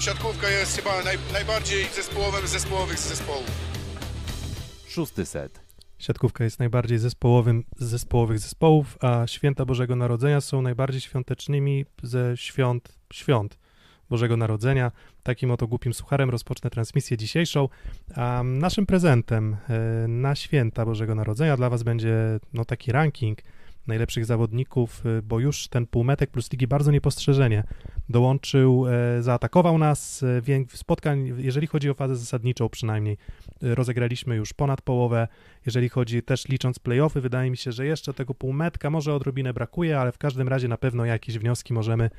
siatkówka jest chyba naj, najbardziej zespołowym z zespołowych z zespołów. Szósty set. Siatkówka jest najbardziej zespołowym z zespołowych zespołów, a święta Bożego Narodzenia są najbardziej świątecznymi ze świąt świąt Bożego Narodzenia. Takim oto głupim sucharem rozpocznę transmisję dzisiejszą. A naszym prezentem e, na święta Bożego Narodzenia dla Was będzie no, taki ranking najlepszych zawodników, y, bo już ten półmetek plus ligi bardzo niepostrzeżenie dołączył, e, zaatakował nas e, spotkań, jeżeli chodzi o fazę zasadniczą przynajmniej, e, rozegraliśmy już ponad połowę, jeżeli chodzi też licząc playoffy, wydaje mi się, że jeszcze tego półmetka może odrobinę brakuje, ale w każdym razie na pewno jakieś wnioski możemy,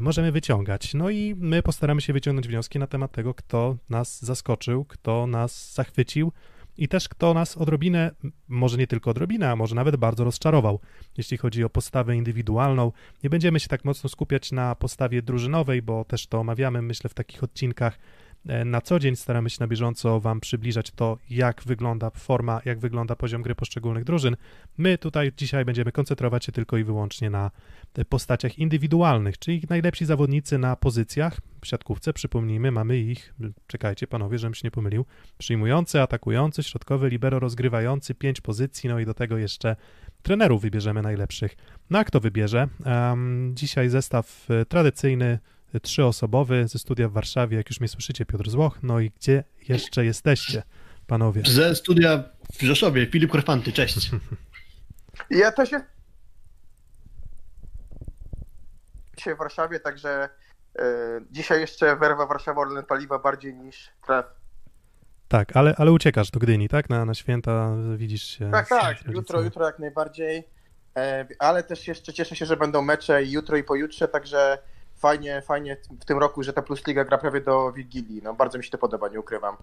możemy wyciągać. No i my postaramy się wyciągnąć wnioski na temat tego, kto nas zaskoczył, kto nas zachwycił, i też kto nas odrobinę, może nie tylko odrobinę, a może nawet bardzo rozczarował, jeśli chodzi o postawę indywidualną. Nie będziemy się tak mocno skupiać na postawie drużynowej, bo też to omawiamy, myślę, w takich odcinkach na co dzień staramy się na bieżąco Wam przybliżać to, jak wygląda forma, jak wygląda poziom gry poszczególnych drużyn. My tutaj dzisiaj będziemy koncentrować się tylko i wyłącznie na postaciach indywidualnych, czyli najlepsi zawodnicy na pozycjach w siatkówce. Przypomnijmy, mamy ich, czekajcie panowie, żebym się nie pomylił, przyjmujący, atakujący, środkowy, libero, rozgrywający, pięć pozycji, no i do tego jeszcze trenerów wybierzemy najlepszych. No a kto wybierze? Um, dzisiaj zestaw e, tradycyjny trzyosobowy ze studia w Warszawie, jak już mnie słyszycie, Piotr Złoch. No i gdzie jeszcze jesteście, panowie? Ze studia w Rzeszowie, Filip Korfanty, cześć. Ja też się dzisiaj w Warszawie, także y, dzisiaj jeszcze werwa Warszawa Orlen paliwa bardziej niż tref. Tak, ale, ale uciekasz do Gdyni, tak? Na, na święta widzisz się. Tak, tak, jutro, jutro jak najbardziej. E, ale też jeszcze cieszę się, że będą mecze jutro i pojutrze, także fajnie, fajnie w tym roku, że ta Plus Liga gra prawie do Wigilii. No, bardzo mi się to podoba, nie ukrywam.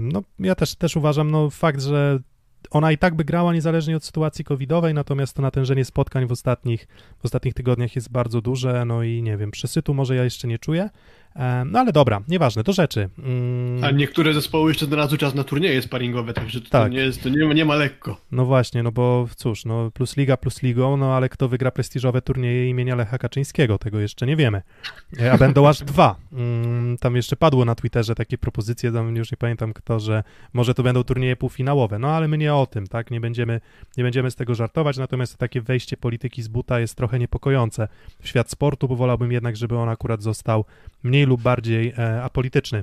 No, ja też, też uważam, no fakt, że ona i tak by grała niezależnie od sytuacji covidowej, natomiast to natężenie spotkań w ostatnich, w ostatnich tygodniach jest bardzo duże, no i nie wiem, przesytu może ja jeszcze nie czuję, no ale dobra, nieważne, to rzeczy. Mm. A niektóre zespoły jeszcze znalazły czas na turnieje sparingowe, także to, tak. nie, jest, to nie, ma, nie ma lekko. No właśnie, no bo cóż, no plus liga, plus ligą, no ale kto wygra prestiżowe turnieje imienia Lecha Kaczyńskiego, tego jeszcze nie wiemy. E, a będą aż dwa. Mm, tam jeszcze padło na Twitterze takie propozycje, tam już nie pamiętam kto, że może to będą turnieje półfinałowe, no ale my nie o tym, tak, nie będziemy, nie będziemy z tego żartować, natomiast takie wejście polityki z buta jest trochę niepokojące w świat sportu, bo wolałbym jednak, żeby on akurat został mniej mniej lub bardziej e, apolityczny.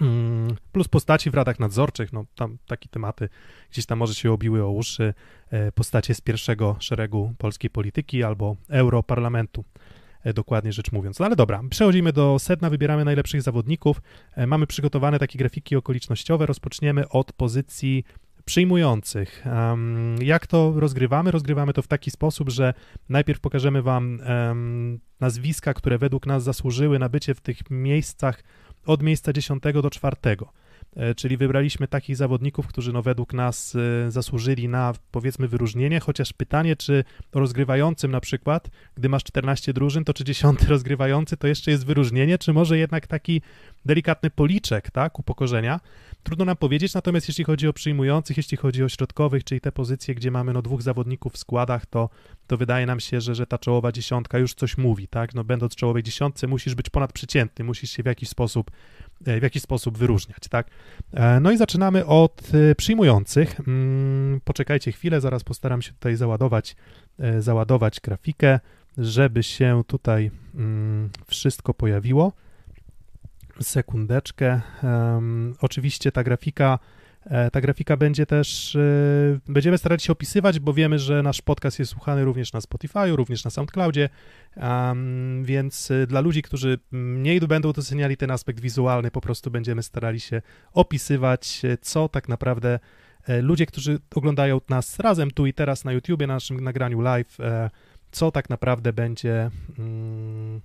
Mm, plus postaci w radach nadzorczych, no tam takie tematy gdzieś tam może się obiły o uszy, e, postacie z pierwszego szeregu polskiej polityki albo europarlamentu e, dokładnie rzecz mówiąc. No ale dobra, przechodzimy do sedna, wybieramy najlepszych zawodników. Mamy przygotowane takie grafiki okolicznościowe. Rozpoczniemy od pozycji przyjmujących. Jak to rozgrywamy? Rozgrywamy to w taki sposób, że najpierw pokażemy Wam nazwiska, które według nas zasłużyły na bycie w tych miejscach od miejsca 10 do 4. E, czyli wybraliśmy takich zawodników, którzy no według nas e, zasłużyli na powiedzmy wyróżnienie, chociaż pytanie, czy rozgrywającym na przykład, gdy masz 14 drużyn, to czy 10 rozgrywający to jeszcze jest wyróżnienie, czy może jednak taki delikatny policzek, tak, upokorzenia. Trudno nam powiedzieć, natomiast jeśli chodzi o przyjmujących, jeśli chodzi o środkowych, czyli te pozycje, gdzie mamy no dwóch zawodników w składach, to, to wydaje nam się, że, że ta czołowa dziesiątka już coś mówi, tak, no będąc czołowej dziesiątce musisz być ponadprzeciętny, musisz się w jakiś sposób E, w jakiś sposób wyróżniać, tak? E, no i zaczynamy od e, przyjmujących. Mm, poczekajcie chwilę, zaraz postaram się tutaj załadować, załadować grafikę, żeby się tutaj mm, wszystko pojawiło. Sekundeczkę. Oczywiście ta grafika E, ta grafika będzie też, e, będziemy starać się opisywać, bo wiemy, że nasz podcast jest słuchany również na Spotify, również na SoundCloudzie, więc e, dla ludzi, którzy mniej będą doceniali ten aspekt wizualny, po prostu będziemy starali się opisywać, co tak naprawdę ludzie, którzy oglądają nas razem tu i teraz na YouTubie, na naszym nagraniu live, co tak naprawdę będzie mm,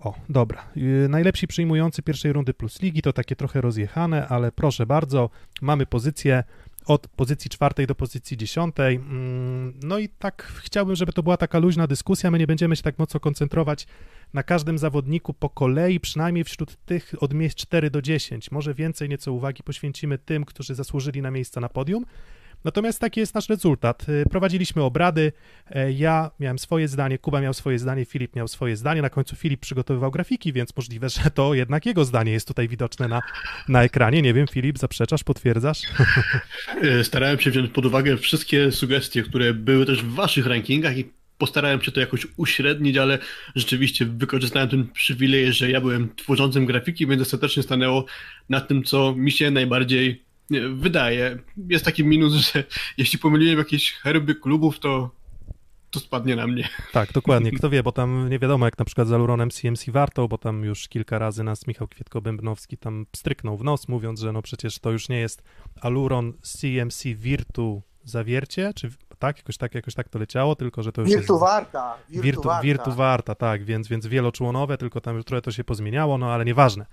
o, dobra. Y, najlepsi przyjmujący pierwszej rundy plus ligi to takie trochę rozjechane, ale proszę bardzo, mamy pozycję od pozycji czwartej do pozycji dziesiątej. Mm, no i tak chciałbym, żeby to była taka luźna dyskusja. My nie będziemy się tak mocno koncentrować na każdym zawodniku po kolei, przynajmniej wśród tych od miejsc 4 do 10. Może więcej nieco uwagi poświęcimy tym, którzy zasłużyli na miejsca na podium. Natomiast taki jest nasz rezultat. Y, prowadziliśmy obrady, e, ja miałem swoje zdanie, Kuba miał swoje zdanie, Filip miał swoje zdanie, na końcu Filip przygotowywał grafiki, więc możliwe, że to jednak jego zdanie jest tutaj widoczne na, na ekranie. Nie wiem, Filip, zaprzeczasz, potwierdzasz? E, starałem się wziąć pod uwagę wszystkie sugestie, które były też w waszych rankingach i postarałem się to jakoś uśrednić, ale rzeczywiście wykorzystałem ten przywilej, że ja byłem tworzącym grafiki, więc ostatecznie stanęło na tym, co mi się najbardziej wydaje. Jest taki minus, że jeśli pomyliłem jakieś herby klubów, to to spadnie na mnie. Tak, dokładnie. Kto wie, bo tam nie wiadomo, jak na przykład z Aluronem CMC warto, bo tam już kilka razy nas Michał Kwietko-Bębnowski tam stryknął w nos, mówiąc, że no przecież to już nie jest Aluron CMC Virtu zawiercie, czy tak, jakoś tak, jakoś tak to leciało, tylko że to już Virtu jest... Warta. Virtu, Virtu, Warta. Virtu Warta, tak, więc, więc wieloczłonowe, tylko tam już trochę to się pozmieniało, no ale nieważne.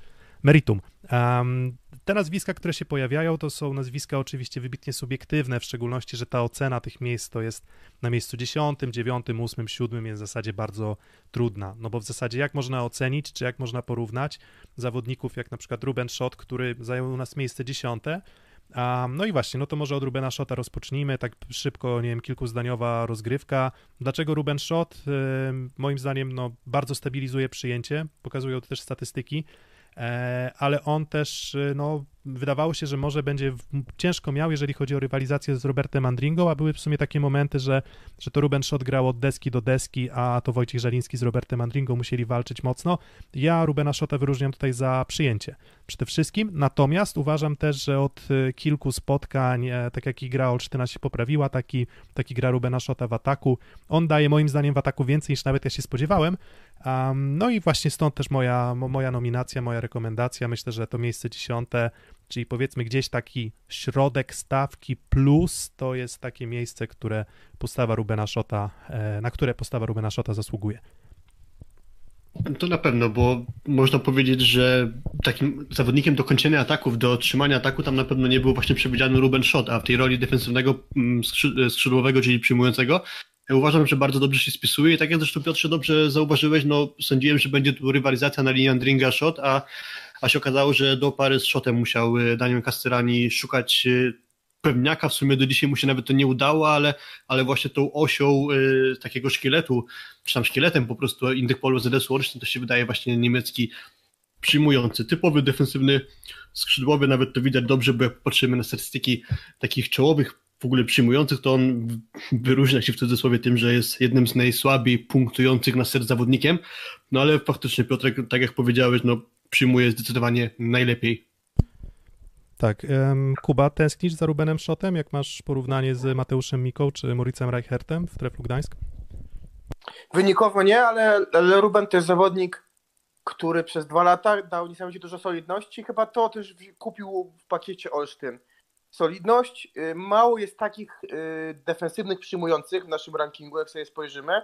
Meritum. Um, te nazwiska, które się pojawiają, to są nazwiska oczywiście wybitnie subiektywne, w szczególności, że ta ocena tych miejsc to jest na miejscu 10, 9, 8, 7 jest w zasadzie bardzo trudna. No bo w zasadzie jak można ocenić, czy jak można porównać zawodników jak na przykład Ruben Schott, który zajął u nas miejsce 10, no i właśnie, no to może od Rubena Schota rozpocznijmy, tak szybko, nie wiem, kilkuzdaniowa rozgrywka. Dlaczego Ruben Schott? Moim zdaniem, no, bardzo stabilizuje przyjęcie, pokazują to też statystyki. E, ale on też, y, no, wydawało się, że może będzie ciężko miał, jeżeli chodzi o rywalizację z Robertem Andringą, a były w sumie takie momenty, że, że to Ruben Schott grał od deski do deski, a to Wojciech Żaliński z Robertem Andringą musieli walczyć mocno. Ja Rubena Schotta wyróżniam tutaj za przyjęcie przede wszystkim, natomiast uważam też, że od y, kilku spotkań, e, tak jak i gra Olsztyna się poprawiła, taki, taki gra Rubena Schotta w ataku, on daje moim zdaniem w ataku więcej niż nawet ja się spodziewałem, um, no i właśnie stąd też moja, moja nominacja, moja rekomendacja, myślę, że to miejsce dziesiąte czyli powiedzmy gdzieś taki środek stawki plus to jest takie miejsce, które postawa Rubena Szota, e, na które postawa Rubena Szota zasługuje. To na pewno, bo można powiedzieć, że takim zawodnikiem do kończenia ataków, do trzymania ataku tam na pewno nie był właśnie przewidziany Ruben Schott, a w tej roli defensywnego mm, skrzydłowego, czyli przyjmującego, uważam, że bardzo dobrze się spisuje tak jak zresztą Piotrze dobrze zauważyłeś, no sądziłem, że będzie tu rywalizacja na linii Andringa-Schott, a a się okazało, że do pary z shotem musiał y, Daniel Castellani szukać y, pewniaka, w sumie do dzisiaj mu się nawet to nie udało, ale, ale właśnie tą osią y, takiego szkieletu, czy tam szkieletem po prostu Indyk Polo ZS to się wydaje właśnie niemiecki przyjmujący, typowy defensywny skrzydłowy, nawet to widać dobrze, bo jak patrzymy na statystyki takich czołowych w ogóle przyjmujących, to on wyróżnia się w cudzysłowie tym, że jest jednym z najsłabiej punktujących na ser zawodnikiem, no ale faktycznie Piotrek, tak jak powiedziałeś, no przyjmuje zdecydowanie najlepiej. Tak. Kuba, tęsknisz za Rubenem Szotem, jak masz porównanie z Mateuszem Miką czy Mauricem Reichertem w Treflu Gdańsk? Wynikowo nie, ale, ale Ruben to jest zawodnik, który przez dwa lata dał niesamowicie dużo solidności. Chyba to też kupił w pakiecie Olsztyn. Solidność. Y, mało jest takich y, defensywnych przyjmujących w naszym rankingu, jak sobie spojrzymy,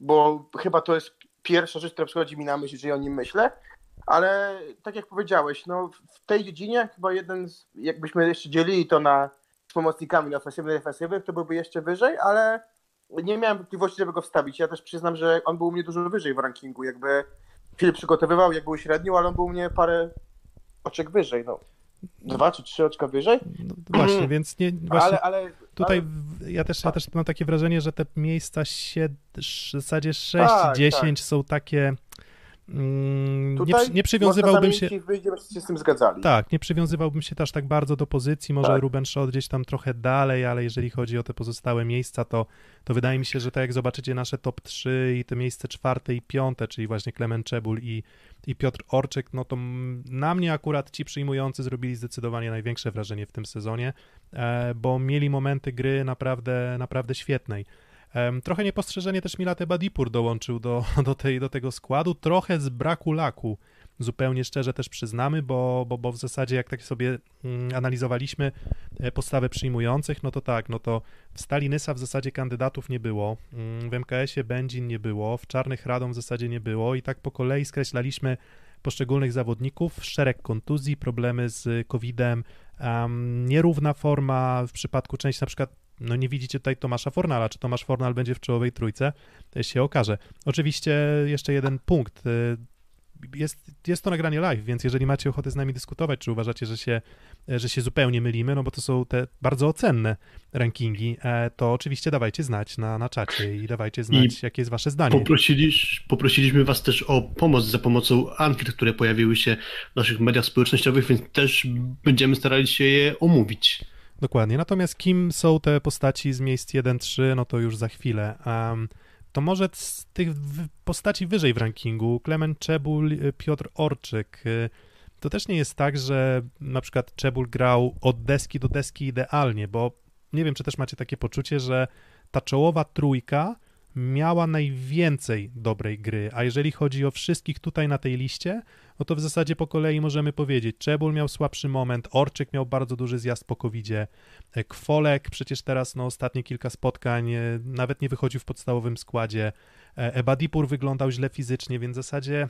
bo chyba to jest pierwsza rzecz, która przychodzi mi na myśl, jeżeli o nim myślę. Ale tak jak powiedziałeś, no w tej dziedzinie chyba jeden z, jakbyśmy jeszcze dzielili to na z pomocnikami na ofensywny i defensywny, to byłby jeszcze wyżej, ale nie miałem wątpliwości, żeby go wstawić. Ja też przyznam, że on był u mnie dużo wyżej w rankingu. Jakby chwilę przygotowywał, jak był średnią, ale on był u mnie parę oczek wyżej. No. Dwa czy trzy oczka wyżej? No, właśnie, więc nie. Właśnie ale, ale, tutaj ale... ja, też, ja też mam takie wrażenie, że te miejsca w zasadzie 6 tak, 10 tak. są takie Mm, nie, nie przywiązywałbym się. Wyjdzie, się z tym zgadzali. Tak, nie przywiązywałbym się też tak bardzo do pozycji. Może tak. Ruben Schott gdzieś tam trochę dalej, ale jeżeli chodzi o te pozostałe miejsca, to, to wydaje mi się, że tak jak zobaczycie nasze top 3 i te miejsce czwarte i piąte, czyli właśnie Klement Czebul i, i Piotr Orczyk, no to na mnie akurat ci przyjmujący zrobili zdecydowanie największe wrażenie w tym sezonie, e, bo mieli momenty gry naprawdę, naprawdę świetnej. Trochę niepostrzeżenie też Milate Badipur dołączył do, do, tej, do tego składu, trochę z braku laku, zupełnie szczerze też przyznamy, bo, bo, bo w zasadzie jak tak sobie mm, analizowaliśmy e, postawę przyjmujących, no to tak, no to w Stali Nysa w zasadzie kandydatów nie było, mm, w MKS-ie Będzin nie było, w Czarnych Radą w zasadzie nie było i tak po kolei skreślaliśmy poszczególnych zawodników, szereg kontuzji, problemy z COVID-em, um, nierówna forma w przypadku części na przykład no nie widzicie tutaj Tomasza Fornala. Czy Tomasz Fornal będzie w czołowej trójce? To się okaże. Oczywiście jeszcze jeden punkt. Y, jest, jest to nagranie live, więc jeżeli macie ochotę z nami dyskutować, czy uważacie, że się, że się zupełnie mylimy, no bo to są te bardzo ocenne rankingi, e, to oczywiście dawajcie znać na, na czacie i dawajcie znać, I jakie jest wasze zdanie. Poprosiliś, poprosiliśmy was też o pomoc za pomocą ankiet, które pojawiły się w naszych mediach społecznościowych, więc też będziemy starali się je omówić. Dokładnie. Natomiast kim są te postaci z miejsc 1-3, no to już za chwilę. Um, to może z tych postaci wyżej w rankingu, Klement Czebul, Piotr Orczyk, y, to też nie jest tak, że na przykład Czebul grał od deski do deski idealnie, bo nie wiem, czy też macie takie poczucie, że ta czołowa trójka miała najwięcej dobrej gry, a jeżeli chodzi o wszystkich tutaj na tej liście, no to w zasadzie po kolei możemy powiedzieć, Czebul miał słabszy moment, Orczyk miał bardzo duży zjazd po covidzie, e, Kwolek przecież teraz no ostatnie kilka spotkań e, nawet nie wychodził w podstawowym składzie, e, Ebadipur wyglądał źle fizycznie, więc w zasadzie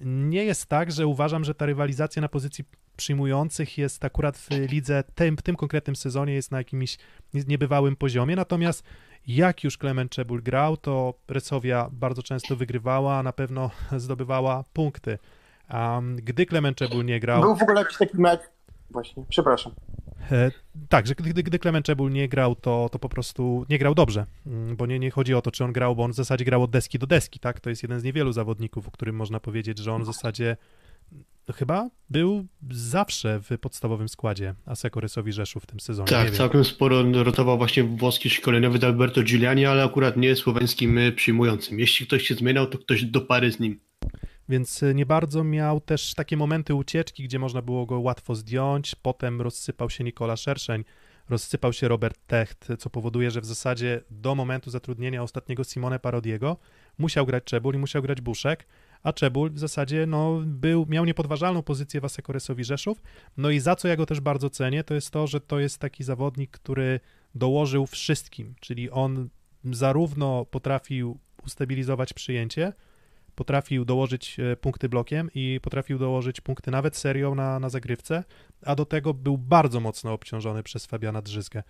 nie jest tak, że uważam, że ta rywalizacja na pozycji przyjmujących jest akurat w lidze, tym, w tym konkretnym sezonie jest na jakimś niebywałym poziomie, natomiast jak już Klement Czebul grał, to Resowia bardzo często wygrywała, a na pewno zdobywała punkty. Um, gdy Klement Czebul nie grał... Był w ogóle jakiś taki mecz... Właśnie, przepraszam. E, tak, że gdy, gdy Klement Czebul nie grał, to, to po prostu nie grał dobrze, mm, bo nie, nie chodzi o to, czy on grał, bo on w zasadzie grał od deski do deski, tak? To jest jeden z niewielu zawodników, o którym można powiedzieć, że on w zasadzie chyba był zawsze w podstawowym składzie Aseko Rysowi Rzeszów w tym sezonie. Tak, całkiem sporo rotował właśnie włoski szkoleniowy Alberto Giuliani, ale akurat nie słoweńskim y, przyjmującym. Jeśli ktoś się zmieniał, to ktoś do pary z nim. Więc y, nie bardzo miał też takie momenty ucieczki, gdzie można było go łatwo zdjąć. Potem rozsypał się Nikola Szerszeń, rozsypał się Robert Techt, co powoduje, że w zasadzie do momentu zatrudnienia ostatniego Simone Parodiego musiał grać Czebul i musiał grać Buszek, a Czebul w zasadzie no, był, miał niepodważalną pozycję w Asekoresowi Rzeszów. No i za co ja go też bardzo cenię, to jest to, że to jest taki zawodnik, który dołożył wszystkim, czyli on zarówno potrafił ustabilizować przyjęcie, potrafił dołożyć e, punkty blokiem i potrafił dołożyć punkty nawet serią na, na zagrywce, a do tego był bardzo mocno obciążony przez Fabiana Drzyzgę.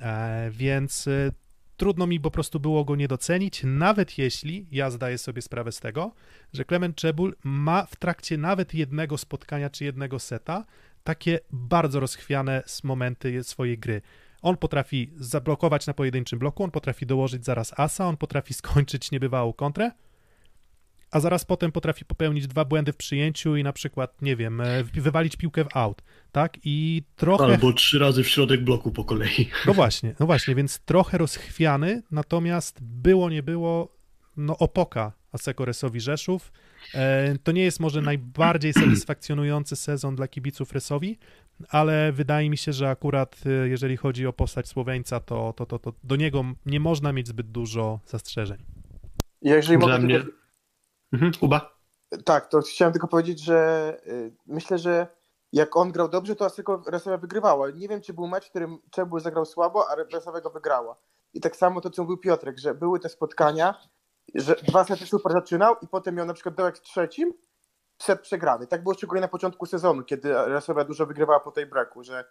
E, więc e, trudno mi po prostu było go nie docenić, nawet jeśli ja zdaję sobie sprawę z tego, że Klement Czebul ma w trakcie nawet jednego spotkania czy jednego seta takie bardzo rozchwiane momenty swojej gry. On potrafi zablokować na pojedynczym bloku, on potrafi dołożyć zaraz asa, on potrafi skończyć niebywałą kontrę, a zaraz potem potrafi popełnić dwa błędy w przyjęciu i na przykład, nie wiem, e, wywalić piłkę w out, tak? I trochę... Albo trzy razy w środek bloku po kolei. No właśnie, no właśnie, więc trochę rozchwiany, natomiast było, nie było, no opoka Aseko Resowi Rzeszów. E, to nie jest może najbardziej satysfakcjonujący sezon dla kibiców Resowi, ale wydaje mi się, że akurat e, jeżeli chodzi o postać Słoweńca, to, to, to, to do niego nie można mieć zbyt dużo zastrzeżeń. Jeżeli Dla mogę mnie... Mhm? Tak, to chciałem tylko powiedzieć, że y, myślę, że jak on grał dobrze, to Resowia wygrywała. Nie wiem, czy był mecz, w którym Czebul zagrał słabo, a Resowia go wygrała. I tak samo to, co mówił Piotrek, że były te spotkania, że dwa sety super zaczynał i potem miał na przykład dołek w trzecim, set przegrany. Tak było szczególnie na początku sezonu, kiedy Resowia dużo wygrywała po tej breaku, że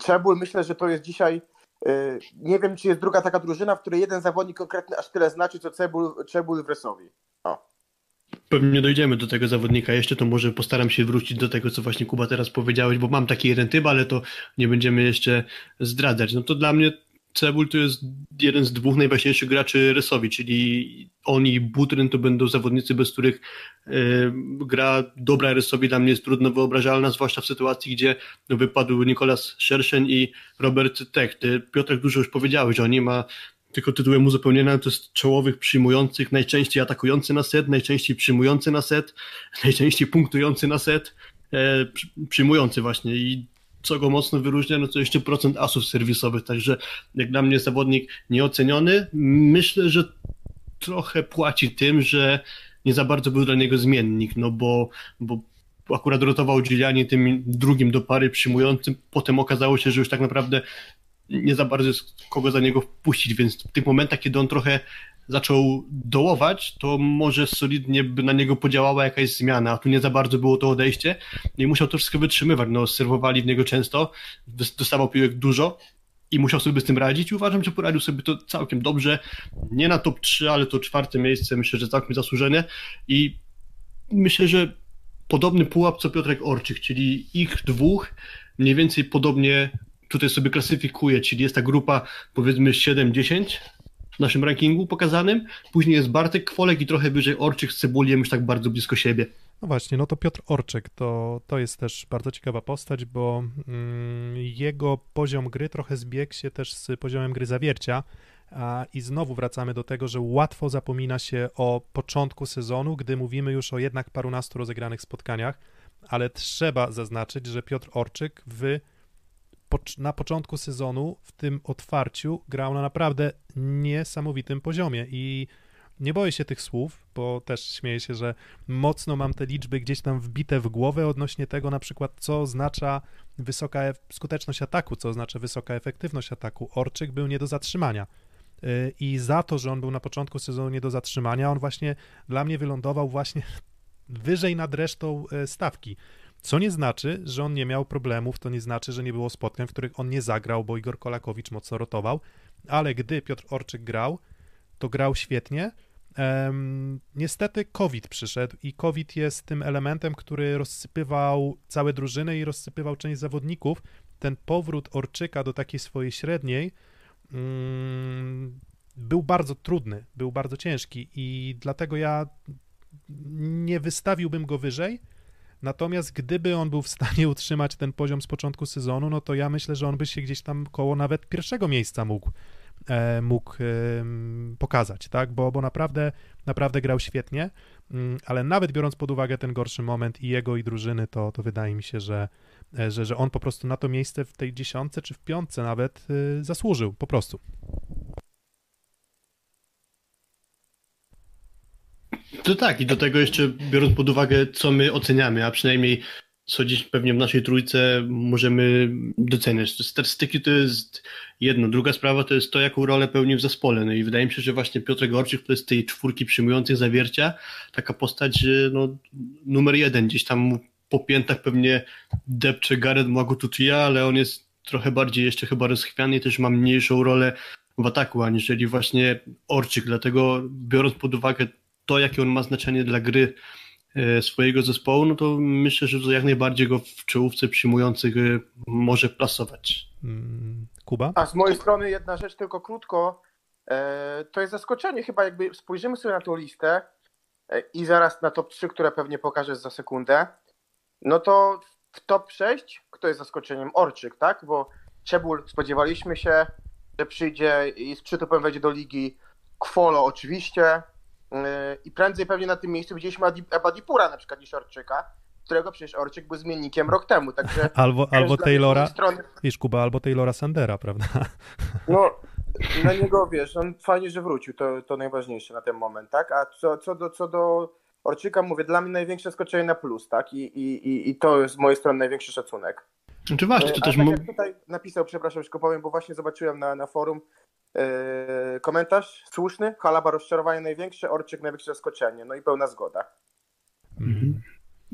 Czebul myślę, że to jest dzisiaj y, nie wiem, czy jest druga taka drużyna, w której jeden zawodnik konkretny aż tyle znaczy, co Czebul, Czebul w Resowi. O. Pewnie dojdziemy do tego zawodnika jeszcze, to może postaram się wrócić do tego, co właśnie Kuba teraz powiedziałeś, bo mam taki jeden typ, ale to nie będziemy jeszcze zdradzać. No to dla mnie Cebul to jest jeden z dwóch najważniejszych graczy rysowi, czyli on i Butryn to będą zawodnicy, bez których y, gra dobra rysowi dla mnie jest trudno wyobrażalna, zwłaszcza w sytuacji, gdzie no, wypadł Nikolas Szerszeń i Robert Tech. Ty, Piotrek, dużo już powiedziałeś, że on nie ma tylko tytułem uzupełnienia to jest czołowych przyjmujących, najczęściej atakujący na set, najczęściej przyjmujący na set, najczęściej punktujący na set, e, przyjmujący właśnie. I co go mocno wyróżnia, no to jeszcze procent asów serwisowych, także jak dla mnie zawodnik nieoceniony, myślę, że trochę płaci tym, że nie za bardzo był dla niego zmiennik, no bo, bo akurat rotował Giuliani tym drugim do pary przyjmującym, potem okazało się, że już tak naprawdę nie za bardzo kogo za niego wpuścić, więc w tych momentach, kiedy on trochę zaczął dołować, to może solidnie by na niego podziałała jakaś zmiana, a tu nie za bardzo było to odejście. No i musiał to wszystko wytrzymywać, no serwowali w niego często, dostawał piłek dużo i musiał sobie z tym radzić i uważam, że poradził sobie to całkiem dobrze, nie na top 3, ale to czwarte miejsce, myślę, że całkiem zasłużone i myślę, że podobny pułap co Piotrek Orczyk, czyli ich dwóch mniej więcej podobnie tutaj sobie klasyfikuję, czyli jest ta grupa powiedzmy 7-10 w naszym rankingu pokazanym, później jest Bartek Kwolek i trochę wyżej Orczyk z Cebuliem już tak bardzo blisko siebie. No właśnie, no to Piotr Orczyk to, to jest też bardzo ciekawa postać, bo mm, jego poziom gry trochę zbiegł się też z poziomem gry zawiercia. A, I znowu wracamy do tego, że łatwo zapomina się o początku sezonu, gdy mówimy już o jednak parunastu rozegranych spotkaniach, ale trzeba zaznaczyć, że Piotr Orczyk w, na początku sezonu w tym otwarciu grał na naprawdę niesamowitym poziomie i nie boję się tych słów, bo też śmieję się, że mocno mam te liczby gdzieś tam wbite w głowę odnośnie tego na przykład, co oznacza wysoka e- skuteczność ataku, co oznacza wysoka efektywność ataku. Orczyk był nie do zatrzymania. Y, I za to, że on był na początku sezonu nie do zatrzymania, on właśnie dla mnie wylądował właśnie wyżej nad resztą e, stawki. Co nie znaczy, że on nie miał problemów, to nie znaczy, że nie było spotkań, w których on nie zagrał, bo Igor Kolakowicz mocno rotował, ale gdy Piotr Orczyk grał, to grał świetnie, Um, niestety COVID przyszedł i COVID jest tym elementem, który rozsypywał całe drużyny i rozsypywał część zawodników. Ten powrót Orczyka do takiej swojej średniej um, był bardzo trudny, był bardzo ciężki i dlatego ja nie wystawiłbym go wyżej. Natomiast gdyby on był w stanie utrzymać ten poziom z początku sezonu, no to ja myślę, że on by się gdzieś tam koło nawet pierwszego miejsca mógł E, mógł pokazać, tak? Bo, bo naprawdę, naprawdę grał świetnie, mm, ale nawet biorąc pod uwagę ten gorszy moment i jego i drużyny, to, to wydaje mi się, że, e, że, że on po prostu na to miejsce w tej dziesiątce czy w piątce nawet zasłużył, po prostu. To tak, i do tego jeszcze biorąc pod uwagę, co my oceniamy, a przynajmniej co dziś pewnie w naszej trójce możemy doceniać. Statystyki to jest jedno. Druga sprawa to jest to, jaką rolę pełni w zespole. No i wydaje mi się, że właśnie Piotr Gorczyk to jest tej czwórki przyjmujących zawiercia taka postać no, numer jeden. Gdzieś tam po piętach pewnie depcze Gareth Magututia, ale on jest trochę bardziej jeszcze chyba rozchwiany i też ma mniejszą rolę w ataku, aniżeli właśnie Orczyk. Dlatego biorąc pod uwagę to, jakie on ma znaczenie dla gry E, swojego zespołu, no to myślę, że to jak najbardziej go w czołówce przyjmujących e, może plasować. Mm, Kuba? A z mojej strony jedna rzecz tylko krótko. E, to jest zaskoczenie chyba, jakby spojrzymy sobie na tą listę i zaraz na top 3, które pewnie pokażesz za sekundę, no to w top 6, kto jest zaskoczeniem? Orczyk, tak? Bo Czebul spodziewaliśmy się, że przyjdzie i z przytupem wejdzie do ligi. Kwolo oczywiście, I prędzej pewnie na tym miejscu widzieliśmy Abadipura na przykład niż Orczyka, którego przecież Orczyk był zmiennikiem rok temu, także... Albo, albo Taylora, strony... wiesz Kuba, albo Taylora Sandera, prawda? No, na niego, wiesz, on fajnie, że wrócił, to, to najważniejsze na ten moment, tak? A co, co, do, co do Orczyka, mówię, dla mnie największe skoczenie na plus, tak? I, i, i to jest z mojej strony największy szacunek. Czy właśnie, to też... Tak jak tutaj napisał, przepraszam, już powiem, bo właśnie zobaczyłem na, na forum, Yy, komentarz słuszny. Halaba rozczarowanie największe, Orczyk największe zaskoczenie. No i pełna zgoda. Mhm.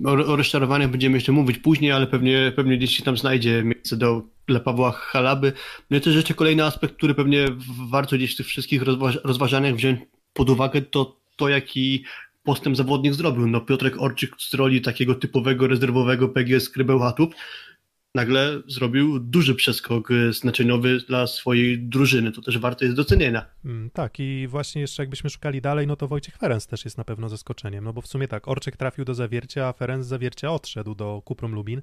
O, o rozczarowaniach będziemy jeszcze mówić później, ale pewnie, pewnie gdzieś się tam znajdzie miejsce do, dla Pawła Halaby. No i też jeszcze kolejny aspekt, który pewnie warto gdzieś w tych wszystkich rozważ rozważaniach wziąć pod uwagę, to to, jaki postęp zawodnik zrobił. No Piotrek Orczyk z roli takiego typowego rezerwowego PGS Krybełchatów nagle zrobił duży przeskok e, znaczeniowy dla swojej drużyny. To też warto jest docenienia. Mm, tak, i właśnie jeszcze jakbyśmy szukali dalej, no to Wojciech Ferenc też jest na pewno zaskoczeniem, no bo w sumie tak, Orczek trafił do Zawiercia, a Ferenc z Zawiercia odszedł do Kuprum Lubin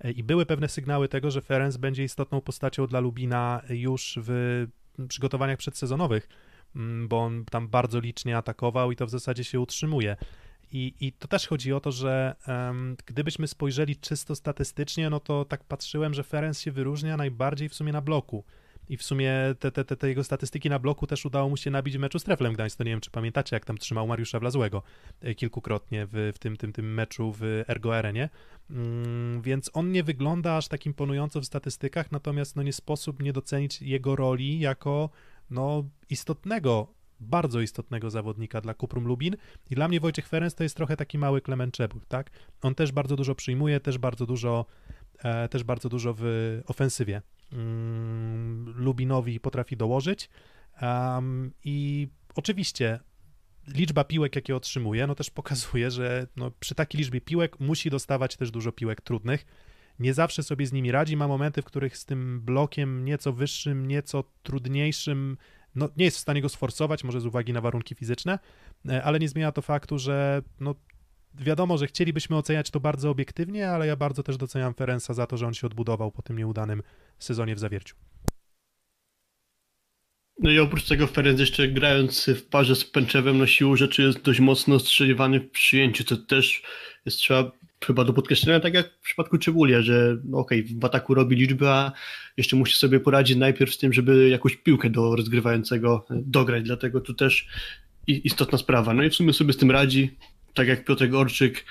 e, i były pewne sygnały tego, że Ferenc będzie istotną postacią dla Lubina już w przygotowaniach przedsezonowych, mm, bo on tam bardzo licznie atakował i to w zasadzie się utrzymuje. I, I to też chodzi o to, że um, gdybyśmy spojrzeli czysto statystycznie, no to tak patrzyłem, że Ferenc się wyróżnia najbardziej w sumie na bloku. I w sumie te, te, te, te jego statystyki na bloku też udało mu się nabić w meczu z Treflem Gdańsk. To nie wiem, czy pamiętacie, jak tam trzymał Mariusza Wlazłego e, kilkukrotnie w, w tym, tym, tym meczu w Ergo Arenie. Mm, więc on nie wygląda aż tak imponująco w statystykach, natomiast no nie sposób nie docenić jego roli jako no, istotnego bardzo istotnego zawodnika dla Kuprum Lubin i dla mnie Wojciech Ferenc to jest trochę taki mały Klement Czebuch, tak? On też bardzo dużo przyjmuje, też bardzo dużo, e, też bardzo dużo w ofensywie mm, Lubinowi potrafi dołożyć um, i oczywiście liczba piłek, jakie otrzymuje, no też pokazuje, że no, przy takiej liczbie piłek musi dostawać też dużo piłek trudnych. Nie zawsze sobie z nimi radzi. Ma momenty, w których z tym blokiem nieco wyższym, nieco trudniejszym, no, nie jest w stanie go sforcować, może z uwagi na warunki fizyczne, e, ale nie zmienia to faktu, że no, wiadomo, że chcielibyśmy oceniać to bardzo obiektywnie, ale ja bardzo też doceniam Ferensa za to, że on się odbudował po tym nieudanym sezonie w zawierciu. No i oprócz tego Ferenc jeszcze grając w parze z Pęczewem no siłą rzeczy jest dość mocno ostrzeliwany w przyjęciu, co też jest trzeba chyba do podkreślenia, tak jak w przypadku Czebulia, że no okej, okay, w ataku robi liczbę, a jeszcze musi sobie poradzić najpierw z tym, żeby jakąś piłkę do rozgrywającego dograć, dlatego tu też istotna sprawa. No i w sumie sobie z tym radzi, tak jak Piotr Gorczyk,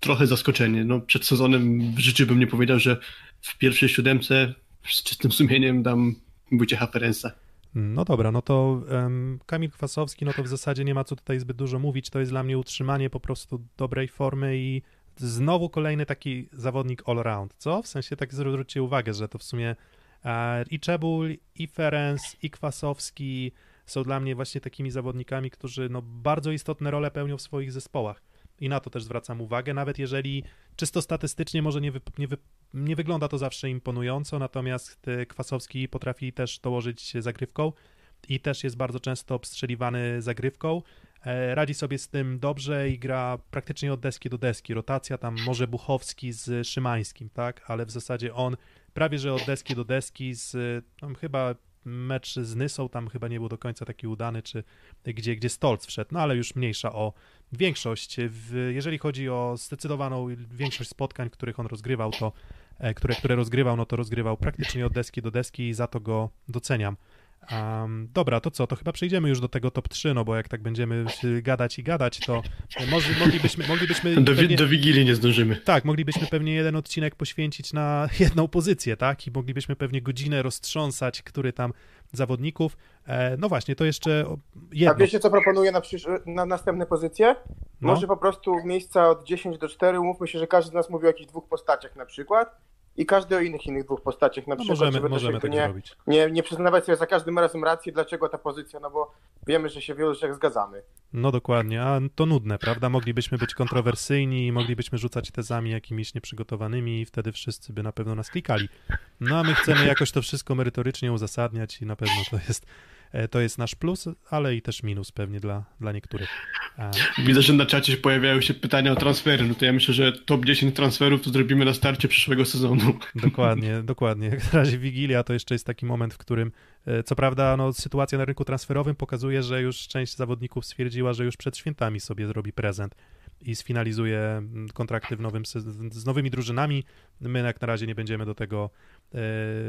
trochę zaskoczenie. No, przed sezonem w życiu bym nie powiedział, że w pierwszej siódemce z czystym sumieniem dam Wojciecha Ferenca. No dobra, no to um, Kamil Kwasowski, no to w zasadzie nie ma co tutaj zbyt dużo mówić, to jest dla mnie utrzymanie po prostu dobrej formy i znowu kolejny taki zawodnik all-round, co? W sensie tak zwróćcie uwagę, że to w sumie e, i Czebul, i Ferenc, i Kwasowski są dla mnie właśnie takimi zawodnikami, którzy no, bardzo istotne role pełnią w swoich zespołach. I na to też zwracam uwagę, nawet jeżeli czysto statystycznie może nie, wy, nie, wy, nie wygląda to zawsze imponująco, natomiast e, Kwasowski potrafi też dołożyć zagrywką i też jest bardzo często obstrzeliwany zagrywką. E, radzi sobie z tym dobrze i gra praktycznie od deski do deski. Rotacja tam może Buchowski z Szymańskim, tak, ale w zasadzie on prawie że od deski do deski z tam chyba mecz z Nysą tam chyba nie był do końca taki udany, czy gdzie, gdzie Stolc wszedł, no ale już mniejsza o większość. W, jeżeli chodzi o zdecydowaną większość spotkań, których on rozgrywał, to e, które, które rozgrywał, no to rozgrywał praktycznie od deski do deski i za to go doceniam. Um, dobra, to co? To chyba przejdziemy już do tego top 3, no bo jak tak będziemy gadać i gadać, to może, moglibyśmy... moglibyśmy do, pewnie, do Wigilii nie zdążymy. Tak, moglibyśmy pewnie jeden odcinek poświęcić na jedną pozycję, tak? I moglibyśmy pewnie godzinę roztrząsać, który tam zawodników. E, no właśnie, to jeszcze jedno. A wiecie, co proponuję na, przysz... na następne pozycje? No. Może po prostu miejsca od 10 do 4, umówmy się, że każdy z nas mówi o jakichś dwóch postaciach na przykład i każdy o innych innych dwóch postaciach na no przykład. Możemy, możemy tak nie, zrobić. Nie, nie przyznawać sobie za każdym razem racji, dlaczego ta pozycja, no bo wiemy, że się w wielu rzeczach zgadzamy. No dokładnie, a to nudne, prawda? Moglibyśmy być kontrowersyjni, moglibyśmy rzucać tezami jakimiś nieprzygotowanymi i wtedy wszyscy by na pewno nas klikali. No a my chcemy jakoś to wszystko merytorycznie uzasadniać i na pewno to jest to jest nasz plus, ale i też minus pewnie dla, dla niektórych. Widzę, że na czacie pojawiają się pytania o transfery, no to ja myślę, że top 10 transferów to zrobimy na starcie przyszłego sezonu. Dokładnie, dokładnie. W razie Wigilia to jeszcze jest taki moment, w którym e, co prawda no, sytuacja na rynku transferowym pokazuje, że już część zawodników stwierdziła, że już przed świętami sobie zrobi prezent i sfinalizuje mm, kontrakty w nowym, z nowymi drużynami. My jak na razie nie będziemy do tego e,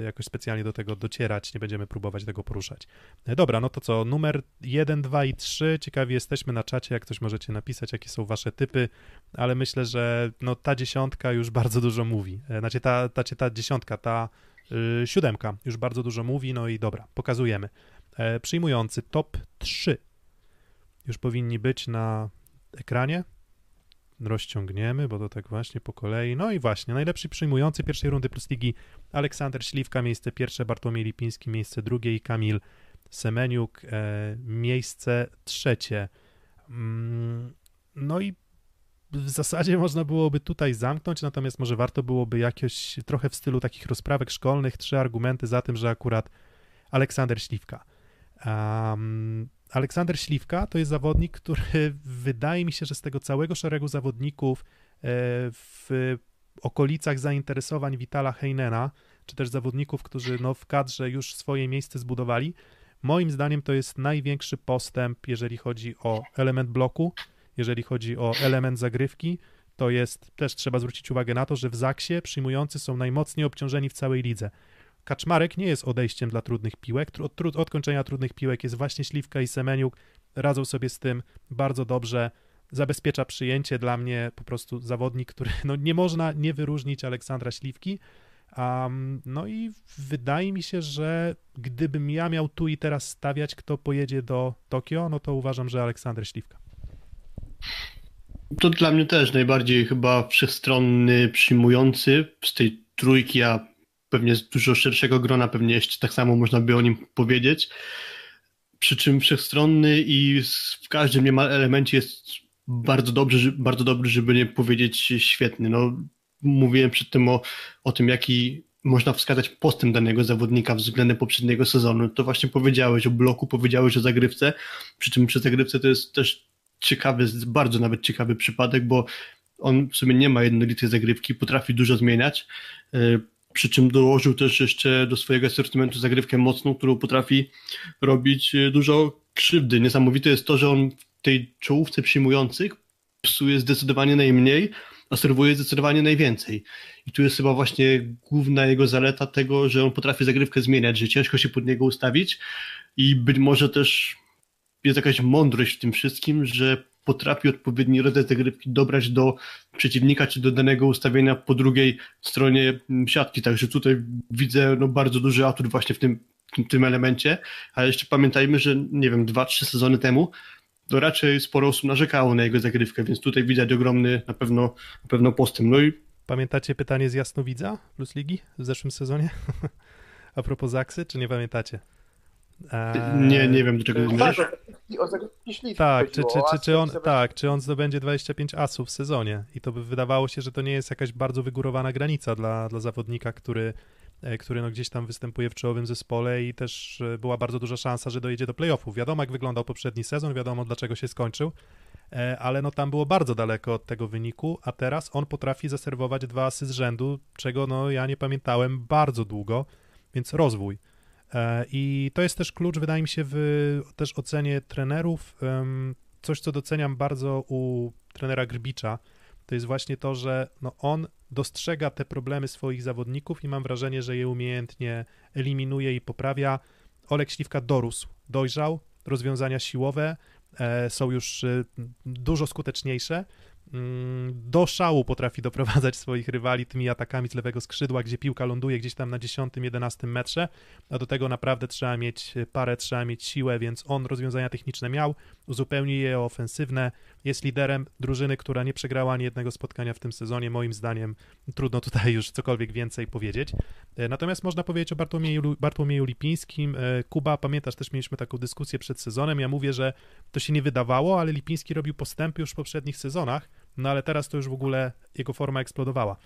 jakoś specjalnie do tego docierać, nie będziemy próbować tego poruszać. E, dobra, no to co, numer 1, 2 i 3, ciekawi jesteśmy na czacie, jak coś możecie napisać, jakie są wasze typy, ale myślę, że no ta dziesiątka już bardzo dużo mówi. E, znaczy ta, ta, ta dziesiątka, ta y, siódemka już bardzo dużo mówi, no i dobra, pokazujemy. Przyjmujący top 3 już powinni być na ekranie rozciągniemy, bo to tak właśnie po kolei. No i właśnie, najlepszy przyjmujący pierwszej rundy Plus Ligi Aleksander Śliwka, miejsce pierwsze, Bartłomiej Lipiński, miejsce drugie i Kamil Semeniuk, e, miejsce trzecie. Mm, no i w zasadzie można byłoby tutaj zamknąć, natomiast może warto byłoby jakoś trochę w stylu takich rozprawek szkolnych, trzy argumenty za tym, że akurat Aleksander Śliwka. Um, Aleksander Śliwka to jest zawodnik, który wydaje mi się, że z tego całego szeregu zawodników e, w okolicach zainteresowań Vitala Heinena, czy też zawodników, którzy no, w kadrze już swoje miejsce zbudowali, moim zdaniem to jest największy postęp, jeżeli chodzi o element bloku, jeżeli chodzi o element zagrywki, to jest, też trzeba zwrócić uwagę na to, że w Zaksie przyjmujący są najmocniej obciążeni w całej lidze. Kaczmarek nie jest odejściem dla trudnych piłek. Od, od kończenia trudnych piłek jest właśnie Śliwka i Semeniuk. Radzą sobie z tym bardzo dobrze. Zabezpiecza przyjęcie dla mnie po prostu zawodnik, który no, nie można nie wyróżnić Aleksandra Śliwki. Um, no i wydaje mi się, że gdybym ja miał tu i teraz stawiać, kto pojedzie do Tokio, no to uważam, że Aleksander Śliwka. To dla mnie też najbardziej chyba wszechstronny, przyjmujący z tej trójki, pewnie z dużo szerszego grona, pewnie jeszcze tak samo można by o nim powiedzieć. przy czym wszechstronny i w każdym niemal elemencie jest bardzo dobry, bardzo dobry, żeby nie powiedzieć świetny. No, mówiłem przed tym o, o tym, jaki można wskazać postęp danego zawodnika względem poprzedniego sezonu. To właśnie powiedziałeś o bloku, powiedziałeś o zagrywce, przy czym przy zagrywce to jest też ciekawy, bardzo nawet ciekawy przypadek, bo on w sumie nie ma jednolitej zagrywki, potrafi dużo zmieniać, e, przy czym dołożył też jeszcze do swojego asortymentu zagrywkę mocną, którą potrafi robić e, dużo krzywdy. Niesamowite jest to, że on w tej czołówce przyjmujących psuje zdecydowanie najmniej, a serwuje zdecydowanie najwięcej. I tu jest chyba właśnie główna jego zaleta tego, że on potrafi zagrywkę zmieniać, że ciężko się pod niego ustawić i być może też jest jakaś mądrość w tym wszystkim, że potrafi odpowiedni rodzaj zagrywki dobrać do przeciwnika czy do danego ustawienia po drugiej stronie siatki. Także tutaj widzę no, bardzo duży atut właśnie w tym, w tym elemencie. Ale jeszcze pamiętajmy, że nie wiem, dwa, trzy sezony temu to raczej sporo osób narzekało na jego zagrywkę, więc tutaj widać ogromny na pewno, na pewno postęp. No i Pamiętacie pytanie z Jasnowidza Plus Ligi w zeszłym sezonie? A propos Zaksy, czy nie pamiętacie? Eee... Nie, nie wiem do czego zmierzasz. Tak, tak czy, czy, czy, czy on, tak, czy on zdobędzie 25 asów w sezonie i to by wydawało się, że to nie jest jakaś bardzo wygórowana granica dla, dla zawodnika, który, e, który no gdzieś tam występuje w czołowym zespole i też e, była bardzo duża szansa, że dojedzie do playoffów. Wiadomo jak wyglądał poprzedni sezon, wiadomo dlaczego się skończył, e, ale no tam było bardzo daleko od tego wyniku, a teraz on potrafi zaserwować dwa asy z rzędu, czego no ja nie pamiętałem bardzo długo, więc rozwój. E, I to jest też klucz, wydaje mi się, w też ocenie trenerów. Coś, co doceniam bardzo u trenera Grbicza, to jest właśnie to, że no on dostrzega te problemy swoich zawodników i mam wrażenie, że je umiejętnie eliminuje i poprawia. Olek Śliwka dorósł, dojrzał, rozwiązania siłowe e, są już e, dużo skuteczniejsze do szału potrafi doprowadzać swoich rywali tymi atakami z lewego skrzydła, gdzie piłka ląduje gdzieś tam na 10-11 metrze, a do tego naprawdę trzeba mieć parę, trzeba mieć siłę, więc on rozwiązania techniczne miał, uzupełni je o ofensywne, jest liderem drużyny, która nie przegrała ani jednego spotkania w tym sezonie, moim zdaniem trudno tutaj już cokolwiek więcej powiedzieć. E, natomiast można powiedzieć o Bartłomieju, Bartłomieju Lipińskim. E, Kuba, pamiętasz, też mieliśmy taką dyskusję przed sezonem, ja mówię, że to się nie wydawało, ale Lipiński robił postępy już w poprzednich sezonach, no ale teraz to już w ogóle jego forma eksplodowała.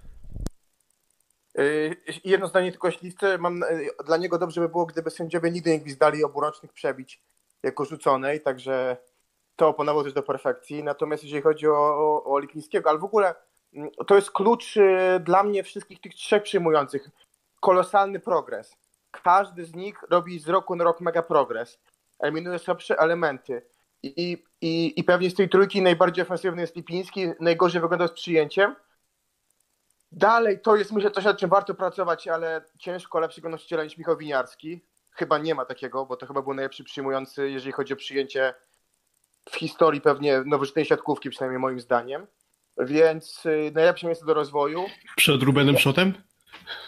Yy, jedno zdanie tylko śliwce. Mam, dla niego dobrze by było, gdyby sędziowie nigdy nie gwizdali oburącznych przebić jako rzuconej, także to oponowało też do perfekcji. Natomiast jeżeli chodzi o, o, o Lipińskiego, ale w ogóle mm, to jest klucz yy, dla mnie wszystkich tych trzech przyjmujących. Kolosalny progres. Każdy z nich robi z roku na rok mega progres. Eliminuje słabsze elementy. I, i, I pewnie z tej trójki najbardziej ofensywny jest Lipiński, najgorzej wygląda z przyjęciem. Dalej to jest myślę coś, nad czym warto pracować, ale ciężko lepszego nosiciela niż Michał Winiarski. Chyba nie ma takiego, bo to chyba był najlepszy przyjmujący, jeżeli chodzi o przyjęcie w historii pewnie nowożytnej siatkówki, przynajmniej moim zdaniem. Więc y, najlepsze miejsce do rozwoju. Przed Rubenem Szotem?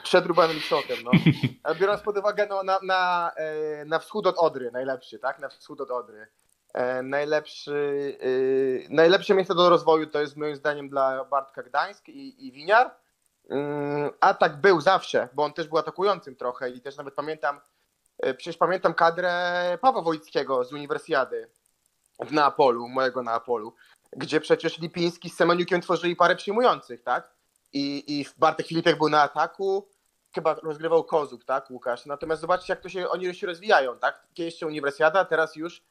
Przed Rubenem Szotem, no. biorąc pod uwagę no, na, na, e, na wschód od Odry, najlepszy, tak? Na wschód od Odry. E, najlepszy, yy, najlepsze miejsce do rozwoju to jest moim zdaniem dla Bartka Gdańsk i, i Winiar. Yy, atak był zawsze, bo on też był atakującym trochę i też nawet pamiętam, yy, przecież pamiętam kadrę Pawła Wojckiego z Uniwersjady w Neapolu, mojego Neapolu, gdzie przecież Lipiński z Semeniukiem tworzyli parę przyjmujących, tak? I, i Bartek Filipek był na ataku, chyba rozgrywał Kozub, tak, Łukasz? Natomiast zobaczcie, jak to się, oni się rozwijają, tak? Kiedyś jeszcze Uniwersjada, teraz już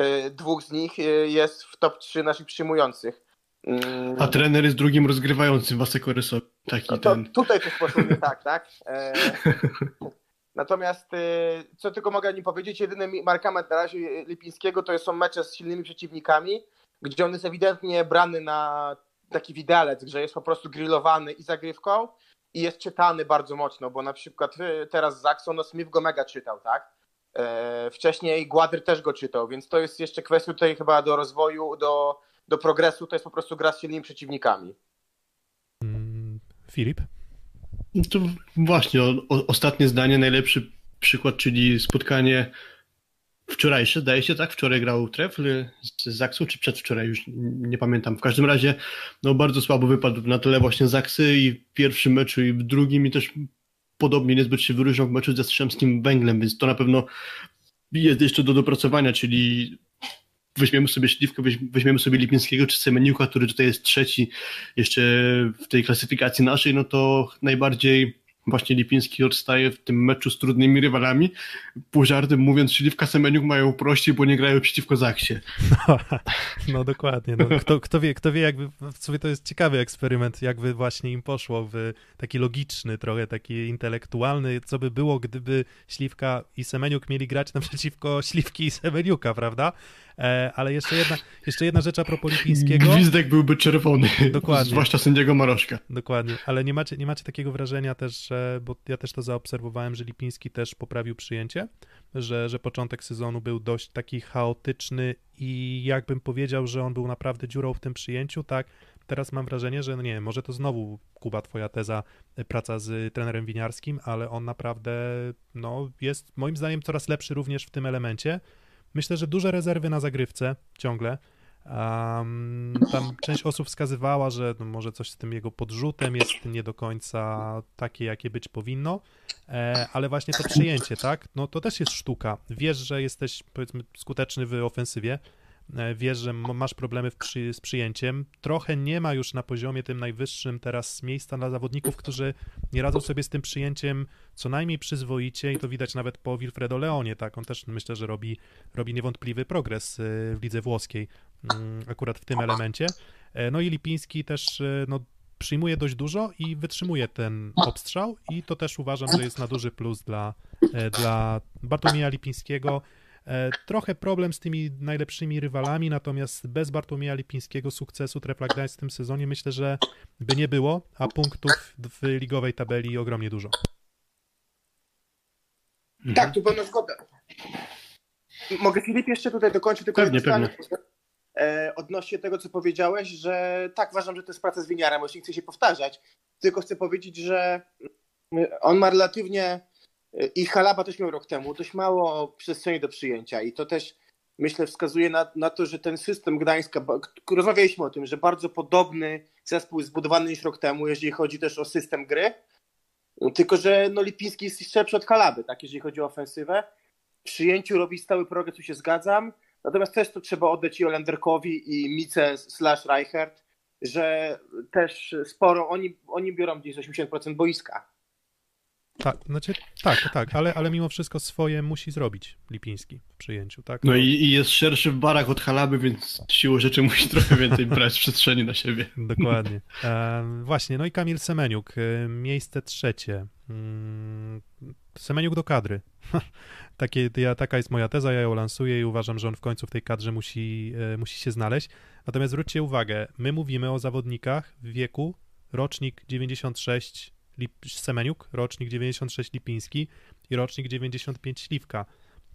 Y, dwóch z nich y, jest w top 3 naszych przyjmujących. Mm. A trener jest drugim rozgrywającym Waseko Ryso. Taki no ten. Tutaj też poszło nie tak, tak? E, natomiast y, co tylko mogę nim powiedzieć, jedyny markament na razie Lipińskiego to są mecze z silnymi przeciwnikami, gdzie on jest ewidentnie brany na taki widelec, że jest po prostu grillowany i zagrywką i jest czytany bardzo mocno, bo na przykład teraz Zaxon, no Smith go mega czytał, tak? E, wcześniej Gładry też go czytał, więc to jest jeszcze kwestia tutaj chyba do rozwoju, do, do progresu, to jest po prostu gra z silnymi przeciwnikami. Mm, Filip? No to właśnie, o, o, ostatnie zdanie, najlepszy przykład, czyli spotkanie wczorajsze, zdaje się tak, wczoraj grał Trefl z Zaksu, czy przedwczoraj, już nie pamiętam. W każdym razie no, bardzo słabo wypadł na tyle właśnie Zaksy i w pierwszym meczu i w drugim i też podobnie niezbyt się wyróżniał w meczu ze Strzemskim Węglem, więc to na pewno jest jeszcze do dopracowania, czyli weźmiemy sobie Śliwkę, weźmiemy sobie Lipińskiego czy Semeniuka, który tutaj jest trzeci jeszcze w tej klasyfikacji naszej, no to najbardziej właśnie Lipiński odstaje w tym meczu z trudnymi rywalami. Pół żartem mówiąc, Śliwka Semeniuk mają prościej, bo nie grają przeciwko Zaksie. No, no dokładnie. No, kto, kto, wie, kto wie, jakby w sumie to jest ciekawy eksperyment, jakby właśnie im poszło w taki logiczny, trochę taki intelektualny, co by było, gdyby Śliwka i Semeniuk mieli grać naprzeciwko Śliwki i Semeniuka, prawda? E, ale jeszcze jedna, jeszcze jedna rzecz a propos Lipińskiego. Gwizdek byłby czerwony, Dokładnie. zwłaszcza sędziego Maroszka. Dokładnie, ale nie macie, nie macie takiego wrażenia też, że, bo ja też to zaobserwowałem, że Lipiński też poprawił przyjęcie, że, że początek sezonu był dość taki chaotyczny i jakbym powiedział, że on był naprawdę dziurą w tym przyjęciu, tak, teraz mam wrażenie, że no nie może to znowu, Kuba, twoja teza, e, praca z trenerem winiarskim, ale on naprawdę, no, jest moim zdaniem coraz lepszy również w tym elemencie, Myślę, że duże rezerwy na zagrywce ciągle. Um, tam część osób wskazywała, że no może coś z tym jego podrzutem jest nie do końca takie, jakie być powinno, e, ale właśnie to przyjęcie, tak? No to też jest sztuka. Wiesz, że jesteś powiedzmy skuteczny w ofensywie, E, wiesz, że masz problemy przy, z przyjęciem. Trochę nie ma już na poziomie tym najwyższym teraz miejsca dla zawodników, którzy nie radzą sobie z tym przyjęciem co najmniej przyzwoicie i to widać nawet po Wilfredo Leonie, tak, on też myślę, że robi, robi niewątpliwy progres e, w lidze włoskiej akurat w tym elemencie. E, no i Lipiński też no, przyjmuje dość dużo i wytrzymuje ten obstrzał i to też uważam, że jest na duży plus dla, dla Bartłomieja Lipińskiego, E, trochę problem z tymi najlepszymi rywalami, natomiast bez Bartłomieja Lipińskiego sukcesu Trefla Gdańsk w tym sezonie myślę, że by nie było, a punktów w ligowej tabeli ogromnie dużo. Tak, tu pełna zgoda. Mogę Filip jeszcze tutaj dokończyć tylko pewnie, pewnie. E, odnośnie tego, co powiedziałeś, że tak, uważam, że to jest praca z winiarem, bo nie chcę się powtarzać, tylko chcę powiedzieć, że on ma relatywnie i Halaba też miał rok temu dość mało przestrzeni do przyjęcia i to też myślę wskazuje na, na to, że ten system Gdańska, rozmawialiśmy o tym, że bardzo podobny zespół jest zbudowany niż rok temu, jeżeli chodzi też o system gry, tylko że no, Lipiński jest szybszy od Halaby, tak, jeżeli chodzi o ofensywę. W przyjęciu robi stały progres, tu się zgadzam, natomiast też to trzeba oddać i Olenderkowi i Mice slash Reichert, że też sporo, oni, oni biorą gdzieś 80% boiska. Tak, znaczy, tak, tak, ale, ale mimo wszystko swoje musi zrobić Lipiński w przyjęciu, tak? No, no i, i, jest szerszy w barach od Halaby, więc siłą rzeczy musi trochę więcej brać przestrzeni na siebie. Dokładnie. E, właśnie, no i Kamil Semeniuk, e, miejsce trzecie. Mm, Semeniuk do kadry. Takie, taka jest moja teza, ja ją lansuję i uważam, że on w końcu w tej kadrze musi, e, musi się znaleźć. Natomiast zwróćcie uwagę, my mówimy o zawodnikach w wieku rocznik 96 Lip Semeniuk, rocznik 96 Lipiński i rocznik 95 Śliwka.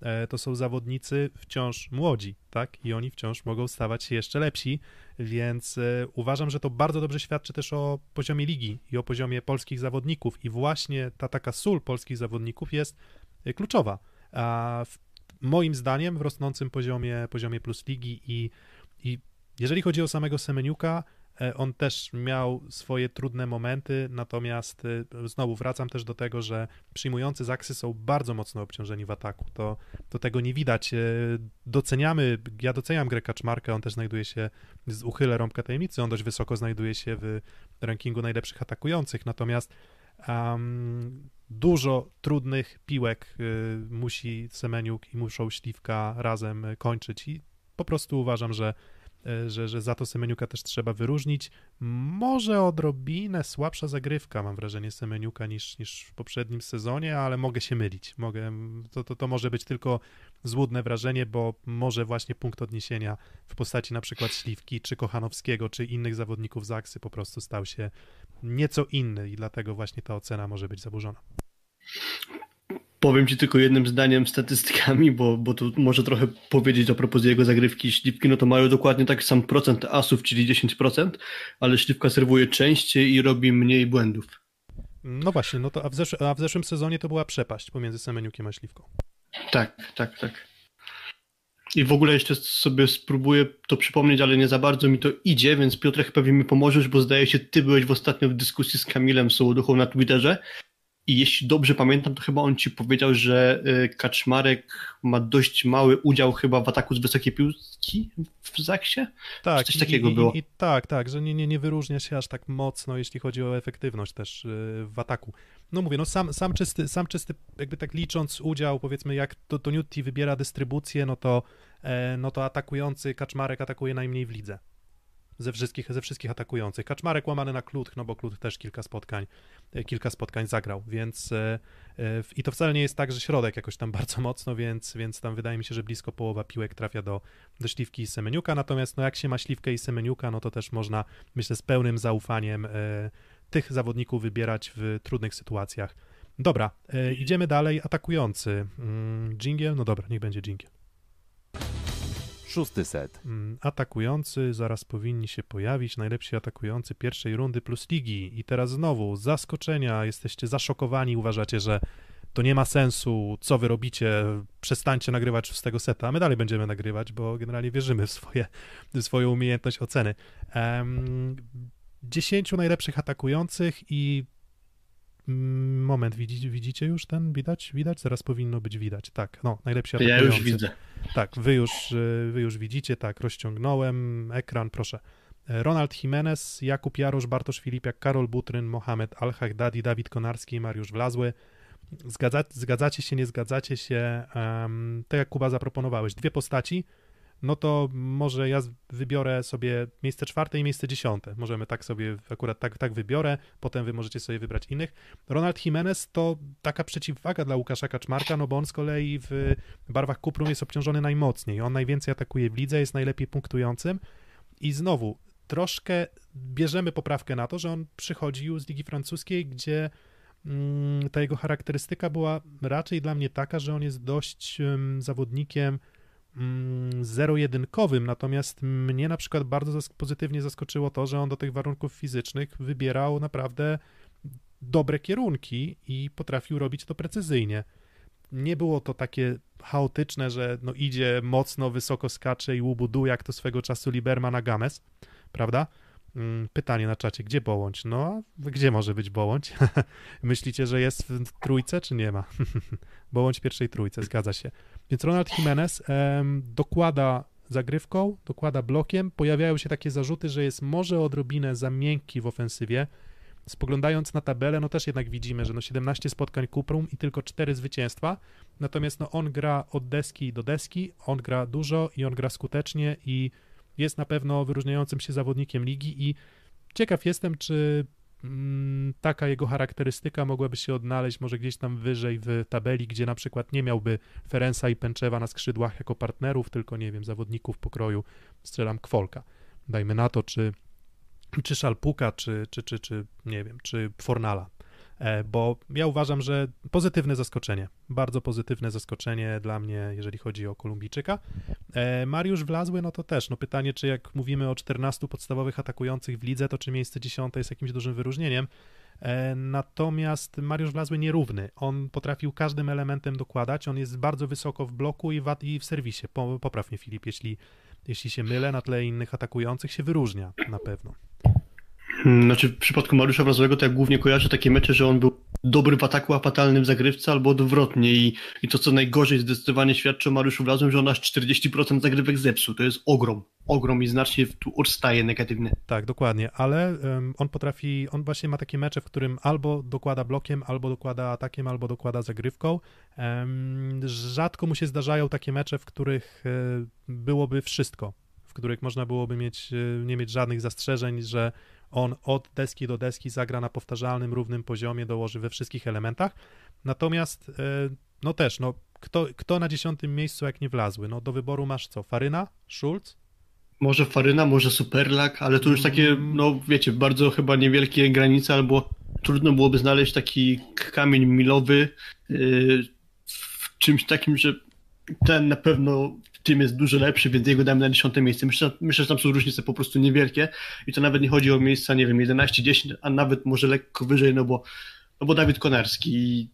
E, to są zawodnicy wciąż młodzi, tak? I oni wciąż mogą stawać się jeszcze lepsi, więc e, uważam, że to bardzo dobrze świadczy też o poziomie ligi i o poziomie polskich zawodników. I właśnie ta taka sól polskich zawodników jest e, kluczowa. A w, moim zdaniem w rosnącym poziomie, poziomie plus ligi i, i jeżeli chodzi o samego Semeniuka, on też miał swoje trudne momenty, natomiast e, znowu wracam też do tego, że przyjmujący zaksy są bardzo mocno obciążeni w ataku. To, to tego nie widać. E, doceniamy, ja doceniam Greka Czmarkę, on też znajduje się, z uchylę rąbka tajemnicy, on dość wysoko znajduje się w rankingu najlepszych atakujących, natomiast um, dużo trudnych piłek musi Semeniuk i muszą Śliwka razem kończyć i po prostu uważam, że E, że, że za to Semeniuka też trzeba wyróżnić. Może odrobinę słabsza zagrywka, mam wrażenie, Semeniuka niż, niż w poprzednim sezonie, ale mogę się mylić. Mogę, to, to, to może być tylko złudne wrażenie, bo może właśnie punkt odniesienia w postaci na przykład Śliwki, czy Kochanowskiego, czy innych zawodników Zaksy po prostu stał się nieco inny i dlatego właśnie ta ocena może być zaburzona. Powiem ci tylko jednym zdaniem statystykami, bo, bo tu może trochę powiedzieć a propos jego zagrywki Śliwki, no to mają dokładnie taki sam procent asów, czyli 10%, ale Śliwka serwuje częściej i robi mniej błędów. No właśnie, no to a w, zesz a w zeszłym sezonie to była przepaść pomiędzy Semeniukiem a Śliwką. Tak, tak, tak. I w ogóle jeszcze sobie spróbuję to przypomnieć, ale nie za bardzo mi to idzie, więc Piotrek pewnie mi pomożesz, bo zdaje się, ty byłeś w ostatnio w dyskusji z Kamilem Sołoduchą na Twitterze i jeśli dobrze pamiętam, to chyba on ci powiedział, że y, Kaczmarek ma dość mały udział chyba w ataku z wysokiej piłki w Zaksie? Tak, coś takiego i, było. I, tak, tak, że nie, nie, nie wyróżnia się aż tak mocno, jeśli chodzi o efektywność też yy, w ataku. No mówię, no sam, sam, czysty, sam czysty, jakby tak licząc udział, powiedzmy jak to, to Newty wybiera dystrybucję, no to, e, no to atakujący Kaczmarek atakuje najmniej w lidze. Ze wszystkich, ze wszystkich atakujących. Kaczmarek łamany na Klut, no bo Klut też kilka spotkań, e, kilka spotkań zagrał, więc e, e, i to wcale nie jest tak, że środek jakoś tam bardzo mocno, więc, więc tam wydaje mi się, że blisko połowa piłek trafia do, do Śliwki i Semeniuka, natomiast no jak się ma Śliwkę i Semeniuka, no to też można, myślę, z pełnym zaufaniem tych zawodników wybierać w trudnych sytuacjach. Dobra, idziemy dalej. Atakujący. Mm, Dżingiel? No dobra, niech będzie dżingiel. Szósty set. Mm, Atakujący zaraz powinni się pojawić. Najlepsi atakujący pierwszej rundy plus ligi. I teraz znowu zaskoczenia. Jesteście zaszokowani, uważacie, że to nie ma sensu, co wy robicie, przestańcie nagrywać szóstego seta, a my dalej będziemy nagrywać, bo generalnie wierzymy w, swoje, w swoją umiejętność oceny. Um, dziesięciu najlepszych atakujących i mm, moment, widzicie, widzicie już ten? Widać? Widać? Zaraz powinno być widać. Tak, no, najlepsi Ja atakujący. już widzę. Tak, wy już, y, wy już widzicie, tak, rozciągnąłem ekran, proszę. E, Ronald Jimenez, Jakub Jarosz, Bartosz Filipiak, Karol Butryn, Mohamed Al-Hagdadi, Dawid Konarski i Mariusz Wlazły. Zgadza, zgadzacie się, nie zgadzacie się? Um, tak jak Kuba zaproponowałeś, dwie postaci, no to może ja wybiorę sobie miejsce czwarte i miejsce dziesiąte. Możemy tak sobie, akurat tak, tak wybiorę, potem wy możecie sobie wybrać innych. Ronald Jimenez to taka przeciwwaga dla Łukasza Kaczmarka, no bo on z kolei w barwach Kuprum jest obciążony najmocniej. On najwięcej atakuje w lidze, jest najlepiej punktującym i znowu troszkę bierzemy poprawkę na to, że on przychodził z Ligi Francuskiej, gdzie mm, ta jego charakterystyka była raczej dla mnie taka, że on jest dość zawodnikiem zero-jedynkowym, natomiast mnie na przykład bardzo zask- pozytywnie zaskoczyło to, że on do tych warunków fizycznych wybierał naprawdę dobre kierunki i potrafił robić to precyzyjnie. Nie było to takie chaotyczne, że no idzie mocno, wysoko skacze i łubudu, jak to swego czasu Liberman na Games, prawda? Mm, Pytanie na czacie, gdzie Bołądź? No, gdzie może być Bołądź? Myślicie, że jest w trójce, czy nie ma? Bołądź pierwszej trójce, zgadza się. Więc Ronald Jimenez dokłada zagrywką, dokłada blokiem. Pojawiają się takie zarzuty, że jest może odrobinę za miękki w ofensywie. Spoglądając na tabelę, no też jednak widzimy, że no 17 spotkań Kuprum i tylko 4 zwycięstwa. Natomiast no on gra od deski do deski, on gra dużo i on gra skutecznie i jest na pewno wyróżniającym się zawodnikiem ligi i ciekaw jestem, czy taka jego charakterystyka mogłaby się odnaleźć może gdzieś tam wyżej w tabeli, gdzie na przykład nie miałby Ferensa i Pęczewa na skrzydłach jako partnerów, tylko nie wiem, zawodników pokroju, strzelam Kwolka. Dajmy na to, czy, czy Szalpuka, czy, czy, czy, czy nie wiem, czy Fornala. E, Bo ja uważam, że pozytywne zaskoczenie, bardzo pozytywne zaskoczenie dla mnie, jeżeli chodzi o Kolumbijczyka. E, Mariusz Wlazły, no to też, no pytanie, czy jak mówimy o 14 podstawowych atakujących w lidze, to czy miejsce 10 jest jakimś dużym wyróżnieniem. E, Natomiast Mariusz Wlazły nierówny. On potrafił każdym elementem dokładać. On jest bardzo wysoko w bloku i w, i w serwisie. Po, popraw mnie, Filip, jeśli, jeśli się mylę, na tle innych atakujących się wyróżnia na pewno. Znaczy w przypadku Mariusza Wrazowego to ja głównie kojarzę takie mecze, że on był dobry w ataku, a fatalny w zagrywce, albo odwrotnie i, i to co najgorzej zdecydowanie świadczy o Mariuszu Wrazowym, że on aż 40% zagrywek zepsuł. To jest ogrom. Ogrom i znacznie tu odstaje negatywny. Tak, dokładnie, ale em, on potrafi, on właśnie ma takie mecze, w którym albo dokłada blokiem, albo dokłada atakiem, albo dokłada zagrywką. Em, rzadko mu się zdarzają takie mecze, w których e, byłoby wszystko, w których można byłoby mieć, e, nie mieć żadnych zastrzeżeń, że on od deski do deski zagra na powtarzalnym, równym poziomie, dołoży we wszystkich elementach. Natomiast, e, no też, no, kto, kto na dziesiątym miejscu, jak nie wlazły? No do wyboru masz co? Faryna? Schulz? Może Faryna, może Superlak, ale to już takie, no wiecie, bardzo chyba niewielkie granice, albo trudno byłoby znaleźć taki kamień milowy yy, w czymś takim, że ten na pewno w tym jest dużo lepszy, więc jego damy na dziesiąte miejsce. Myślę, myślę, że tam są różnice po prostu niewielkie i to nawet nie chodzi o miejsca, nie wiem, 11, 10, a nawet może lekko wyżej, no bo, no bo Dawid Konarski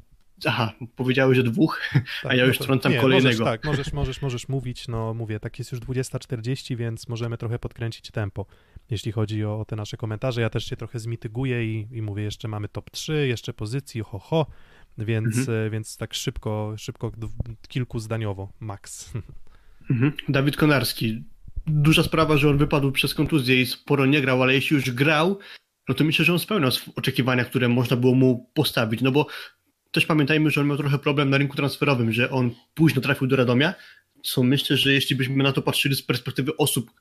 Aha, powiedziałeś, że dwóch, a ja no już trącam nie, kolejnego. Możesz, tak, możesz, możesz, możesz mówić, no mówię, tak jest już 20.40, więc możemy trochę podkręcić tempo. jeśli chodzi o, o te nasze komentarze. Ja też się trochę zmityguję i, i mówię, jeszcze mamy top 3, jeszcze pozycji, ho, ho, więc, Mhm. e, więc tak szybko, szybko, kilkuzdaniowo, max. Mhm. Dawid Konarski. Duża sprawa, że on wypadł przez kontuzję i sporo nie grał, ale jeśli już grał, no to myślę, że on spełniał oczekiwania, które można było mu postawić. No bo też pamiętajmy, że on miał trochę problem na rynku transferowym, że on późno trafił do Radomia, co myślę, że jeśli byśmy na to patrzyli z perspektywy osób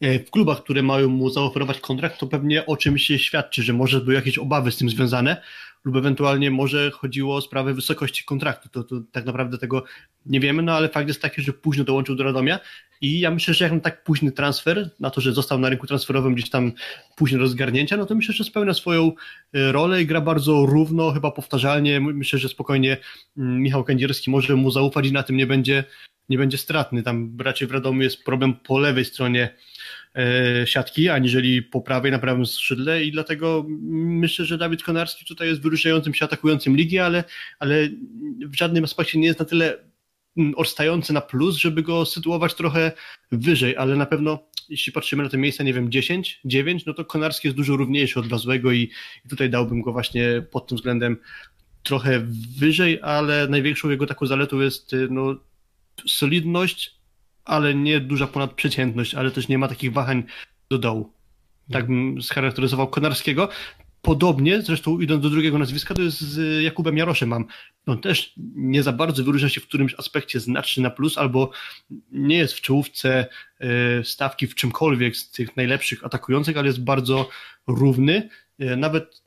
e, w klubach, które mają mu zaoferować kontrakt, to pewnie o czymś się świadczy, że może były jakieś obawy z tym związane, lub ewentualnie może chodziło o sprawę wysokości kontraktu. To, to tak naprawdę tego nie wiemy, no ale fakt jest taki, że późno dołączył do Radomia i ja myślę, że jak na tak późny transfer, na to, że został na rynku transferowym gdzieś tam później rozgarnięcia, no to myślę, że spełnia swoją e, rolę i gra bardzo równo, chyba powtarzalnie. My- Myślę, że spokojnie mm, Michał Kędzierski może mu zaufać i na tym nie będzie, nie będzie stratny. Tam raczej w Radomiu jest problem po lewej stronie e, siatki, aniżeli po prawej na prawym skrzydle i dlatego myślę, że Dawid Konarski tutaj jest wyróżniającym się atakującym ligi, ale, ale w żadnym aspekcie nie jest na tyle mm, odstający na plus, żeby go sytuować trochę wyżej, ale na pewno jeśli patrzymy na te miejsca, nie wiem, 10, 9, no to Konarski jest dużo równiejszy od Wazłego i, i tutaj dałbym go właśnie pod tym względem trochę wyżej, ale największą jego taką zaletą jest y, no, solidność, ale nie duża ponadprzeciętność, ale też nie ma takich wahań do dołu. Tak bym scharakteryzował Konarskiego. Podobnie, zresztą idąc do drugiego nazwiska, to jest z Jakubem Jaroszem mam. On też nie za bardzo wyróżnia się w którymś aspekcie znacznie na plus, albo nie jest w czołówce e, stawki w czymkolwiek z tych najlepszych atakujących, ale jest bardzo równy. E, Nawet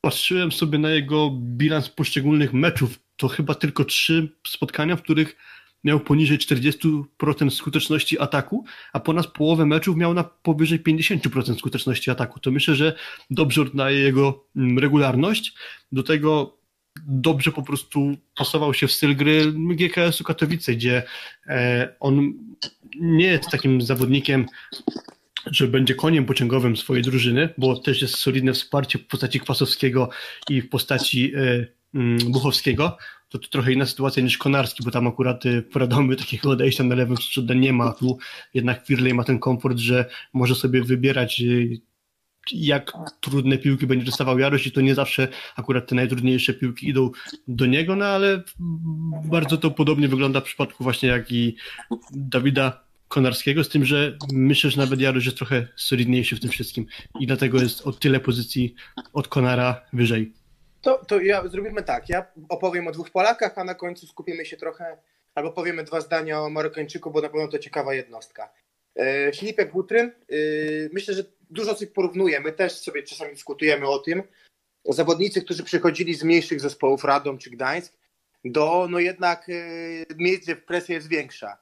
patrzyłem sobie na jego bilans poszczególnych meczów. To chyba tylko trzy spotkania, w których miał poniżej 40% skuteczności ataku, a ponad połowę meczów miał na powyżej 50% skuteczności ataku. To myślę, że dobrze oddaje jego mm, regularność. Do tego dobrze po prostu pasował się w styl gry GKS-u Katowice, gdzie e, on nie jest takim zawodnikiem, że będzie koniem pociągowym swojej drużyny, bo też jest solidne wsparcie w postaci Kwasowskiego i w postaci e, mm, Buchowskiego. To, to trochę inna sytuacja niż Konarski, bo tam akurat e, w Radomiu takiego odejścia na lewym skrzydle nie ma. Tu jednak Firley ma ten komfort, że może sobie wybierać e, jak trudne piłki będzie dostawał Jaroś i to nie zawsze akurat te najtrudniejsze piłki idą do niego, no ale bardzo to podobnie wygląda w przypadku właśnie jak i Dawida Konarskiego, z tym, że myślę, że nawet Jarosz jest trochę solidniejszy w tym wszystkim i dlatego jest o tyle pozycji od Konara wyżej. To, to ja zrobimy tak. Ja opowiem o dwóch Polakach, a na końcu skupimy się trochę, albo powiemy dwa zdania o Marokańczyku, bo na pewno to ciekawa jednostka. E, Filipek Butryn, e, myślę, że dużo tych porównuje. My też sobie czasami dyskutujemy o tym. Zawodnicy, którzy przychodzili z mniejszych zespołów, Radom czy Gdańsk, do no jednak e, miejsc, gdzie presja jest większa.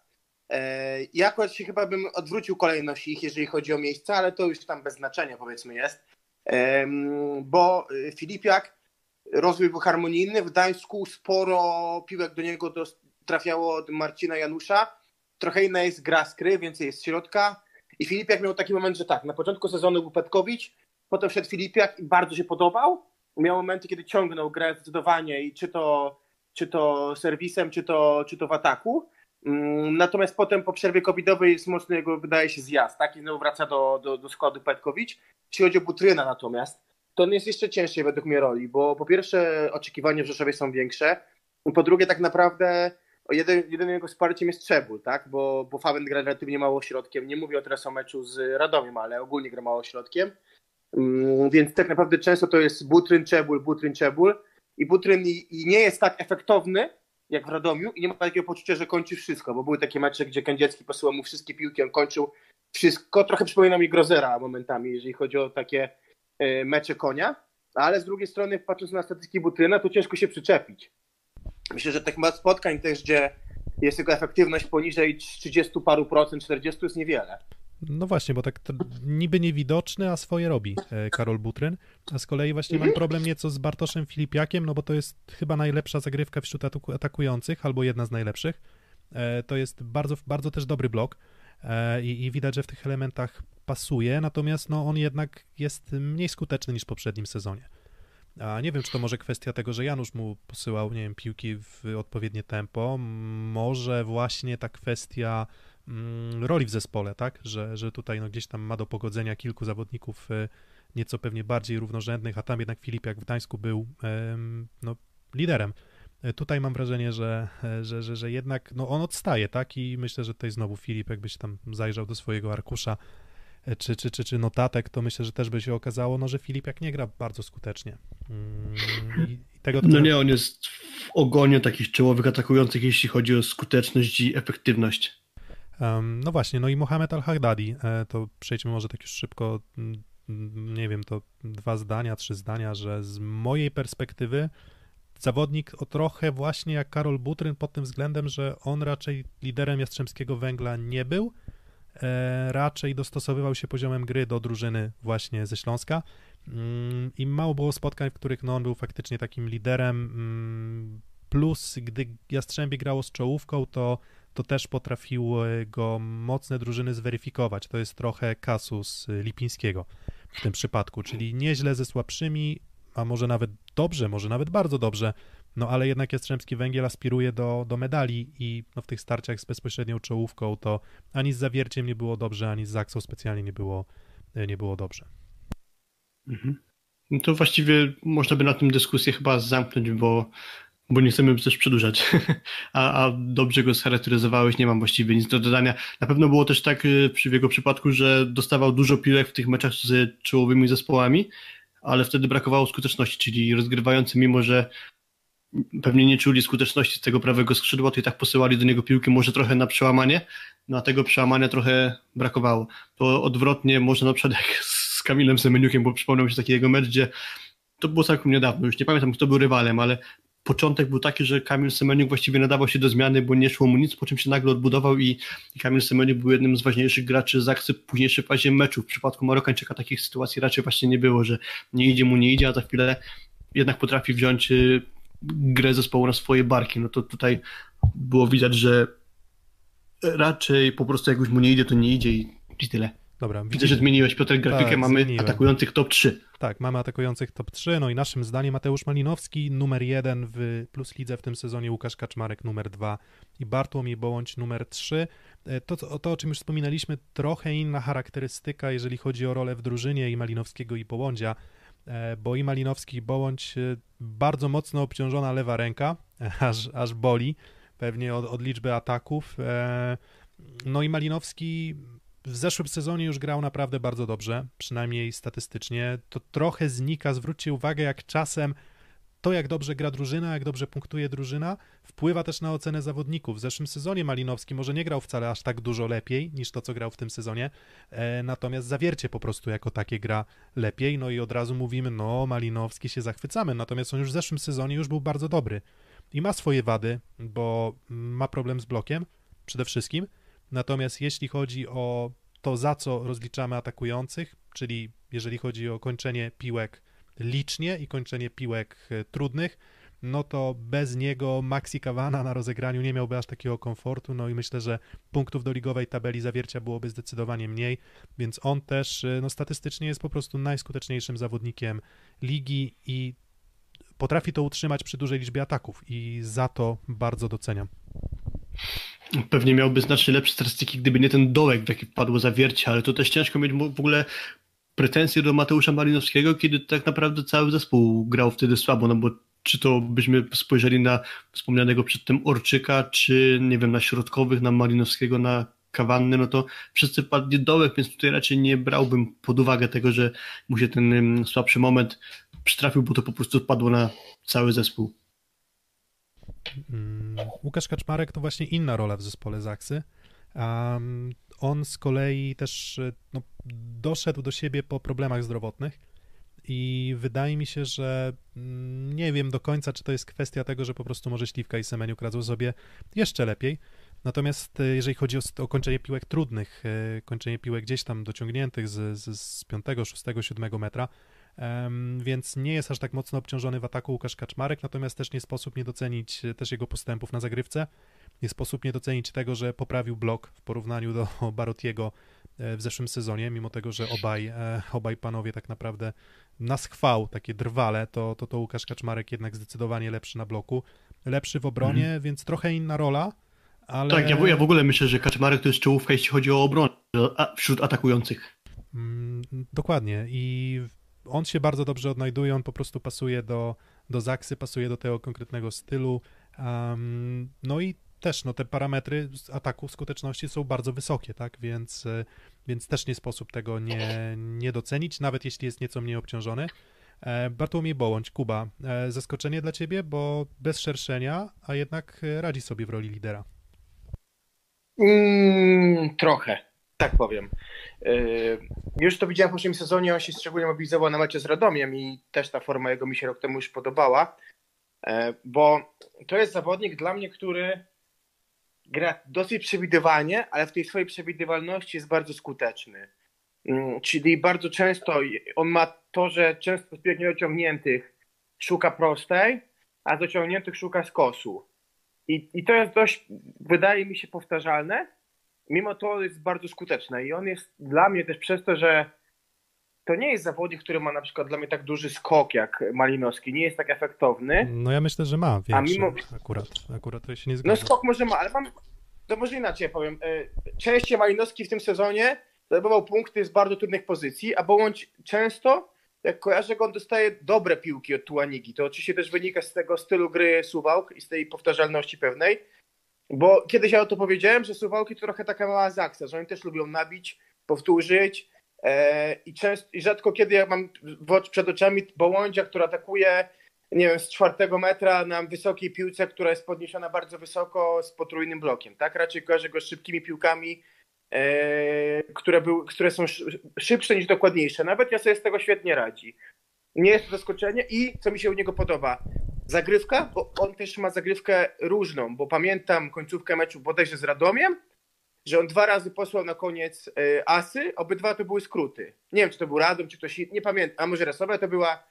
E, Ja akurat się chyba bym odwrócił kolejność ich, jeżeli chodzi o miejsca, ale to już tam bez znaczenia powiedzmy jest. Em, Bo e, Filipiak rozwój był harmonijny. W Gdańsku sporo piłek do niego dos- trafiało od Marcina Janusza. Trochę inna jest gra z więcej jest środka. I Filipiak miał taki moment, że tak, na początku sezonu był Petkowicz, potem wszedł Filipiak i bardzo się podobał. Miał momenty, kiedy ciągnął grę zdecydowanie i czy to, czy to serwisem, czy to, czy to w ataku. Mm, Natomiast potem po przerwie covidowej jest mocno jego, wydaje się, zjazd. Tak? I znowu wraca do, do, do składu Petkowicz. Jeśli chodzi o Butryna natomiast, to jest jeszcze cięższy według mnie roli, bo po pierwsze oczekiwania w Rzeszowie są większe, po drugie tak naprawdę jeden, jedynym jego wsparciem jest Trzebul, tak? bo, bo Faben gra relatywnie mało środkiem, nie mówię teraz o meczu z Radomiem, ale ogólnie gra mało środkiem, Mm, więc tak naprawdę często to jest Butryn, Czebul, Butryn, Czebul i Butryn i, i nie jest tak efektowny jak w Radomiu i nie ma takiego poczucia, że kończy wszystko, bo były takie mecze, gdzie Kędziecki posyłał mu wszystkie piłki, on kończył wszystko, trochę przypomina mi Grozera momentami, jeżeli chodzi o takie mecze konia, ale z drugiej strony patrząc na statystyki Butryna, to ciężko się przyczepić. Myślę, że tych spotkań też, gdzie jest jego efektywność poniżej 30 paru procent, 40 jest niewiele. No właśnie, bo tak niby niewidoczny, a swoje robi e, Karol Butryn. A z kolei właśnie mam problem nieco z Bartoszem Filipiakiem, no bo to jest chyba najlepsza zagrywka wśród ataku- atakujących, albo jedna z najlepszych. E, To jest bardzo, bardzo też dobry blok e, i, i widać, że w tych elementach pasuje, natomiast no, on jednak jest mniej skuteczny niż w poprzednim sezonie. A nie wiem, czy to może kwestia tego, że Janusz mu posyłał, nie wiem, piłki w odpowiednie tempo. Może właśnie ta kwestia mm, roli w zespole, tak? Że, że tutaj no, gdzieś tam ma do pogodzenia kilku zawodników y, nieco pewnie bardziej równorzędnych, a tam jednak Filip jak w Gdańsku był no, liderem. Y, tutaj mam wrażenie, że, że, że, że jednak no, on odstaje, tak? I myślę, że tutaj znowu Filip, jakbyś tam zajrzał do swojego arkusza czy, czy, czy, czy notatek, to myślę, że też by się okazało, no, że Filip jak nie gra bardzo skutecznie. Mm, I, tego no nie, on jest w ogonie takich czołowych atakujących, jeśli chodzi o skuteczność i efektywność. Um, no właśnie, no i Mohamed Al-Hagdadi, e, to przejdźmy może tak już szybko, nie wiem, to dwa zdania, trzy zdania, że z mojej perspektywy zawodnik o trochę właśnie jak Karol Butryn pod tym względem, że on raczej liderem Jastrzębskiego Węgla nie był, raczej dostosowywał się poziomem gry do drużyny właśnie ze Śląska. Mm, i mało było spotkań, w których no, on był faktycznie takim liderem, mm, plus gdy Jastrzębie grało z czołówką, to to też potrafiły go mocne drużyny zweryfikować. To jest trochę kasus Lipińskiego w tym przypadku, czyli nieźle ze słabszymi, a może nawet dobrze, może nawet bardzo dobrze, no ale jednak Jastrzębski Węgiel aspiruje do, do medali i no, w tych starciach z bezpośrednią czołówką to ani z Zawierciem nie było dobrze, ani z Zaksą specjalnie nie było, nie było dobrze. Mhm. No to właściwie można by na tym dyskusję chyba zamknąć, bo bo nie chcemy też przedłużać, a, a dobrze go scharakteryzowałeś, nie mam właściwie nic do dodania. Na pewno było też tak y, przy jego przypadku, że dostawał dużo piłek w tych meczach z czołowymi zespołami, ale wtedy brakowało skuteczności, czyli rozgrywający, mimo że pewnie nie czuli skuteczności tego prawego skrzydła, to i tak posyłali do niego piłki może trochę na przełamanie, no a tego przełamania trochę brakowało. To odwrotnie można na przykład jak z Kamilem Semeniukiem, bo przypomniał się taki jego mecz, gdzie to było całkiem niedawno, już nie pamiętam kto był rywalem, ale początek był taki, że Kamil Semeniuk właściwie nadawał się do zmiany, bo nie szło mu nic, po czym się nagle odbudował i, i Kamil Semeniuk był jednym z ważniejszych graczy z akcji w późniejszej fazie meczu. W przypadku Marokańczyka takich sytuacji raczej właśnie nie było, że nie idzie mu, nie idzie, a za chwilę jednak potrafi wziąć y, grę zespołu na swoje barki. No to tutaj było widać, że raczej po prostu jak już mu nie idzie, to nie idzie i, i tyle. Dobra, Widzę, że zmieniłeś Piotr grafikę, tak, mamy zmieniłem. atakujących top 3. Tak, mamy atakujących top 3, no i naszym zdaniem Mateusz Malinowski numer 1 w Plus Lidze w tym sezonie, Łukasz Kaczmarek numer 2 i Bartłomiej Bołądź numer 3. E, to, to, o czym już wspominaliśmy, trochę inna charakterystyka, jeżeli chodzi o rolę w drużynie i Malinowskiego i Połądzia, e, bo i Malinowski i Bołądź e, bardzo mocno obciążona lewa ręka, aż, aż boli, pewnie od, od liczby ataków. No i Malinowski w zeszłym sezonie już grał naprawdę bardzo dobrze, przynajmniej statystycznie. To trochę znika. Zwróćcie uwagę, jak czasem to, jak dobrze gra drużyna, jak dobrze punktuje drużyna, wpływa też na ocenę zawodników. W zeszłym sezonie Malinowski może nie grał wcale aż tak dużo lepiej niż to, co grał w tym sezonie, e, natomiast zawiercie po prostu jako takie gra lepiej, no i od razu mówimy, no Malinowski się zachwycamy, natomiast on już w zeszłym sezonie już był bardzo dobry i ma swoje wady, bo ma problem z blokiem przede wszystkim, Natomiast jeśli chodzi o to, za co rozliczamy atakujących, czyli jeżeli chodzi o kończenie piłek licznie i kończenie piłek e, trudnych, no to bez niego Maxi Kawana na rozegraniu nie miałby aż takiego komfortu, no i myślę, że punktów do ligowej tabeli zawiercia byłoby zdecydowanie mniej, więc on też e, no, statystycznie jest po prostu najskuteczniejszym zawodnikiem ligi i potrafi to utrzymać przy dużej liczbie ataków i za to bardzo doceniam. Pewnie miałby znacznie lepsze statystyki, gdyby nie ten dołek, w jaki padło zawiercie, ale to też ciężko mieć w ogóle pretensje do Mateusza Malinowskiego, kiedy tak naprawdę cały zespół grał wtedy słabo, no bo czy to byśmy spojrzeli na wspomnianego przedtem Orczyka, czy nie wiem, na środkowych, na Malinowskiego, na Kawanny, no to wszyscy padli dołek, więc tutaj raczej nie brałbym pod uwagę tego, że mu się ten słabszy moment przytrafił, bo to po prostu padło na cały zespół. Mm, Łukasz Kaczmarek to właśnie inna rola w zespole Zaksy. Um, on z kolei też no, doszedł do siebie po problemach zdrowotnych i wydaje mi się, że mm, nie wiem do końca, czy to jest kwestia tego, że po prostu może Śliwka i Semeniuk radzą sobie jeszcze lepiej. Natomiast e, jeżeli chodzi o, o kończenie piłek trudnych, e, kończenie piłek gdzieś tam dociągniętych z, z, z 5, 6, 7 metra, więc nie jest aż tak mocno obciążony w ataku Łukasz Kaczmarek, natomiast też nie sposób nie docenić e, też jego postępów na zagrywce, nie sposób nie docenić tego, że poprawił blok w porównaniu do Barotiego e, w zeszłym sezonie, mimo tego, że obaj, e, obaj panowie tak naprawdę na schwał, takie drwale, to, to, to Łukasz Kaczmarek jednak zdecydowanie lepszy na bloku, lepszy w obronie, mhm. więc trochę inna rola, Ale... Tak, ja, w- ja w ogóle myślę, że Kaczmarek to jest czołówka, jeśli chodzi o obronę wśród atakujących. Mm, Dokładnie i on się bardzo dobrze odnajduje, on po prostu pasuje do, do Zaksy, pasuje do tego konkretnego stylu. Um, no i też no, te parametry ataku skuteczności są bardzo wysokie, tak? Więc, e, więc też nie sposób tego nie, nie docenić, nawet jeśli jest nieco mniej obciążony. E, Bartłomiej Bołądź, Kuba, e, zaskoczenie dla ciebie, bo bez szerszenia, a jednak radzi sobie w roli lidera. Mm, trochę, tak powiem. Yy, już to widziałem w poprzednim sezonie, on się szczególnie mobilizował na mecze z Radomiem i też ta forma jego mi się rok temu już podobała, e, bo to jest zawodnik dla mnie, który gra dosyć przewidywalnie, ale w tej swojej przewidywalności jest bardzo skuteczny. Mm, Czyli bardzo często on ma to, że często z piłek niedociągniętych szuka prostej, a z dociągniętych szuka skosu. I, I to jest dość, wydaje mi się, powtarzalne. Mimo to jest bardzo skuteczne. I on jest dla mnie też przez to, że to nie jest zawodnik, który ma na przykład dla mnie tak duży skok jak Malinowski, nie jest tak efektowny. No ja myślę, że ma większy mimo- akurat, akurat to się nie No zgadza. skok może ma, ale mam, to może inaczej powiem. E, Częściej Malinowski w tym sezonie zdobywał punkty z bardzo trudnych pozycji, a Bołądź często, jak kojarzę go, on dostaje dobre piłki od Tuanigi. To oczywiście też wynika z tego stylu gry Suwałk i z tej powtarzalności pewnej. Bo kiedyś ja o to powiedziałem, że Suwałki to trochę taka mała zaksa, że oni też lubią nabić, powtórzyć e, i, często, i rzadko kiedy ja mam przed oczami Bołądzia, który atakuje nie wiem, z czwartego metra na wysokiej piłce, która jest podniesiona bardzo wysoko z potrójnym blokiem, tak? Raczej kojarzę go z szybkimi piłkami, e, które, był, które są szy- szybsze niż dokładniejsze. Nawet ja sobie z tego świetnie radzi. Nie jest to zaskoczenie i co mi się u niego podoba, zagrywka, bo on też ma zagrywkę różną, bo pamiętam końcówkę meczu bodajże z Radomiem, że on dwa razy posłał na koniec e, asy, obydwa to były skróty. Nie wiem, czy to był Radom, czy ktoś inny, nie pamiętam, a może Rasowa to była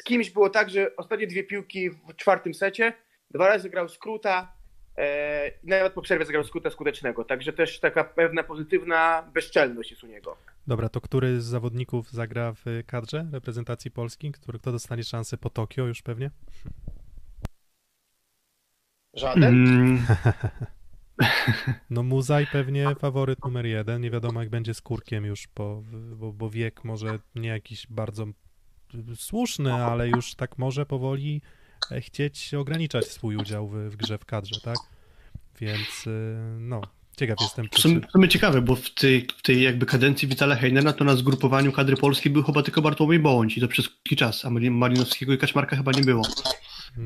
z kimś było tak, że ostatnie dwie piłki w czwartym secie, dwa razy grał skróta e, nawet po przerwie zagrał skróta skutecznego, także też taka pewna pozytywna bezczelność jest u niego. Dobra, to który z zawodników zagra w kadrze reprezentacji Polski? Który, kto dostanie szansę po Tokio już pewnie? Żaden? Mm, No Muzaj pewnie faworyt numer jeden. Nie wiadomo jak będzie z Kurkiem już, po, bo, bo wiek może nie jakiś bardzo słuszny, ale już tak może powoli e, chcieć ograniczać swój udział w, w grze w kadrze, tak? Więc y, no, ciekaw jestem, w sumie, w sumie ciekawe, bo w tej, w tej jakby kadencji Witala Heinera to na zgrupowaniu kadry polskiej był chyba tylko Bartłomiej Bołądź i to przez krótki czas, a Mali- Malinowskiego i Kaczmarka chyba nie było.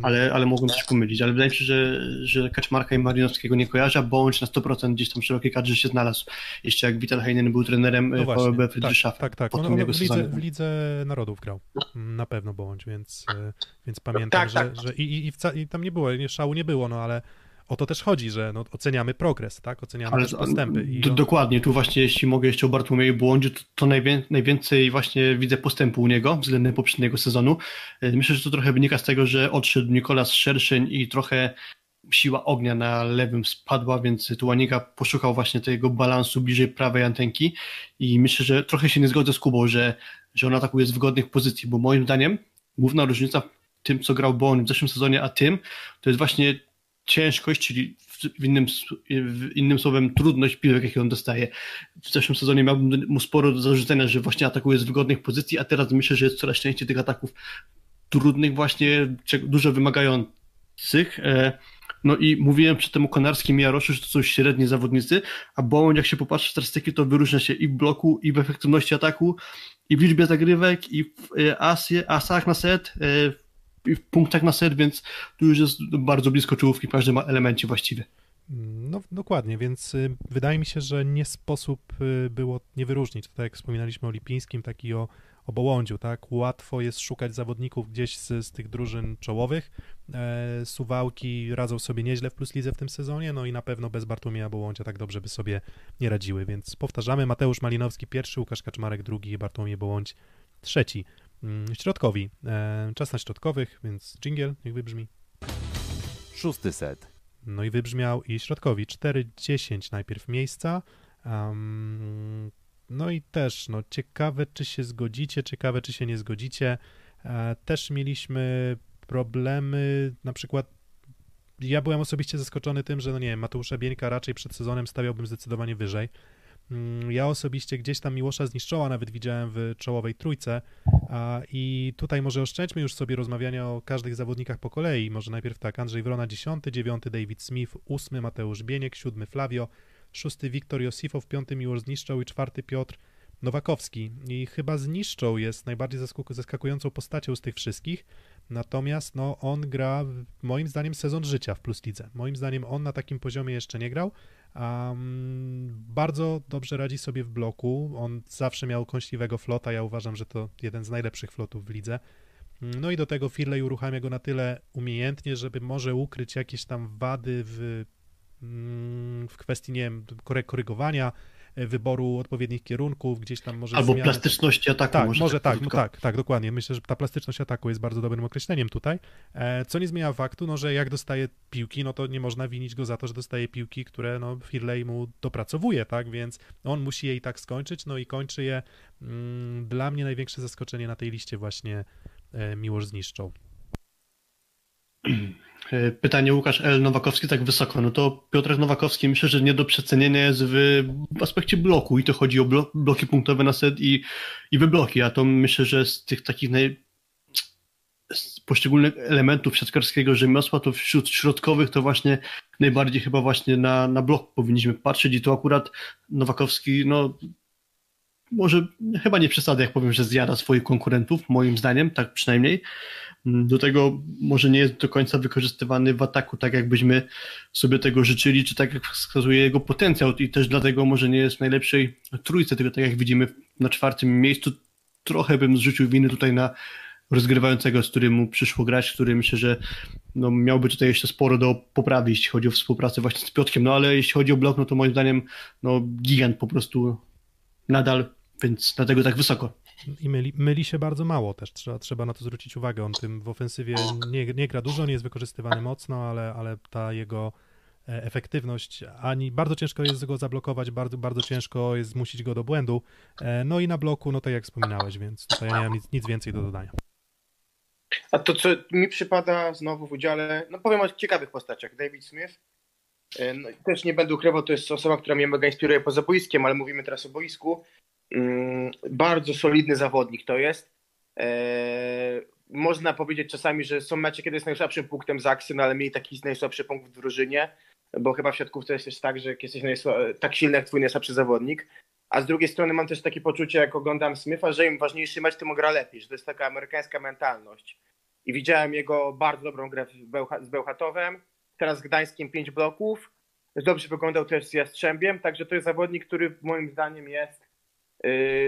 Ale, ale mogłem coś pomylić, ale wydaje mi się, że, że Kaczmarka i Malinowskiego nie kojarzę, a Bądź na 100% gdzieś tam w szerokiej kadrze się znalazł. Jeszcze jak Vital Heinen był trenerem No no VB tak, Friedrichshafen. tak, tak. On, Potem on jego w, lidze, w Lidze Narodów grał. Mm, Na pewno bądź, więc, e, więc pamiętam, Tak, że, tak. że i, i, i, wca, i tam nie było, nie, szału nie było, no ale o to też chodzi, że no, oceniamy progres, tak? Oceniamy Ale postępy. I dokładnie, tu właśnie jeśli mogę jeszcze o Bartłomieju Błądziu, to, to najwię, najwięcej właśnie widzę postępu u niego względem poprzedniego sezonu. E, Myślę, że to trochę wynika z tego, że odszedł Nikolas Szerszeń i trochę siła ognia na lewym spadła, więc Tułanika poszukał właśnie tego balansu bliżej prawej antenki i myślę, że trochę się nie zgodzę z Kubą, że, że on atakuje z wygodnych pozycji, bo moim zdaniem główna różnica w tym, co grał Boń w zeszłym sezonie, a tym, to jest właśnie ciężkość, czyli w, w, innym, w innym słowem trudność piłek, jakie on dostaje. W zeszłym sezonie miałbym mu sporo do zarzucenia, że właśnie atakuje z wygodnych pozycji, a teraz myślę, że jest coraz częściej tych ataków trudnych właśnie, dużo wymagających. E, No i mówiłem przy tym o Konarskim i Jaroszu, że to są średni zawodnicy, a Bołądź, jak się popatrzy w statystyki, to wyróżnia się i w bloku, i w efektywności ataku, i w liczbie zagrywek, i w e, asie, asach na set, e, i w punktach na set, więc tu już jest bardzo blisko czołówki w każdym elemencie właściwie. No dokładnie, więc y, wydaje mi się, że nie sposób y, było nie wyróżnić. Tak jak wspominaliśmy o Lipińskim, tak i o, o Bołądziu, tak? Łatwo jest szukać zawodników gdzieś z, z tych drużyn czołowych. E, Suwałki radzą sobie nieźle w Plus Lidze w tym sezonie, no i na pewno bez Bartłomieja Bołądzia tak dobrze by sobie nie radziły, więc powtarzamy, Mateusz Malinowski pierwszy, Łukasz Kaczmarek drugi, Bartłomiej Bołądź trzeci. Mm, Środkowi. E, Czas na środkowych, więc jingle niech wybrzmi. Szósty set. No i wybrzmiał i środkowi 4-10 najpierw miejsca. Um, no i też, no ciekawe, czy się zgodzicie, ciekawe, czy się nie zgodzicie. E, też mieliśmy problemy, na przykład ja byłem osobiście zaskoczony tym, że no nie wiem, Mateusza Bieńka raczej przed sezonem stawiałbym zdecydowanie wyżej. Mm, Ja osobiście gdzieś tam Miłosza zniszczoła, nawet widziałem w czołowej trójce. I tutaj może oszczędźmy już sobie rozmawiania o każdych zawodnikach po kolei. Może najpierw tak, Andrzej Wrona 10, 9 David Smith, 8 Mateusz Bieniek, 7 Flavio, 6 Wiktor Josifow, 5 Miłosz Zniszczał i 4 Piotr Nowakowski. I chyba Zniszczał jest najbardziej zaskaku- zaskakującą postacią z tych wszystkich. Natomiast no, on gra, moim zdaniem, sezon życia w Plus Lidze. Moim zdaniem on na takim poziomie jeszcze nie grał. Um, bardzo dobrze radzi sobie w bloku. On zawsze miał kąśliwego flota. Ja uważam, że to jeden z najlepszych flotów w lidze. No i do tego Firley uruchamia go na tyle umiejętnie, żeby może ukryć jakieś tam wady w, mm, w kwestii, nie wiem, kory- korygowania, wyboru odpowiednich kierunków, gdzieś tam może Albo zmiany- plastyczności ataku. tak, może, tak, no krótko. tak, tak, dokładnie. Myślę, że ta plastyczność ataku jest bardzo dobrym określeniem tutaj, e, co nie zmienia faktu, no, że jak dostaje piłki, no to nie można winić go za to, że dostaje piłki, które no, Firley mu dopracowuje, tak, więc on musi je i tak skończyć, no i kończy je. Mm, Dla mnie największe zaskoczenie na tej liście właśnie e, Miłosz zniszczą. E, Pytanie Łukasz L. Nowakowski tak wysoko. No to Piotr Nowakowski myślę, że nie do przecenienia jest w, aspekcie bloku i to chodzi o blo, bloki punktowe na set i, i wybloki, a to myślę, że z tych takich naj, z poszczególnych elementów siatkarskiego rzemiosła, to wśród środkowych to właśnie najbardziej chyba właśnie na, na blok powinniśmy patrzeć i tu akurat Nowakowski, no może chyba nie przesadzę, jak powiem, że zjada swoich konkurentów, moim zdaniem, tak przynajmniej. Do tego może nie jest do końca wykorzystywany w ataku tak, jakbyśmy sobie tego życzyli, czy tak jak wskazuje jego potencjał. I też dlatego może nie jest w najlepszej trójce, tylko tak jak widzimy na czwartym miejscu, trochę bym zrzucił winy tutaj na rozgrywającego, z którym mu przyszło grać, który myślę, że no, miałby tutaj jeszcze sporo do poprawy, jeśli chodzi o współpracę właśnie z Piotkiem, no ale jeśli chodzi o blok, no to moim zdaniem no, gigant po prostu nadal, więc dlatego tak wysoko. I myli, myli się bardzo mało też, trzeba, trzeba na to zwrócić uwagę. On tym w ofensywie nie, nie gra dużo, nie jest wykorzystywany mocno, ale, ale ta jego e, efektywność, ani bardzo ciężko jest go zablokować, bardzo, bardzo ciężko jest zmusić go do błędu. E, No i na bloku, no tak jak wspominałeś, więc tutaj ja nie mam nic, nic więcej do dodania. A to, co mi przypada znowu w udziale, no powiem o ciekawych postaciach. David Smith, e, no, też nie będę ukrywał, to jest osoba, która mnie mega inspiruje poza boiskiem, ale mówimy teraz o boisku. Mm, Bardzo solidny zawodnik to jest. E, Można powiedzieć czasami, że są mecze, kiedy jest najsłabszym punktem Zaksy, no ale mieli taki najsłabszy punkt w drużynie, bo chyba w siatkówce jest też tak, że jak jesteś tak silny jak twój najsłabszy zawodnik. A z drugiej strony mam też takie poczucie, jak oglądam Smitha, że im ważniejszy mecz, tym gra lepiej, że to jest taka amerykańska mentalność. I widziałem jego bardzo dobrą grę z Bełchatowem, teraz z Gdańskiem 5 bloków. Dobrze wyglądał też z Jastrzębiem, także to jest zawodnik, który moim zdaniem jest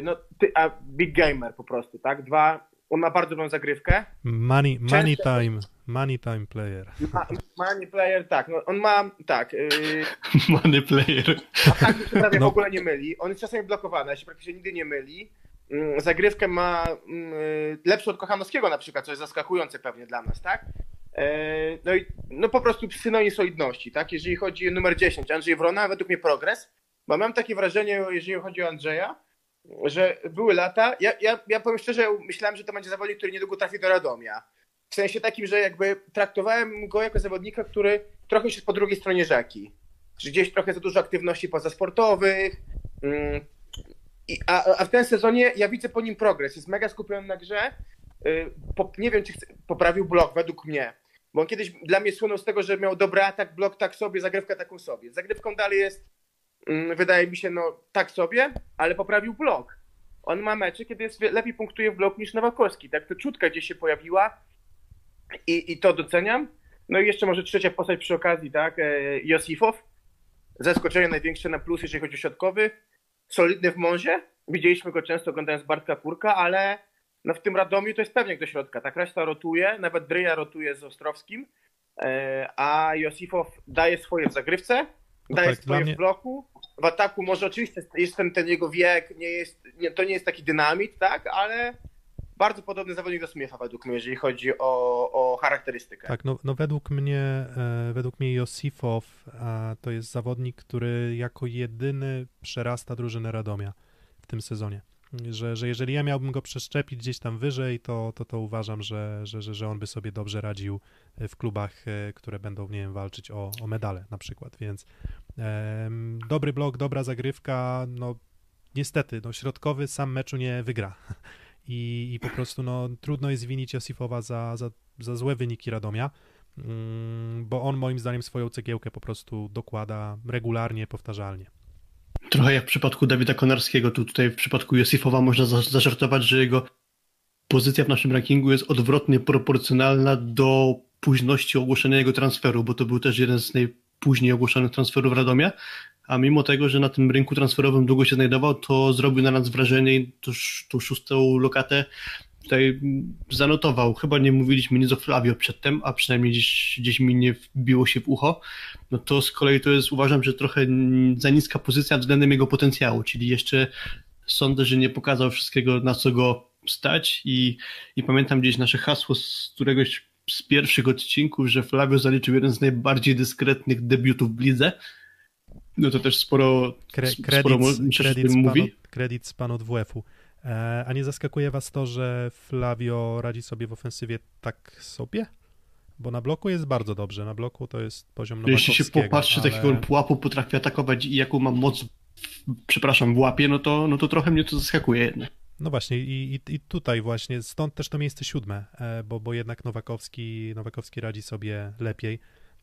no, ty, a big gamer po prostu, tak? Dwa, on ma bardzo dobrą zagrywkę. Money, money Często- time, money time player. Ma, money player, tak, no, on ma, tak, yy, Money player. a tak się prawie No. w ogóle nie myli. On jest czasami blokowany, ale się praktycznie nigdy nie myli. Mm, Zagrywkę ma mm, y, lepszą od Kochanowskiego na przykład, co jest zaskakujące pewnie dla nas, tak? E, No i no po prostu synonim solidności, tak? Jeżeli chodzi o numer 10, Andrzej Wrona, według mnie progres, bo mam takie wrażenie, jeżeli chodzi o Andrzeja, że były lata, ja, ja, ja powiem szczerze, myślałem, że to będzie zawodnik, który niedługo trafi do Radomia. W sensie takim, że jakby traktowałem go jako zawodnika, który trochę już jest po drugiej stronie rzeki. Że gdzieś trochę za dużo aktywności pozasportowych. Mm, i, a, a w tym sezonie ja widzę po nim progres. Jest mega skupiony na grze. Y, Po, nie wiem, czy poprawił blok według mnie. Bo on kiedyś dla mnie słynął z tego, że miał dobry atak, blok tak sobie, zagrywka taką sobie. Zagrywką dalej jest, wydaje mi się, no tak sobie, ale poprawił blok. On ma mecze, kiedy jest, lepiej punktuje w blok niż Nowakowski. Tak, to czutka gdzieś się pojawiła i, i to doceniam. No i jeszcze może trzecia postać przy okazji, tak, e, Josifow. Zaskoczenie największe na plus, jeżeli chodzi o środkowych. Solidny w Monzie. Widzieliśmy go często oglądając Bartka Kurka, ale no w tym Radomiu to jest pewnie do środka. Tak reszta rotuje, nawet Dryja rotuje z Ostrowskim, e, a Josifow daje swoje w zagrywce, daje tak, swoje mnie- w bloku. W ataku może oczywiście jest ten, ten jego wiek, nie jest, nie, to nie jest taki dynamit, tak, ale bardzo podobny zawodnik do Smitha według mnie, jeżeli chodzi o, o charakterystykę. Tak, no, no według mnie, e, według mnie Josifow e, to jest zawodnik, który jako jedyny przerasta drużynę Radomia w tym sezonie. Że, że jeżeli ja miałbym go przeszczepić gdzieś tam wyżej, to, to, to uważam, że, że, że, że on by sobie dobrze radził w klubach, e, które będą, nie wiem, walczyć o, o medale na przykład, więc dobry blok, dobra zagrywka, no niestety, no środkowy sam meczu nie wygra i, i po prostu no trudno jest winić Josifowa za, za, za złe wyniki Radomia, mm, bo on moim zdaniem swoją cegiełkę po prostu dokłada regularnie, powtarzalnie. Trochę jak w przypadku Dawida Konarskiego, tu tutaj w przypadku Josifowa można za- zażartować, że jego pozycja w naszym rankingu jest odwrotnie proporcjonalna do późności ogłoszenia jego transferu, bo to był też jeden z najpóźniej ogłoszonych transferów w Radomia, a mimo tego, że na tym rynku transferowym długo się znajdował, to zrobił na nas wrażenie i tą, sz- tą szóstą lokatę tutaj zanotował. Chyba nie mówiliśmy nic o Flavio przedtem, a przynajmniej gdzieś, gdzieś mi nie wbiło się w ucho. No to z kolei to jest, uważam, że trochę za niska pozycja względem jego potencjału, czyli jeszcze sądzę, że nie pokazał wszystkiego, na co go stać i, i pamiętam gdzieś nasze hasło z któregoś z pierwszych odcinków, że Flavio zaliczył jeden z najbardziej dyskretnych debiutów w lidze. No to też sporo, Kre, sporo mi się kredyt, tym mówi. kredyt z panu od WF-u. E, a nie zaskakuje was to, że Flavio radzi sobie w ofensywie tak sobie? Bo na bloku jest bardzo dobrze. Na bloku to jest poziom Jeśli się popatrzy, ale... takiego pułapu potrafi atakować i jaką ma moc, przepraszam, w łapie, no to, no to trochę mnie to zaskakuje jednak. No właśnie i, i, i tutaj właśnie, stąd też to miejsce siódme, e, bo, bo jednak Nowakowski, Nowakowski radzi sobie lepiej.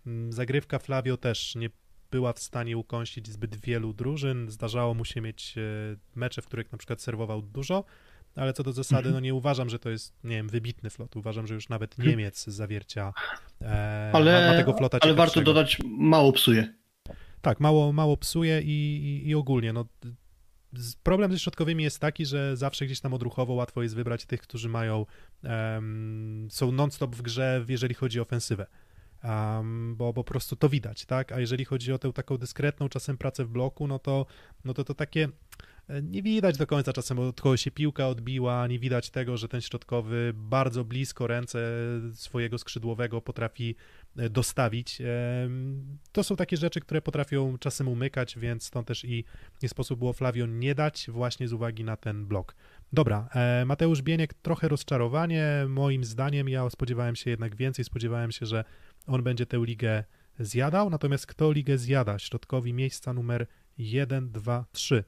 Mm, Zagrywka Flavio też nie była w stanie ukąsić zbyt wielu drużyn. Zdarzało mu się mieć e, mecze, w których na przykład serwował dużo, ale co do zasady, Mhm. no nie uważam, że to jest, nie wiem, wybitny flot. Uważam, że już nawet Niemiec z zawiercia e, ma, Ale, ma tego flota ale warto dodać, mało psuje. Tak, mało, mało psuje i, i, i ogólnie, no problem ze środkowymi jest taki, że zawsze gdzieś tam odruchowo łatwo jest wybrać tych, którzy mają, em, są non-stop w grze, jeżeli chodzi o ofensywę. Um, bo, bo po prostu to widać, tak? A jeżeli chodzi o tę taką dyskretną czasem pracę w bloku, no to, no to to takie nie widać do końca czasem od kogo się piłka odbiła, nie widać tego, że ten środkowy bardzo blisko ręce swojego skrzydłowego potrafi e, dostawić. Em, To są takie rzeczy, które potrafią czasem umykać, więc stąd też i nie sposób było Flavio nie dać właśnie z uwagi na ten blok. Dobra, e, Mateusz Bieniek trochę rozczarowanie, moim zdaniem ja spodziewałem się jednak więcej, spodziewałem się, że on będzie tę ligę zjadał, natomiast kto ligę zjada? Środkowi miejsca numer 1, 2, 3.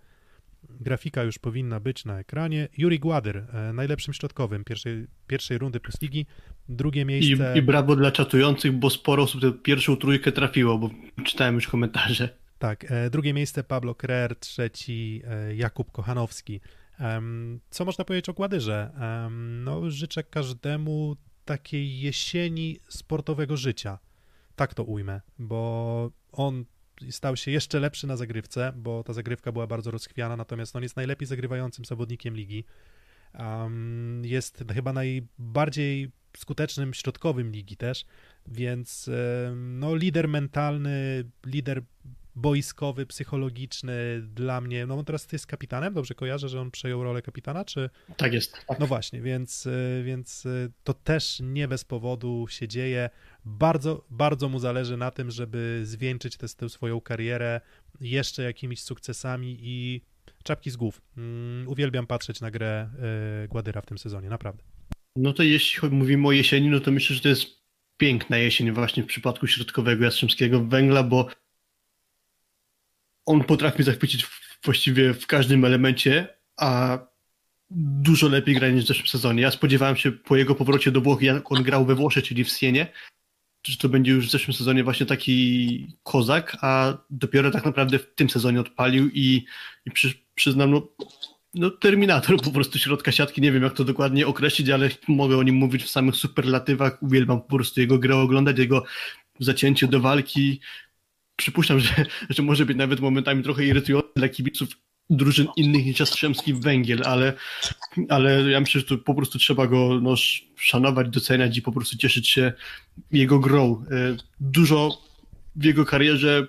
Grafika już powinna być na ekranie. Juri Gładyr, e, najlepszym środkowym pierwszej, pierwszej rundy plus ligi. Drugie I, miejsce. I brawo dla czatujących, bo sporo osób tę pierwszą trójkę trafiło, bo czytałem już komentarze. Tak, e, drugie miejsce Pablo Krer, trzeci e, Jakub Kochanowski. Co można powiedzieć o Gładyrze? No, życzę każdemu takiej jesieni sportowego życia. Tak to ujmę, bo on stał się jeszcze lepszy na zagrywce, bo ta zagrywka była bardzo rozchwiana, natomiast on jest najlepiej zagrywającym zawodnikiem ligi. Um, jest chyba najbardziej skutecznym środkowym ligi też, więc no, lider mentalny, lider boiskowy, psychologiczny dla mnie. No on teraz jest kapitanem, dobrze kojarzę, że on przejął rolę kapitana, czy... Tak jest. Tak. No właśnie, więc, y, więc y, to też nie bez powodu się dzieje. Bardzo, bardzo mu zależy na tym, żeby zwieńczyć tę, tę swoją karierę jeszcze jakimiś sukcesami i czapki z głów. Mm, uwielbiam patrzeć na grę y, Gładyra w tym sezonie, naprawdę. No to jeśli mówimy o jesieni, no to myślę, że to jest piękna jesień właśnie w przypadku środkowego Jastrzębskiego Węgla, bo on potrafi zachwycić w- właściwie w każdym elemencie, a dużo lepiej gra niż w zeszłym sezonie. Ja spodziewałem się po jego powrocie do Włoch, jak on grał we Włoszech, czyli w Sienie, że to będzie już w zeszłym sezonie właśnie taki kozak, a dopiero tak naprawdę w tym sezonie odpalił i, i przy, przyznam, no, no terminator po prostu środka siatki, nie wiem jak to dokładnie określić, ale mogę o nim mówić w samych superlatywach, uwielbiam po prostu jego grę oglądać, jego zacięcie do walki. Przypuszczam, że, że może być nawet momentami trochę irytujący dla kibiców drużyn innych niż Jastrzębski Węgiel, ale, ale ja myślę, że tu po prostu trzeba go no, sz- szanować, doceniać i po prostu cieszyć się jego grą. E, Dużo w jego karierze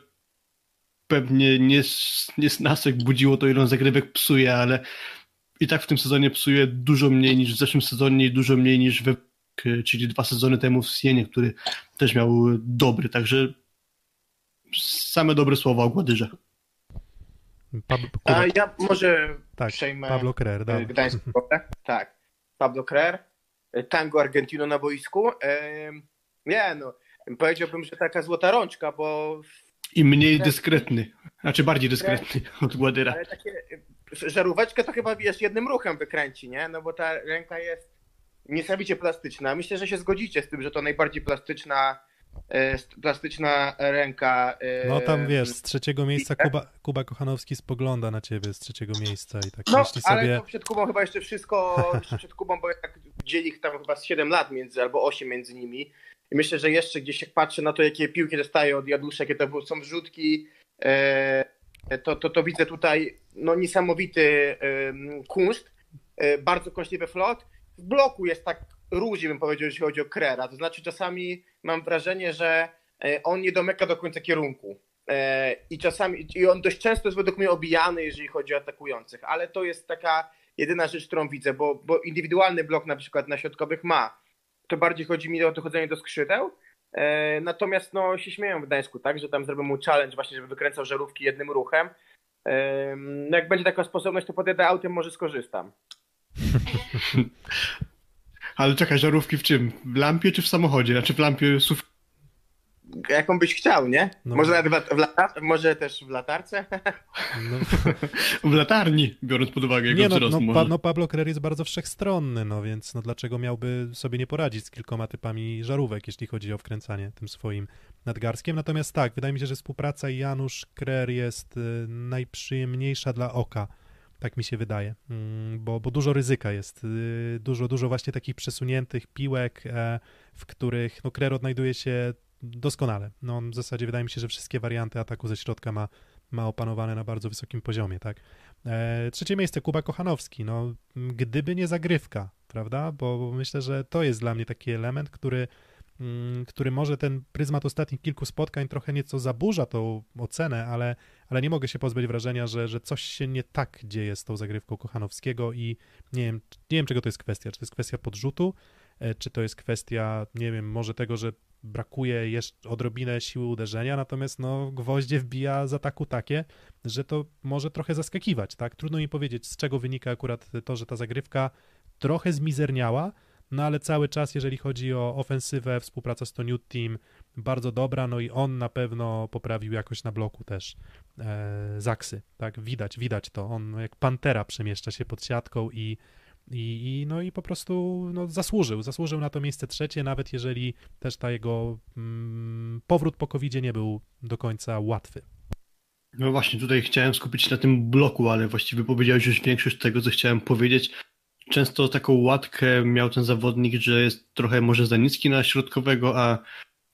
pewnie nie, nie z nasek budziło to, ile on zagrywek psuje, ale i tak w tym sezonie psuje dużo mniej niż w zeszłym sezonie i dużo mniej niż we czyli dwa sezony temu w Sienie, który też miał dobry, także same dobre słowa o Gładyrze. Pab... A ja może Tak, przejmę Pablo Krer, e. Gdańsk. Tak. Pablo Krer, e, tango Argentino na boisku. E, Nie no, powiedziałbym, że taka złota rączka, bo I mniej dyskretny. Znaczy bardziej dyskretny od Gładyra. ale takie żaróweczkę to chyba wiesz, jednym ruchem wykręci, nie? No bo ta ręka jest niesamowicie plastyczna. Myślę, że się zgodzicie z tym, że to najbardziej plastyczna plastyczna ręka. e, No tam wiesz, z trzeciego miejsca Widzę. Kuba, Kuba Kochanowski spogląda na ciebie z trzeciego miejsca i tak No, myśli ale sobie, to przed Kubą chyba jeszcze wszystko, jeszcze przed Kubą, bo jak dzieli ich tam chyba z 7 lat między, albo 8 między nimi. I myślę, że jeszcze gdzieś jak patrzę na to, jakie piłki dostaje od Jadusza, jakie to są wrzutki, e, to, to, to widzę tutaj no, niesamowity kunszt, e, bardzo kąśliwy flot. W bloku jest tak różnie, bym powiedział, jeśli chodzi o Krera. To znaczy czasami mam wrażenie, że e, on nie domyka do końca kierunku. E, I czasami, i on dość często jest według mnie obijany, jeżeli chodzi o atakujących, ale to jest taka jedyna rzecz, którą widzę, bo, bo indywidualny blok na przykład na środkowych ma. To bardziej chodzi mi o dochodzenie do skrzydeł. E, natomiast no, się śmieją w Gdańsku, tak, że tam zrobią mu challenge właśnie, żeby wykręcał żarówki jednym ruchem. No jak będzie taka sposobność, to podjadę autem, może skorzystam. Ale czekaj, żarówki w czym? W lampie czy w samochodzie? Znaczy w lampie. Jaką byś chciał, nie? No. Może nawet w, w lata, może też w latarce? no, w latarni, biorąc pod uwagę jego nie no, wzrost no, pa, no Pablo Krer jest bardzo wszechstronny, no więc no dlaczego miałby sobie nie poradzić z kilkoma typami żarówek, jeśli chodzi o wkręcanie tym swoim nadgarskiem. Natomiast tak, wydaje mi się, że współpraca Janusz Krer jest y, najprzyjemniejsza dla oka. Tak mi się wydaje, Mm, bo, bo dużo ryzyka jest, y, dużo, dużo właśnie takich przesuniętych piłek, e, w których no, Krer odnajduje się doskonale. No, w zasadzie wydaje mi się, że wszystkie warianty ataku ze środka ma, ma opanowane na bardzo wysokim poziomie, tak. E, trzecie miejsce Kuba Kochanowski, no gdyby nie zagrywka, prawda, bo, bo myślę, że to jest dla mnie taki element, który, który może ten pryzmat ostatnich kilku spotkań trochę nieco zaburza tą ocenę, ale, ale nie mogę się pozbyć wrażenia, że, że coś się nie tak dzieje z tą zagrywką Kochanowskiego i nie wiem, nie wiem czego to jest kwestia, czy to jest kwestia podrzutu, e, czy to jest kwestia, nie wiem, może tego, że brakuje jeszcze odrobinę siły uderzenia, natomiast no, gwoździe wbija z ataku takie, że to może trochę zaskakiwać, tak? Trudno mi powiedzieć, z czego wynika akurat to, że ta zagrywka trochę zmizerniała, no ale cały czas, jeżeli chodzi o ofensywę, współpraca z Toniut Team, bardzo dobra, no i on na pewno poprawił jakoś na bloku też e, Zaksy, tak? Widać, widać to. On jak pantera przemieszcza się pod siatką i i, i, no i po prostu no, zasłużył, zasłużył na to miejsce trzecie, nawet jeżeli też ta jego mm, powrót po covid nie był do końca łatwy. No właśnie, tutaj chciałem skupić się na tym bloku, ale właściwie powiedziałeś już większość tego, co chciałem powiedzieć. Często taką łatkę miał ten zawodnik, że jest trochę może za niski na środkowego, a,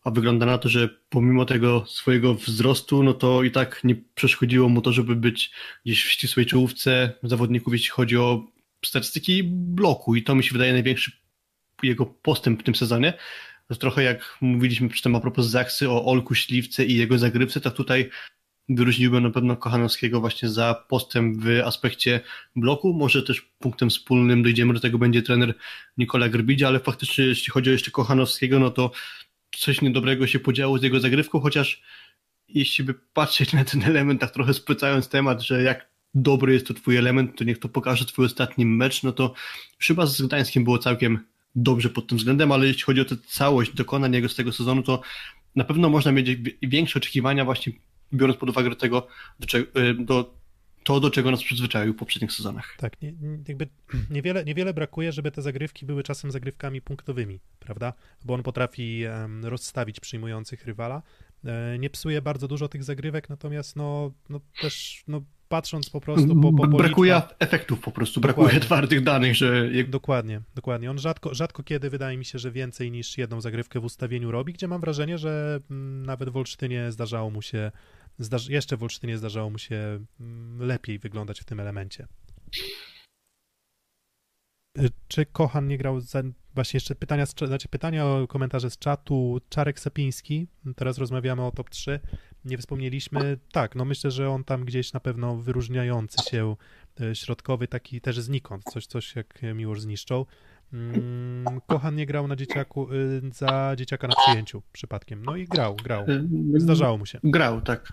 a wygląda na to, że pomimo tego swojego wzrostu, no to i tak nie przeszkodziło mu to, żeby być gdzieś w ścisłej czołówce zawodników, jeśli chodzi o statystyki bloku i to mi się wydaje największy jego postęp w tym sezonie. To trochę jak mówiliśmy przy tym a propos Zaksy o Olku Śliwce i jego zagrywce, tak tutaj wyróżniłbym na pewno Kochanowskiego właśnie za postęp w aspekcie bloku. Może też punktem wspólnym dojdziemy do tego będzie trener Nikola Grbidzia, ale faktycznie jeśli chodzi o jeszcze Kochanowskiego, no to coś niedobrego się podziało z jego zagrywką, chociaż jeśli by patrzeć na ten element, tak trochę spłycając temat, że jak dobry jest to twój element, to niech to pokaże twój ostatni mecz, no to chyba z Gdańskiem było całkiem dobrze pod tym względem, ale jeśli chodzi o tę całość dokonań jego z tego sezonu, to na pewno można mieć większe oczekiwania właśnie biorąc pod uwagę do tego, do, cze- do to, do czego nas przyzwyczaił w poprzednich sezonach. Tak, nie, jakby niewiele, niewiele brakuje, żeby te zagrywki były czasem zagrywkami punktowymi, prawda? Bo on potrafi rozstawić przyjmujących rywala. E, nie psuje bardzo dużo tych zagrywek, natomiast no, no też no, patrząc po prostu po, po, po brakuje liczbach- efektów po prostu, Dokładnie. brakuje twardych danych, że Dokładnie, dokładnie. On rzadko, rzadko kiedy wydaje mi się, że więcej niż jedną zagrywkę w ustawieniu robi, gdzie mam wrażenie, że mm, nawet w Olsztynie zdarzało mu się, jeszcze w Olsztynie zdarzało mu się mm, lepiej wyglądać w tym elemencie. Y, Czy Kochan nie grał za... Właśnie jeszcze pytania, z, znaczy pytania o komentarze z czatu. Czarek Sapiński, teraz rozmawiamy o top 3. Nie wspomnieliśmy, tak, no myślę, że on tam gdzieś na pewno wyróżniający się e, środkowy, taki też znikąd, coś, coś jak Miłosz zniszczą. Mm, Kochan nie grał na dzieciaku, y, za dzieciaka na przyjęciu przypadkiem. No i grał, grał. Zdarzało mu się. grał, tak.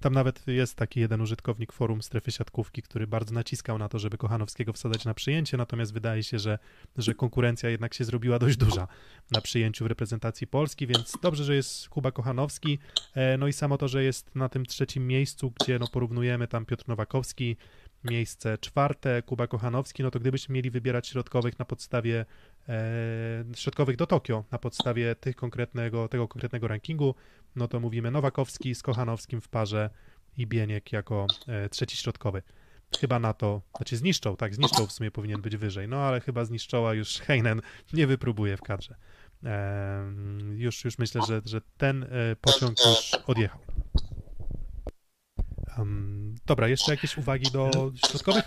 Tam nawet jest taki jeden użytkownik forum strefy siatkówki, który bardzo naciskał na to, żeby Kochanowskiego wsadzać na przyjęcie, natomiast wydaje się, że, że konkurencja jednak się zrobiła dość duża na przyjęciu w reprezentacji Polski, więc dobrze, że jest Kuba Kochanowski. E, no i samo to, że jest na tym trzecim miejscu, gdzie no porównujemy tam Piotr Nowakowski, miejsce czwarte, Kuba Kochanowski, no to gdybyśmy mieli wybierać środkowych na podstawie e, środkowych do Tokio, na podstawie tych konkretnego, tego konkretnego rankingu, no to mówimy Nowakowski z Kochanowskim w parze i Bieniek jako e, trzeci środkowy. Chyba na to, znaczy zniszczą, tak, zniszczą w sumie powinien być wyżej, no ale chyba zniszczoła już Heinen nie wypróbuje w kadrze. Już, już myślę, że, że ten e, pociąg już odjechał. Dobra, jeszcze jakieś uwagi do środkowych?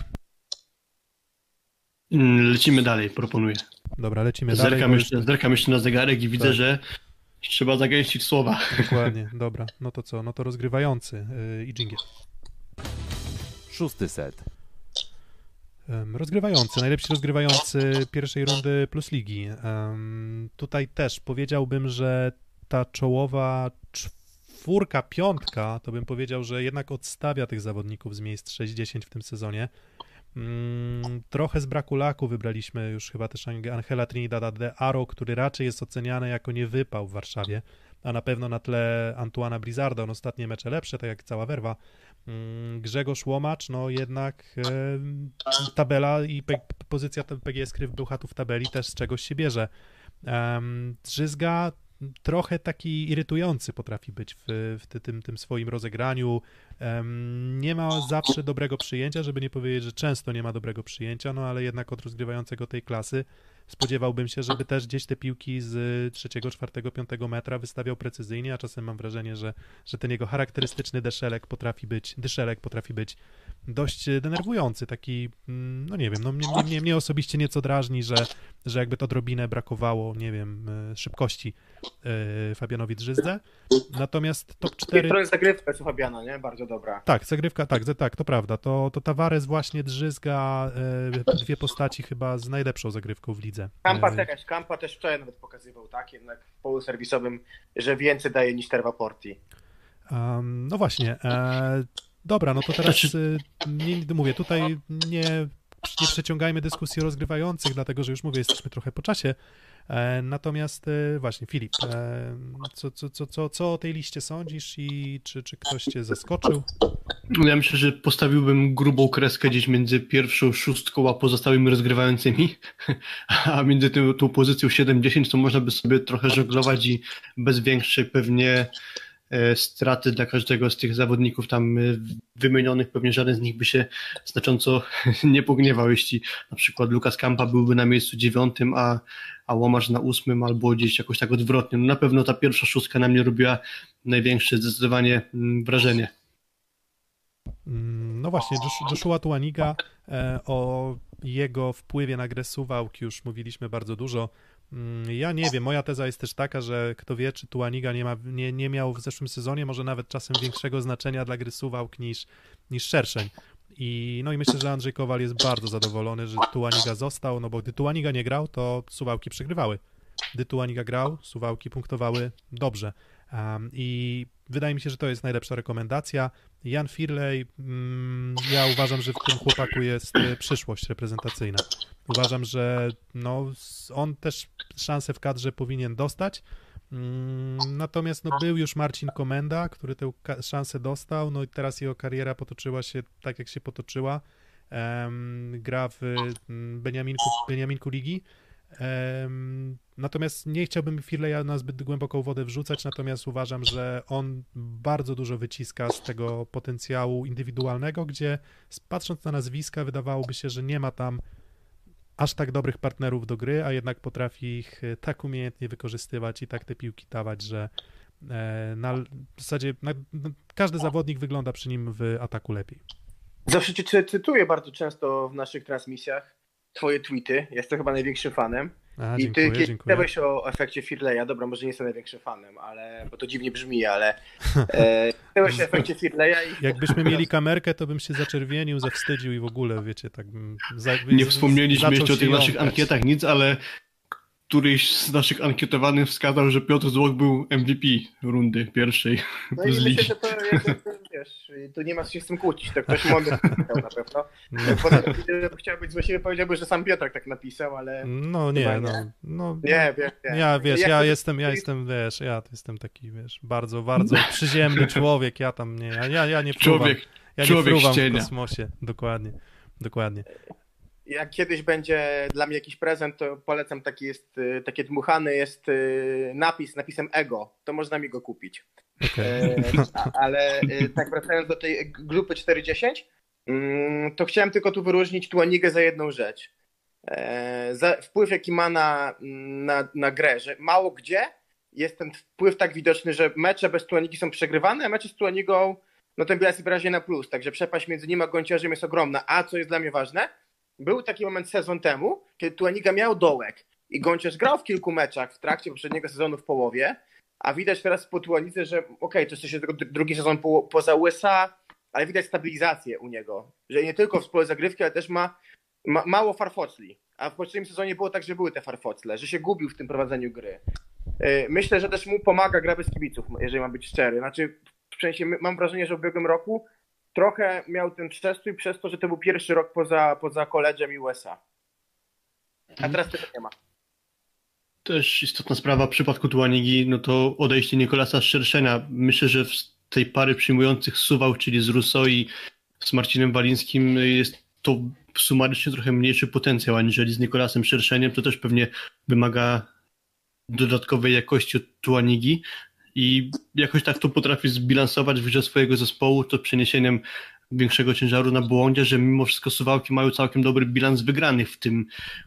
Mm, Lecimy dalej, proponuję. Dobra, lecimy dalej. Zerkam bo jeszcze, zerkam jeszcze na zegarek i widzę, Tak. że trzeba zagęścić słowa. Dokładnie, dobra. No to co? No to rozgrywający yy, i dżingiel. Szósty set. Rozgrywający, najlepsi rozgrywający pierwszej rundy plus ligi. Em, Tutaj też powiedziałbym, że ta czołowa czwórka, piątka, to bym powiedział, że jednak odstawia tych zawodników z miejsc 6-10 w tym sezonie. Mm, Trochę z braku laku wybraliśmy już chyba też Angela Trinidada de Aro, który raczej jest oceniany jako niewypał w Warszawie, a na pewno na tle Antuana Blizzarda, on ostatnie mecze lepsze, tak jak cała werwa. Mm, Grzegorz Łomacz, no jednak tabela i pozycja PGS Kryw Bełchatów w tabeli też z czegoś się bierze. Um, Drzyzga trochę taki irytujący potrafi być w, w ty- tym, tym swoim rozegraniu. Nie ma zawsze dobrego przyjęcia, żeby nie powiedzieć, że często nie ma dobrego przyjęcia, no ale jednak od rozgrywającego tej klasy spodziewałbym się, żeby też gdzieś te piłki z trzeciego, czwartego, piątego metra wystawiał precyzyjnie, a czasem mam wrażenie, że, że ten jego charakterystyczny deszelek potrafi być, dyszelek potrafi być dość denerwujący, taki, mm, no nie wiem, no mnie, mnie- mnie, osobiście nieco drażni, że, że jakby to odrobinę brakowało, nie wiem, e, szybkości Fabianowi Drzyzdze. Natomiast top 4... Trochę zagrywka jest u Fabiana, nie? Bardzo dobra. Tak, zagrywka, tak, tak, to prawda. To, to Tavares właśnie drzyzga e, dwie postaci chyba z najlepszą zagrywką w lidze. Kampa E, jakaś, Kampa też wczoraj nawet pokazywał, tak? Jednak w polu serwisowym, że więcej daje niż Terwa Porti. Um, no właśnie. E, dobra, no to teraz nie, mówię, tutaj nie, nie przeciągajmy dyskusji o rozgrywających, dlatego że już mówię, jesteśmy trochę po czasie. E, natomiast e, właśnie, Filip, e, co, co, co, co, co o tej liście sądzisz i czy, czy ktoś cię zaskoczył? Ja myślę, że postawiłbym grubą kreskę gdzieś między pierwszą szóstką a pozostałymi rozgrywającymi, a między tą, pozycją 7-10 to można by sobie trochę żonglować i bez większej pewnie straty dla każdego z tych zawodników tam e, wymienionych, pewnie żaden z nich by się znacząco nie pogniewał, jeśli na przykład Lukas Kampa byłby na miejscu dziewiątym, a, a Łomarz na ósmym albo gdzieś jakoś tak odwrotnie. No na pewno ta pierwsza szóstka na mnie robiła największe zdecydowanie mm, wrażenie. Mm, No właśnie, Josh- Joshua Tuaniga, e, o jego wpływie na grę Suwałki już mówiliśmy bardzo dużo. Mm, Ja nie wiem, moja teza jest też taka, że kto wie, czy Tuaniga nie, ma, nie, nie miał w zeszłym sezonie może nawet czasem większego znaczenia dla gry Suwałk niż, niż Szerszeń. I, no i myślę, że Andrzej Kowal jest bardzo zadowolony, że Tuaniga został, no bo gdy Tuaniga nie grał, to Suwałki przegrywały. Gdy Tuaniga grał, Suwałki punktowały dobrze. Um, I wydaje mi się, że to jest najlepsza rekomendacja. Jan Firley, mm, ja uważam, że w tym chłopaku jest e, przyszłość reprezentacyjna. Uważam, że no, on też szansę w kadrze powinien dostać. Mm, Natomiast no, był już Marcin Komenda, który tę szansę dostał, no i teraz jego kariera potoczyła się tak, jak się potoczyła. Em, gra w mm, Beniaminku, Beniaminku Ligi. Natomiast nie chciałbym Firleja na zbyt głęboką wodę wrzucać, natomiast uważam, że on bardzo dużo wyciska z tego potencjału indywidualnego, gdzie patrząc na nazwiska, wydawałoby się, że nie ma tam aż tak dobrych partnerów do gry, a jednak potrafi ich e, tak umiejętnie wykorzystywać i tak te piłki dawać, że e, na, w zasadzie na, na, każdy zawodnik wygląda przy nim w ataku lepiej. Zawsze cię cy- cytuję bardzo często w naszych transmisjach twoje tweety. Jestem chyba największym fanem. A, I ty dziękuję, kiedyś dziękuję. pisałeś o efekcie Firleya. Dobra, może nie jestem największym fanem, ale bo to dziwnie brzmi, ale e, pisałeś o efekcie Firleya i Jakbyśmy mieli kamerkę, to bym się zaczerwienił, zawstydził i w ogóle, wiecie, tak bym... Za, Nie z- wspomnieliśmy jeszcze o tych naszych ankietach nic, ale któryś z naszych ankietowanych wskazał, że Piotr Złoch był MVP rundy pierwszej No i myślę, że to wiesz, tu nie ma się z tym kłócić, to ktoś mądry napisał na pewno. No, Poza tym, chciał być złośliwy, powiedziałby, że sam Piotrek tak napisał, ale no nie, nie. no, no nie, wiesz, nie. Ja wiesz, ja to- jestem, ja jestem, wiesz, ja jestem taki, wiesz, bardzo, bardzo przyziemny człowiek, ja tam nie, ja, ja, nie fruwam, Człowiek, ja nie człowiek fruwam w kosmosie, dokładnie, dokładnie. Jak kiedyś będzie dla mnie jakiś prezent, to polecam taki jest, y, taki dmuchany jest y, napis, napisem ego, to można mi go kupić. Okej. E, ale y, tak wracając do tej grupy 410, mm, to chciałem tylko tu wyróżnić Tuanigę za jedną rzecz. E, Za wpływ jaki ma na, na, na grę, że mało gdzie jest ten wpływ tak widoczny, że mecze bez Tuanigi są przegrywane, a mecze z Tuanigą, no ten bilans jest wyraźnie na plus, także przepaść między nim a Gąciarzem jest ogromna. A co jest dla mnie ważne, był taki moment sezon temu, kiedy Tuaniga miał dołek i Gąciarz grał w kilku meczach w trakcie poprzedniego sezonu w połowie, a widać teraz po Tuanice, że okej, to jest jeszcze drugi sezon po, poza USA, ale widać stabilizację u niego, że nie tylko w pole zagrywki, ale też ma, ma mało farfocli. A w poprzednim sezonie było tak, że były te farfocle, że się gubił w tym prowadzeniu gry. Yy, Myślę, że też mu pomaga gra bez kibiców, jeżeli mam być szczery. Znaczy, w sensie mam wrażenie, że w ubiegłym roku trochę miał ten przestój przez to, że to był pierwszy rok poza, poza college'em i USA. A teraz tego nie ma. Też istotna sprawa w przypadku Tuanigi, no to odejście Nikolasa Szerszenia. Myślę, że z tej pary przyjmujących Suwał, czyli z Russo i z Marcinem Walińskim jest to sumarycznie trochę mniejszy potencjał aniżeli z Nikolasem Szerszeniem. To też pewnie wymaga dodatkowej jakości od Tuanigi i jakoś tak to potrafi zbilansować w swojego zespołu, to przeniesieniem większego ciężaru na błądzie, że mimo wszystko Suwałki mają całkiem dobry bilans wygranych w tym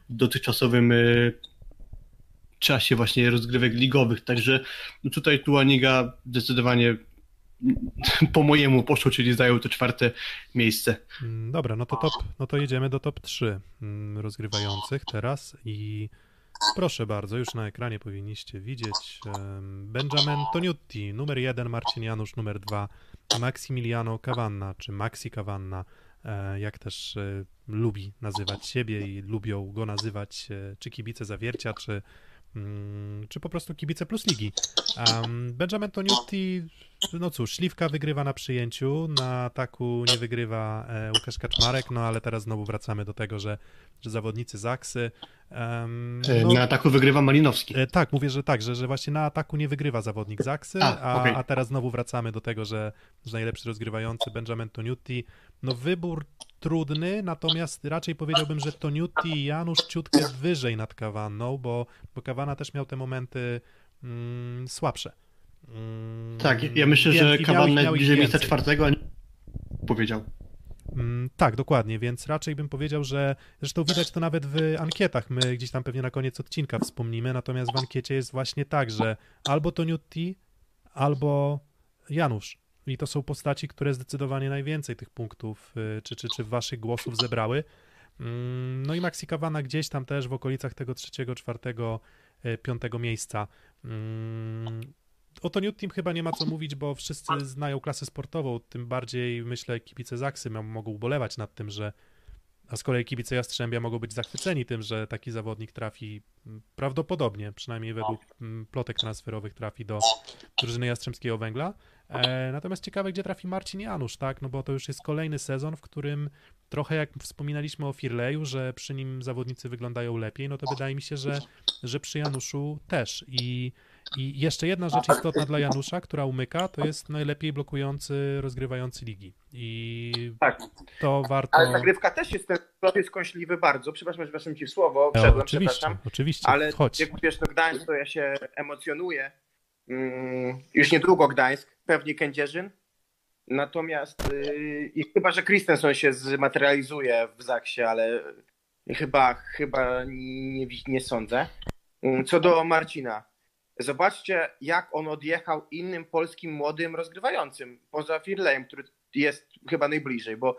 dotychczasowym e, czasie właśnie rozgrywek ligowych, także no tutaj Tuaniga zdecydowanie po mojemu poszło, czyli zajął to czwarte miejsce. Mm, Dobra, no to top, no to jedziemy do top 3 mm, rozgrywających teraz i proszę bardzo, już na ekranie powinniście widzieć Benjamin Toniutti, numer 1, Marcin Janusz, numer 2, Maximiliano Cavanna, czy Maxi Cavanna, e, jak też e, lubi nazywać siebie i lubią go nazywać e, czy kibice Zawiercia, czy, mm, czy po prostu kibice Plus Ligi. Benjamin Toniutti, no cóż, Śliwka wygrywa na przyjęciu, na ataku nie wygrywa e, Łukasz Kaczmarek, no ale teraz znowu wracamy do tego, że, że zawodnicy Zaksy... E, no, Na ataku wygrywa Malinowski. E, Tak, mówię, że tak, że, że właśnie na ataku nie wygrywa zawodnik Zaksy, A, a, okej. a teraz znowu wracamy do tego, że, że najlepszy rozgrywający Benjamin Toniutti. No wybór trudny, natomiast raczej powiedziałbym, że Toniutti i Janusz ciutkę wyżej nad Kawanną, bo, bo Kawana też miał te momenty mm, słabsze. Mm, Tak, ja myślę, że Kawan bliżej miejsca czwartego, a nie powiedział. Mm, Tak, dokładnie, więc raczej bym powiedział, że zresztą widać to nawet w ankietach. My gdzieś tam pewnie na koniec odcinka wspomnimy, natomiast w ankiecie jest właśnie tak, że albo Toniutti, albo Janusz. I to są postaci, które zdecydowanie najwięcej tych punktów y, czy, czy, czy waszych głosów zebrały. Mm, No i Maxi Kawana gdzieś tam też w okolicach tego trzeciego, czwartego, y, piątego miejsca. Mm, O Toniutti chyba nie ma co mówić, bo wszyscy znają klasę sportową, tym bardziej myślę kibice Zaksy mogą ubolewać nad tym, że a z kolei kibice Jastrzębia mogą być zachwyceni tym, że taki zawodnik trafi m, prawdopodobnie, przynajmniej według m, plotek transferowych trafi do drużyny Jastrzębskiego Węgla. E, natomiast ciekawe, gdzie trafi Marcin Janusz, tak? No bo to już jest kolejny sezon, w którym trochę jak wspominaliśmy o Firleju, że przy nim zawodnicy wyglądają lepiej, no to wydaje mi się, że, że przy Januszu też. I, I jeszcze jedna rzecz istotna dla Janusza, która umyka, to jest najlepiej blokujący, rozgrywający ligi. I Tak. to warto... Ale zagrywka też jest, ten plot jest kąśliwy bardzo. Przepraszam, że weszłem ci w słowo, No, wszedłem, oczywiście, przepraszam. oczywiście, Ale chodź. jak wiesz, no Gdańsk to ja się emocjonuję. Mm, już niedługo Gdańsk, pewnie Kędzierzyn. Natomiast yy, i chyba, że Christensen się zmaterializuje w Zaksie, ale chyba, chyba nie, nie sądzę. Mm, Co do Marcina. Zobaczcie, jak on odjechał innym polskim młodym rozgrywającym, poza Firleyem, który jest chyba najbliżej, bo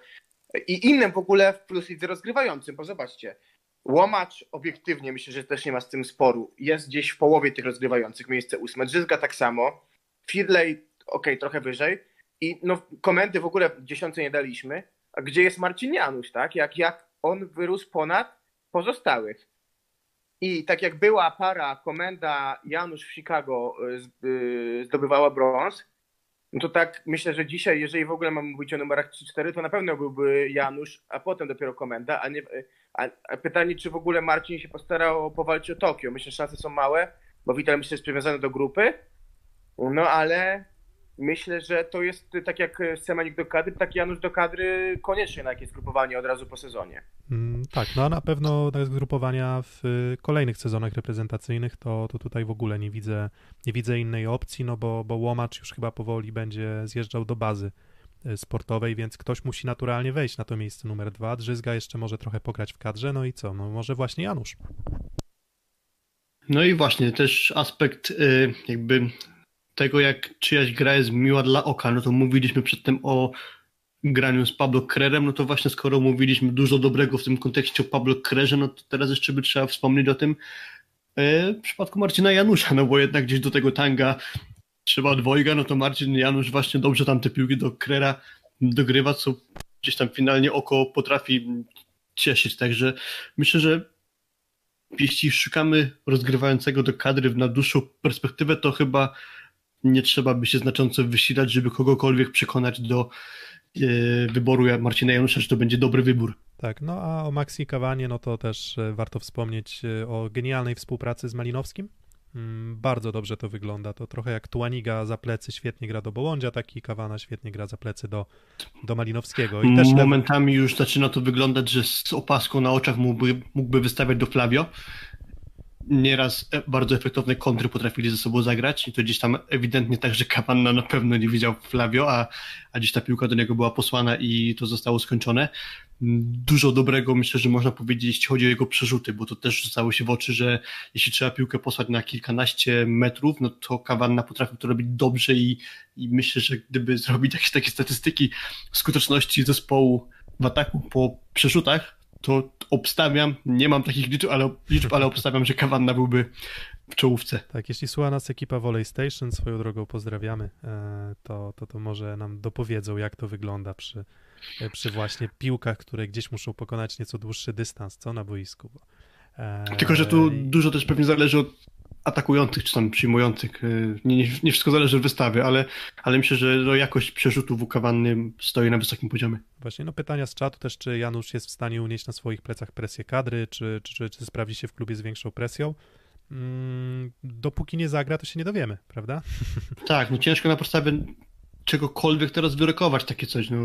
i innym w ogóle w plus lidze rozgrywającym, bo zobaczcie, Łomacz obiektywnie, myślę, że też nie ma z tym sporu, jest gdzieś w połowie tych rozgrywających, miejsce ósme, Drzyzga tak samo, Firley, okej, trochę wyżej i no komendy w ogóle w dziesiątce nie daliśmy, a gdzie jest Marcin Janusz, tak? Jak, jak on wyrósł ponad pozostałych. I tak jak była para komenda Janusz w Chicago y, y, zdobywała brąz, No to tak, myślę, że dzisiaj, jeżeli w ogóle mamy mówić o numerach 3-4, to na pewno byłby Janusz, a potem dopiero komenda, a, nie, a, a pytanie, czy w ogóle Marcin się postarał powalczyć o Tokio. Myślę, że szanse są małe, bo Witel myślę, jest przywiązany do grupy, no ale myślę, że to jest tak jak Semanik do kadry, tak Janusz do kadry koniecznie na jakieś zgrupowanie od razu po sezonie. Mm, tak, no a na pewno te zgrupowania w kolejnych sezonach reprezentacyjnych to, to tutaj w ogóle nie widzę, nie widzę innej opcji, no bo, bo Łomacz już chyba powoli będzie zjeżdżał do bazy e, sportowej, więc ktoś musi naturalnie wejść na to miejsce numer dwa. Drzyzga jeszcze może trochę pograć w kadrze, no i co? No może właśnie Janusz. No i właśnie też aspekt y, jakby tego, jak czyjaś gra jest miła dla oka, no to mówiliśmy przedtem o graniu z Pablo Krerem, no to właśnie skoro mówiliśmy dużo dobrego w tym kontekście o Pablo Krerze, no to teraz jeszcze by trzeba wspomnieć o tym e, w przypadku Marcina Janusza, no bo jednak gdzieś do tego tanga trzeba dwojga, no to Marcin Janusz właśnie dobrze tam te piłki do Krera dogrywa, co gdzieś tam finalnie oko potrafi cieszyć, także myślę, że jeśli szukamy rozgrywającego do kadry na dłuższą perspektywę, to chyba nie trzeba by się znacząco wysilać, żeby kogokolwiek przekonać do e, wyboru Marcina Janusza, że to będzie dobry wybór. Tak, no a o Maxi Kawanie, no to też e, warto wspomnieć e, o genialnej współpracy z Malinowskim. Mm, bardzo dobrze to wygląda. To trochę jak Tuaniga za plecy świetnie gra do Bołądzia, taki Kawana świetnie gra za plecy do, do Malinowskiego. I też Momentami już zaczyna to wyglądać, że z opaską na oczach mógłby, mógłby wystawiać do Flavio nieraz e, bardzo efektowne kontry potrafili ze sobą zagrać i to gdzieś tam ewidentnie tak, że Kapanna na pewno nie widział Flavio, a, a gdzieś ta piłka do niego była posłana i to zostało skończone. Dużo dobrego myślę, że można powiedzieć, jeśli chodzi o jego przerzuty, bo to też rzucało się w oczy, że jeśli trzeba piłkę posłać na kilkanaście metrów, no to Kawanna potrafił to robić dobrze i, i myślę, że gdyby zrobić jakieś takie statystyki skuteczności zespołu w ataku po przerzutach, to obstawiam, nie mam takich liczb, ale, liczb, ale obstawiam, że Kawanna byłby w czołówce. Tak, jeśli słucha nas ekipa Volley Station, swoją drogą pozdrawiamy, e, to, to, to może nam dopowiedzą, jak to wygląda przy, e, przy właśnie piłkach, które gdzieś muszą pokonać nieco dłuższy dystans, co na boisku. E, Tylko, że tu dużo też pewnie zależy od atakujących czy tam przyjmujących. Y, nie, nie, nie, wszystko zależy od wystawy, ale, ale myślę, że no, jakość przerzutu WK Wanny stoi na wysokim poziomie. Właśnie, no pytania z czatu też, czy Janusz jest w stanie unieść na swoich plecach presję kadry, czy, czy, czy, czy sprawdzi się w klubie z większą presją. Mm, dopóki nie zagra, to się nie dowiemy, prawda? Tak, no ciężko na podstawie czegokolwiek teraz wyrokować takie coś. No.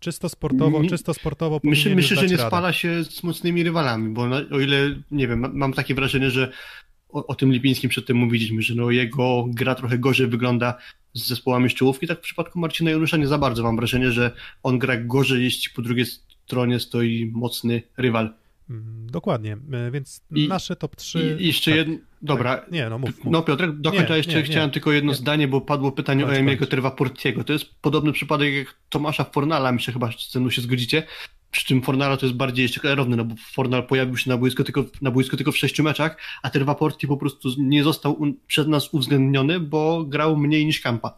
Czysto sportowo, nie, czysto sportowo Myślę, myślę że nie radę. spala się z mocnymi rywalami, bo na, o ile, nie wiem, mam takie wrażenie, że o, o, tym Lipińskim przedtem mówiliśmy, że no jego gra trochę gorzej wygląda z zespołami z czołówki, tak w przypadku Marcina Janusza nie za bardzo mam wrażenie, że on gra gorzej, jeśli po drugiej stronie stoi mocny rywal. Mm, dokładnie, e, więc I, nasze top 3. I jeszcze tak, jedno. Dobra. Tak. Nie, no mów. mów. No Piotrek, do końca jeszcze nie, chciałem nie, tylko jedno nie. zdanie, bo padło pytanie o Emiego Portiego. To jest podobny przypadek jak Tomasza Fornala, myślę chyba ze mną się zgodzicie, przy czym Fornala to jest bardziej jeszcze klarowny, no bo Fornal pojawił się na boisku tylko, na boisku tylko w sześciu meczach, a ten Waporti po prostu nie został un, przez nas uwzględniony, bo grał mniej niż Kampa.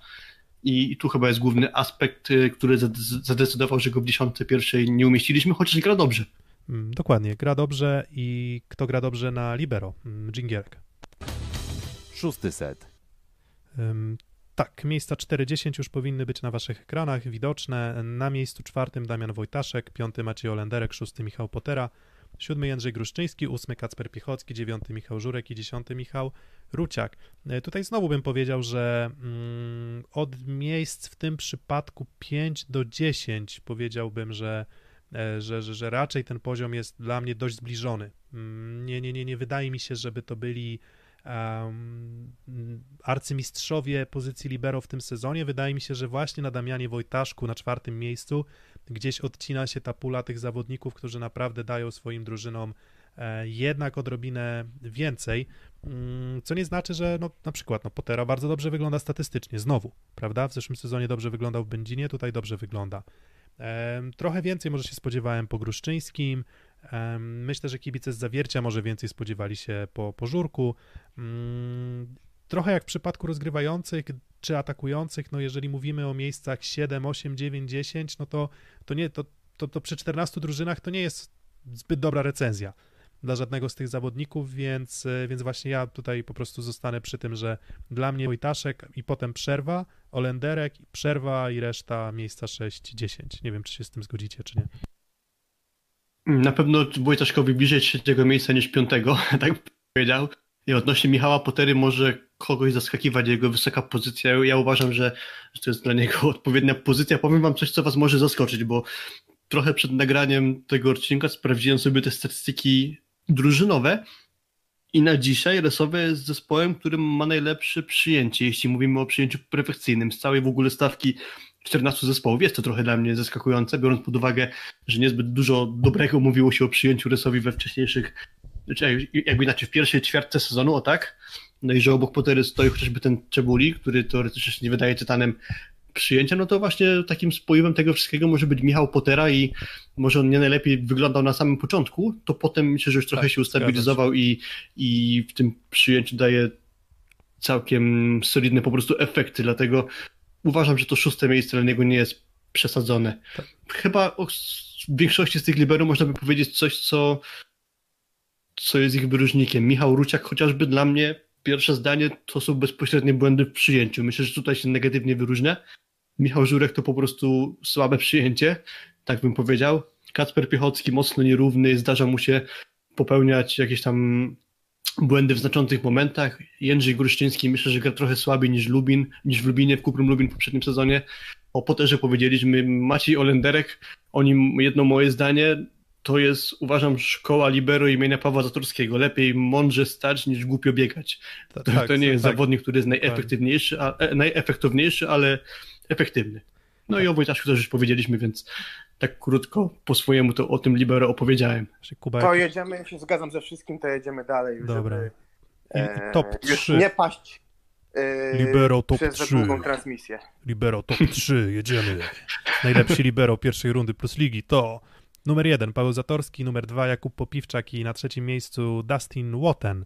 I, I, tu chyba jest główny aspekt, y, który zadecydował, że go w dziesiątce pierwszej nie umieściliśmy, chociaż gra dobrze. Mm, dokładnie, gra dobrze i kto gra dobrze na libero? Mm, Szósty set. Tak, miejsca 4-10 już powinny być na waszych ekranach widoczne. Na miejscu czwartym Damian Wojtaszek, piąty Maciej Olenderek, szósty Michał Potera, siódmy Jędrzej Gruszczyński, ósmy Kacper Piechocki, dziewiąty Michał Żurek i dziesiąty Michał Ruciak. E, tutaj znowu bym powiedział, że mm, od miejsc w tym przypadku 5 do 10 powiedziałbym, że, e, że, że, że raczej ten poziom jest dla mnie dość zbliżony. Mm, nie, nie, nie, nie wydaje mi się, żeby to byli um, arcymistrzowie pozycji libero w tym sezonie. Wydaje mi się, że właśnie na Damianie Wojtaszku na czwartym miejscu gdzieś odcina się ta pula tych zawodników, którzy naprawdę dają swoim drużynom e, jednak odrobinę więcej, mm, co nie znaczy, że no, na przykład no, Potera bardzo dobrze wygląda statystycznie, znowu, prawda? W zeszłym sezonie dobrze wyglądał w Będzinie, tutaj dobrze wygląda. Trochę więcej może się spodziewałem po Gruszczyńskim, Myślę, że kibice z zawiercia może więcej spodziewali się po, po żurku. Mm, trochę jak w przypadku rozgrywających czy atakujących, no jeżeli mówimy o miejscach 7, 8, 9, 10, no to, to nie, to, to, to przy 14 drużynach to nie jest zbyt dobra recenzja. dla żadnego z tych zawodników, więc, e, więc właśnie ja tutaj po prostu zostanę przy tym, że dla mnie Wojtaszek i potem przerwa, Olenderek, przerwa i reszta miejsca 6-10. Nie wiem, czy się z tym zgodzicie, czy nie. Na pewno Wojtaszkowi bliżej trzeciego miejsca niż piątego, tak powiedział. I odnośnie Michała Potery może kogoś zaskakiwać jego wysoka pozycja. Ja uważam, że, że to jest dla niego odpowiednia pozycja. Powiem wam coś, co was może zaskoczyć, bo trochę przed nagraniem tego odcinka sprawdziłem sobie te statystyki drużynowe i na dzisiaj Resowe jest zespołem, którym ma najlepsze przyjęcie, jeśli mówimy o przyjęciu perfekcyjnym. Z całej w ogóle stawki 14 zespołów. Jest to trochę dla mnie zaskakujące, biorąc pod uwagę, że niezbyt dużo dobrego mówiło się o przyjęciu Resowi we wcześniejszych, znaczy jakby inaczej, w pierwszej ćwiartce sezonu, o tak? No i że obok Potery stoi chociażby ten Czebuli, który teoretycznie nie wydaje tytanem przyjęcia, no to właśnie takim spoiwem tego wszystkiego może być Michał Potera i może on nie najlepiej wyglądał na samym początku, to potem myślę, że już trochę Tak, się ustabilizował i, i w tym przyjęciu daje całkiem solidne po prostu efekty, dlatego uważam, że to szóste miejsce dla niego nie jest przesadzone. Chyba o w większości z tych liberów można by powiedzieć coś, co, co jest ich wyróżnikiem. Michał Ruciak chociażby dla mnie pierwsze zdanie to są bezpośrednie błędy w przyjęciu. Myślę, że tutaj się negatywnie wyróżnia. Michał Żurek to po prostu słabe przyjęcie, tak bym powiedział. Kacper Piechocki mocno nierówny, zdarza mu się popełniać jakieś tam błędy w znaczących momentach. Jędrzej Gruszczyński myślę, że gra trochę słabiej niż Lubin, niż w Lubinie, w Kuprum Lubin w poprzednim sezonie. O Potterze powiedzieliśmy, Maciej Olenderek, o nim jedno moje zdanie, to jest, uważam, szkoła libero imienia Pawła Zatorskiego. Lepiej mądrze stać niż głupio biegać. To, tak, to nie jest tak. zawodnik, który jest najefektywniejszy, a, e, najefektowniejszy, ale efektywny. No Tak. i o Wojtaszku też już powiedzieliśmy, więc tak krótko po swojemu to o tym libero opowiedziałem. Kuba, To jedziemy, ja się zgadzam ze wszystkim, to jedziemy dalej. już, Dobra. Żeby, I, e, top już 3. nie paść e, Libero top przez za 3. długą transmisję. Libero top 3, jedziemy. Najlepsi libero pierwszej rundy plus ligi to numer 1 Paweł Zatorski, numer 2 Jakub Popiwczak i na trzecim miejscu Dustin Wotten.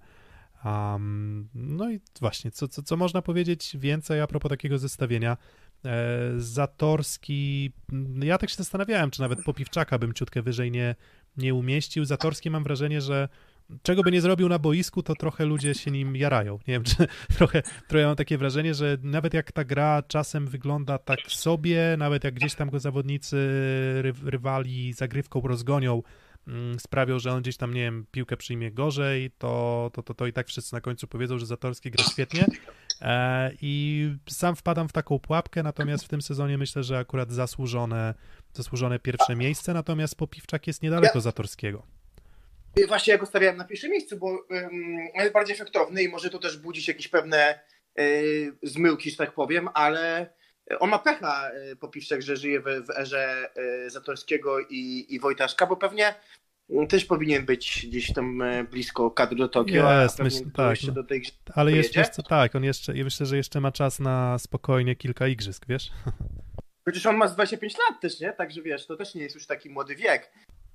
Um, no i właśnie, co, co, co można powiedzieć więcej a propos takiego zestawienia? E, Zatorski, m, ja tak się zastanawiałem, czy nawet Popiwczaka bym ciutkę wyżej nie, nie umieścił. Zatorski mam wrażenie, że czego by nie zrobił na boisku, to trochę ludzie się nim jarają. Nie wiem, czy trochę, trochę mam takie wrażenie, że nawet jak ta gra czasem wygląda tak sobie, nawet jak gdzieś tam go zawodnicy ry, rywali zagrywką rozgonią, mm, sprawią, że on gdzieś tam, nie wiem, piłkę przyjmie gorzej, to, to, to, to i tak wszyscy na końcu powiedzą, że Zatorski gra świetnie. E, I sam wpadam w taką pułapkę, natomiast w tym sezonie myślę, że akurat zasłużone, zasłużone pierwsze miejsce, natomiast Popiwczak jest niedaleko Zatorskiego. Właśnie ja go stawiałem na pierwszym miejscu, bo um, on jest bardziej efektowny i może to też budzić jakieś pewne y, zmyłki, że tak powiem, ale on ma pecha y, Popiwczak, że żyje w, w erze y, Zatorskiego i, i Wojtaszka, bo pewnie też powinien być gdzieś tam y, blisko kadry do Tokio, Jest, a pewnie myśl- to tak, jeszcze no. do tej Ale wiesz co, tak, on jeszcze, ja myślę, że jeszcze ma czas na spokojnie kilka igrzysk, wiesz? Przecież on ma z 25 lat też, nie? Także wiesz, to też nie jest już taki młody wiek.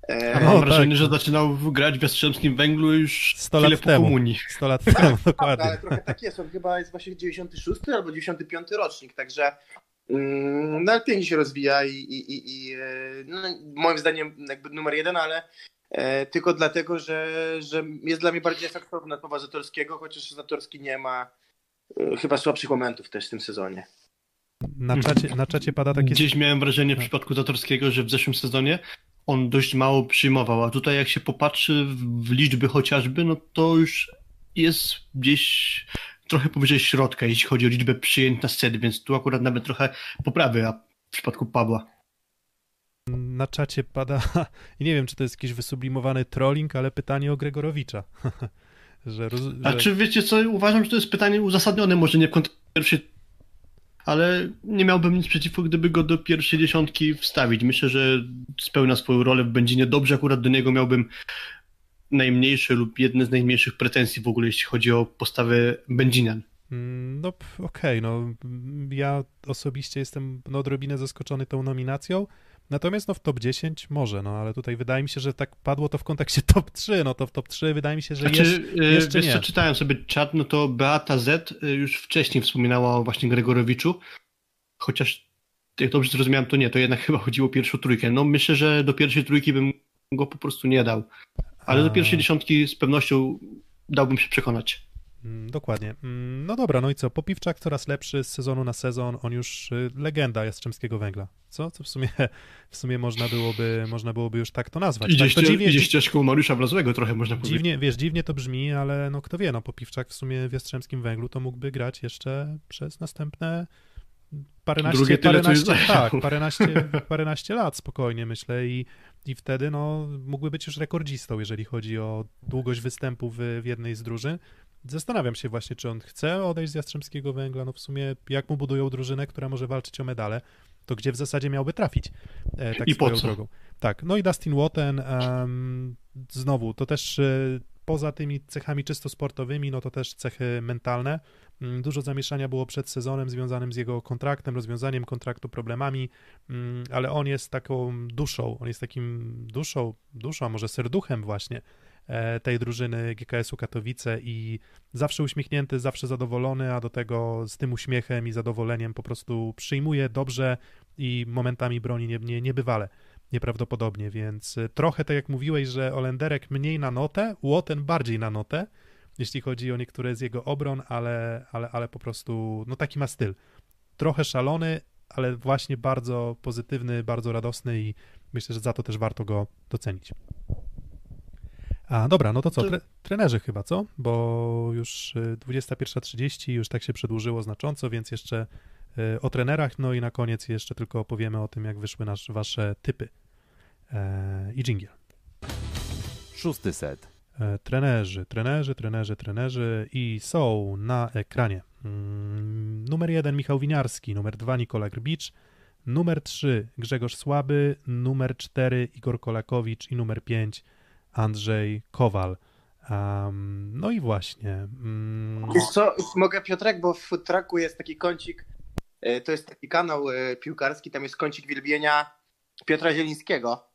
E, mam tak. wrażenie, że zaczynał grać w Jastrzębskim Węglu już 100 chwilę lat po temu. komunii. 100 lat temu, ale dokładnie. trochę tak jest. On chyba jest właśnie 96 albo 95 rocznik, także mm, no, ale pięknie się rozwija i, i, i, i e, no, moim zdaniem jakby numer jeden, ale e, tylko dlatego, że, że jest dla mnie bardziej efektowny od Pawła Zatorskiego, chociaż Zatorski nie ma e, chyba słabszych momentów też w tym sezonie. Na czacie, na czacie pada takie... Gdzieś miałem wrażenie w przypadku Zatorskiego, że w zeszłym sezonie on dość mało przyjmował, a tutaj jak się popatrzy w- liczby chociażby, no to już jest gdzieś trochę powyżej środka, jeśli chodzi o liczbę przyjęć na set, więc tu akurat nawet trochę poprawy, a w przypadku Pawła. Na czacie pada... I nie wiem, czy to jest jakiś wysublimowany trolling, ale pytanie o Gregorowicza. że, roz... A że... czy wiecie co, uważam, że to jest pytanie uzasadnione, może nie w kontekście ale nie miałbym nic przeciwko, gdyby go do pierwszej dziesiątki wstawić. Myślę, że spełnia swoją rolę w Będzinie dobrze, akurat do niego miałbym najmniejsze lub jedne z najmniejszych pretensji w ogóle, jeśli chodzi o postawę Będzinian. Mm, No okej, no mm, ja osobiście jestem no, odrobinę zaskoczony tą nominacją, natomiast no w top 10 może, no ale tutaj wydaje mi się, że tak padło to w kontekście top 3, no to w top 3 wydaje mi się, że Znaczy, jeszcze, e, jeszcze wiesz nie. co, czytałem sobie czat, no to Beata Z e, już wcześniej wspominała o właśnie Gregorowiczu, chociaż jak dobrze zrozumiałem, to nie, to jednak chyba chodziło o pierwszą trójkę. No myślę, że do pierwszej trójki bym go po prostu nie dał. Ale A. do pierwszej dziesiątki z pewnością dałbym się przekonać. Mm, Dokładnie. Mm, No dobra, no i co? Popiwczak coraz lepszy z sezonu na sezon, on już y, legenda Jastrzębskiego Węgla. Co? Co w sumie, w sumie można byłoby, można byłoby już tak to nazwać. Idzie, tak, to dziwnie, idzie ścieżką Mariusza Wlazłego trochę można powiedzieć. dziwnie, wiesz, dziwnie to brzmi, ale no kto wie, no Popiwczak w sumie w Jastrzębskim Węglu to mógłby grać jeszcze przez następne paręnaście, Drugie tyle, paręnaście, tak, paręnaście, paręnaście lat spokojnie, myślę i, i wtedy no mógłby być już rekordzistą, jeżeli chodzi o długość występu w, w jednej z drużyn. Zastanawiam się właśnie, czy on chce odejść z Jastrzębskiego Węgla, no w sumie jak mu budują drużynę, która może walczyć o medale, to gdzie w zasadzie miałby trafić e, tak I po swoją co? drogą. Tak, no i Dustin Wotten, em, znowu, to też e, poza tymi cechami czysto sportowymi, no to też cechy mentalne. Mm, Dużo zamieszania było przed sezonem związanym z jego kontraktem, rozwiązaniem kontraktu, problemami, mm, ale on jest taką duszą, on jest takim duszą, duszą, a może serduchem właśnie tej drużyny GKS-u Katowice i zawsze uśmiechnięty, zawsze zadowolony, a do tego z tym uśmiechem i zadowoleniem po prostu przyjmuje dobrze i momentami broni nie, nie, niebywale, nieprawdopodobnie, więc y, trochę tak jak mówiłeś, że Olenderek mniej na notę, Łoten bardziej na notę, jeśli chodzi o niektóre z jego obron, ale, ale, ale po prostu, no taki ma styl. Trochę szalony, ale właśnie bardzo pozytywny, bardzo radosny i myślę, że za to też warto go docenić. A dobra, no to co, tre, trenerzy chyba, co? Bo już y, 21.30, już tak się przedłużyło znacząco, więc jeszcze y, o trenerach, no i na koniec jeszcze tylko opowiemy o tym, jak wyszły nasz, wasze typy. E, I dżingiel. Szósty set. E, trenerzy, trenerzy, trenerzy, trenerzy i są na ekranie. Mm, numer jeden Michał Winiarski, numer dwa Nikola Grbicz, numer trzy Grzegorz Słaby, numer cztery Igor Kolakowicz i numer pięć Andrzej Kowal. Am, no i właśnie. mm, Wiesz co, mogę Piotrek, bo w food trucku jest taki kącik, e, to jest taki kanał e, piłkarski, tam jest kącik wielbienia Piotra Zielińskiego.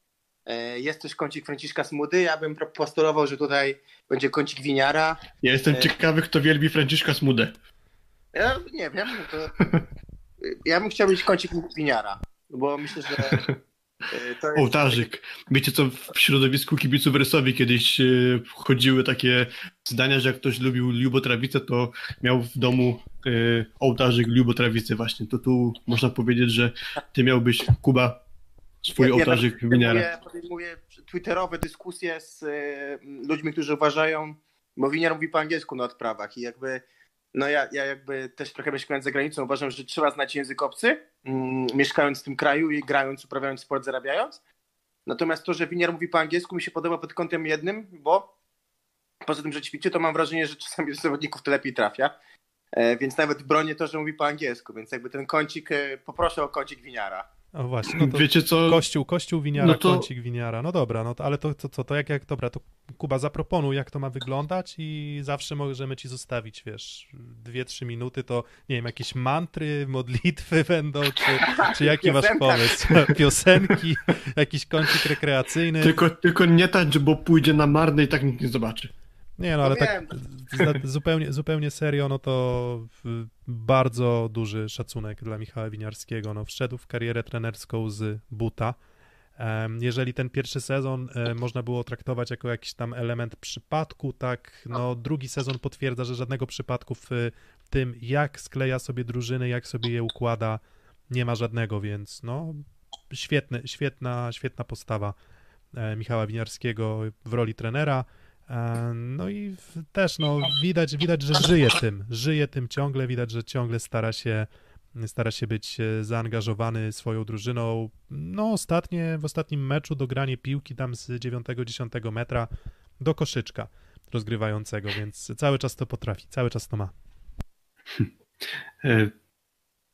E, Jest też kącik Franciszka Smudy, ja bym postulował, że tutaj będzie kącik Winiara. Ja jestem E. ciekawy, kto wielbi Franciszka Smudę. Ja nie wiem, to... ja bym chciał mieć kącik Winiara, bo myślę, że jest... Ołtarzyk. Wiecie co, w środowisku kibiców Rysowi kiedyś e, chodziły takie zdania, że jak ktoś lubił Lubotrawicę, to miał w domu e, ołtarzyk Lubotrawicy właśnie. To tu można powiedzieć, że ty miałbyś, Kuba, swój Ja- ja ołtarzyk tak winiara. podejmuję, podejmuję twitterowe dyskusje z ludźmi, którzy uważają, bo winiar mówi po angielsku na odprawach i jakby, no ja, ja jakby też trochę mieszkając za granicą uważam, że trzeba znać język obcy, mm, mieszkając w tym kraju i grając, uprawiając sport, zarabiając. Natomiast to, że winiar mówi po angielsku mi się podoba pod kątem jednym, bo poza tym, że ćwiczy, to mam wrażenie, że czasami do zawodników to lepiej trafia. E, Więc nawet bronię to, że mówi po angielsku, więc jakby ten kącik, e, poproszę o kącik winiara. O właśnie, no to Wiecie co, kościół, kościół winiara, No to- kącik winiara. No dobra, no to, ale to co, to, to jak, jak, dobra, to Kuba zaproponuj, jak to ma wyglądać i zawsze możemy ci zostawić, wiesz, dwie, trzy minuty, to nie wiem, jakieś mantry, modlitwy będą, czy, czy jaki masz pomysł? Piosenki, jakiś kącik rekreacyjny. tylko, tylko nie tańcz, bo pójdzie na marne i tak nikt nie zobaczy. Nie no, ale tak zupełnie, zupełnie serio, no to bardzo duży szacunek dla Michała Winiarskiego. No, wszedł w karierę trenerską z buta. Jeżeli ten pierwszy sezon e, można było traktować jako jakiś tam element przypadku, tak, no drugi sezon potwierdza, że żadnego przypadku w tym, jak skleja sobie drużyny, jak sobie je układa, nie ma żadnego, więc no świetny, świetna, świetna postawa e, Michała Winiarskiego w roli trenera. E, No i też no, widać, widać, że żyje tym, żyje tym ciągle, widać, że ciągle stara się, stara się być e, zaangażowany swoją drużyną. No ostatnie, w ostatnim meczu dogranie piłki tam z 9-10 metra do koszyczka rozgrywającego, więc cały czas to potrafi, cały czas to ma.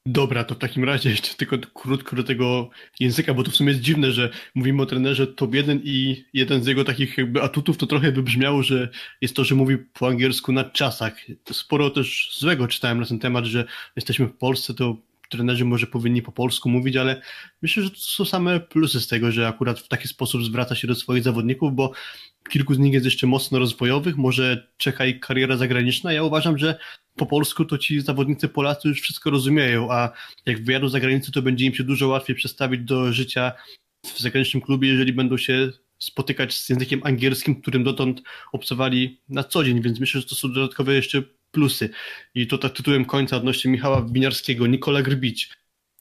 Dobra, to w takim razie jeszcze tylko krótko do tego języka, bo to w sumie jest dziwne, że mówimy o trenerze top 1 i jeden z jego takich jakby atutów to trochę wybrzmiało, że jest to, że mówi po angielsku na czasach. Sporo też złego czytałem na ten temat, że jesteśmy w Polsce, to trenerzy może powinni po polsku mówić, ale myślę, że to są same plusy z tego, że akurat w taki sposób zwraca się do swoich zawodników, bo kilku z nich jest jeszcze mocno rozwojowych, może czeka ich kariera zagraniczna. Ja uważam, że po polsku to ci zawodnicy Polacy już wszystko rozumieją, a jak wyjadą za granicę, to będzie im się dużo łatwiej przestawić do życia w zagranicznym klubie, jeżeli będą się spotykać z językiem angielskim, którym dotąd obcowali na co dzień, więc myślę, że to są dodatkowe jeszcze plusy. I to tak tytułem końca odnośnie Michała Winiarskiego, Nikola Grbić.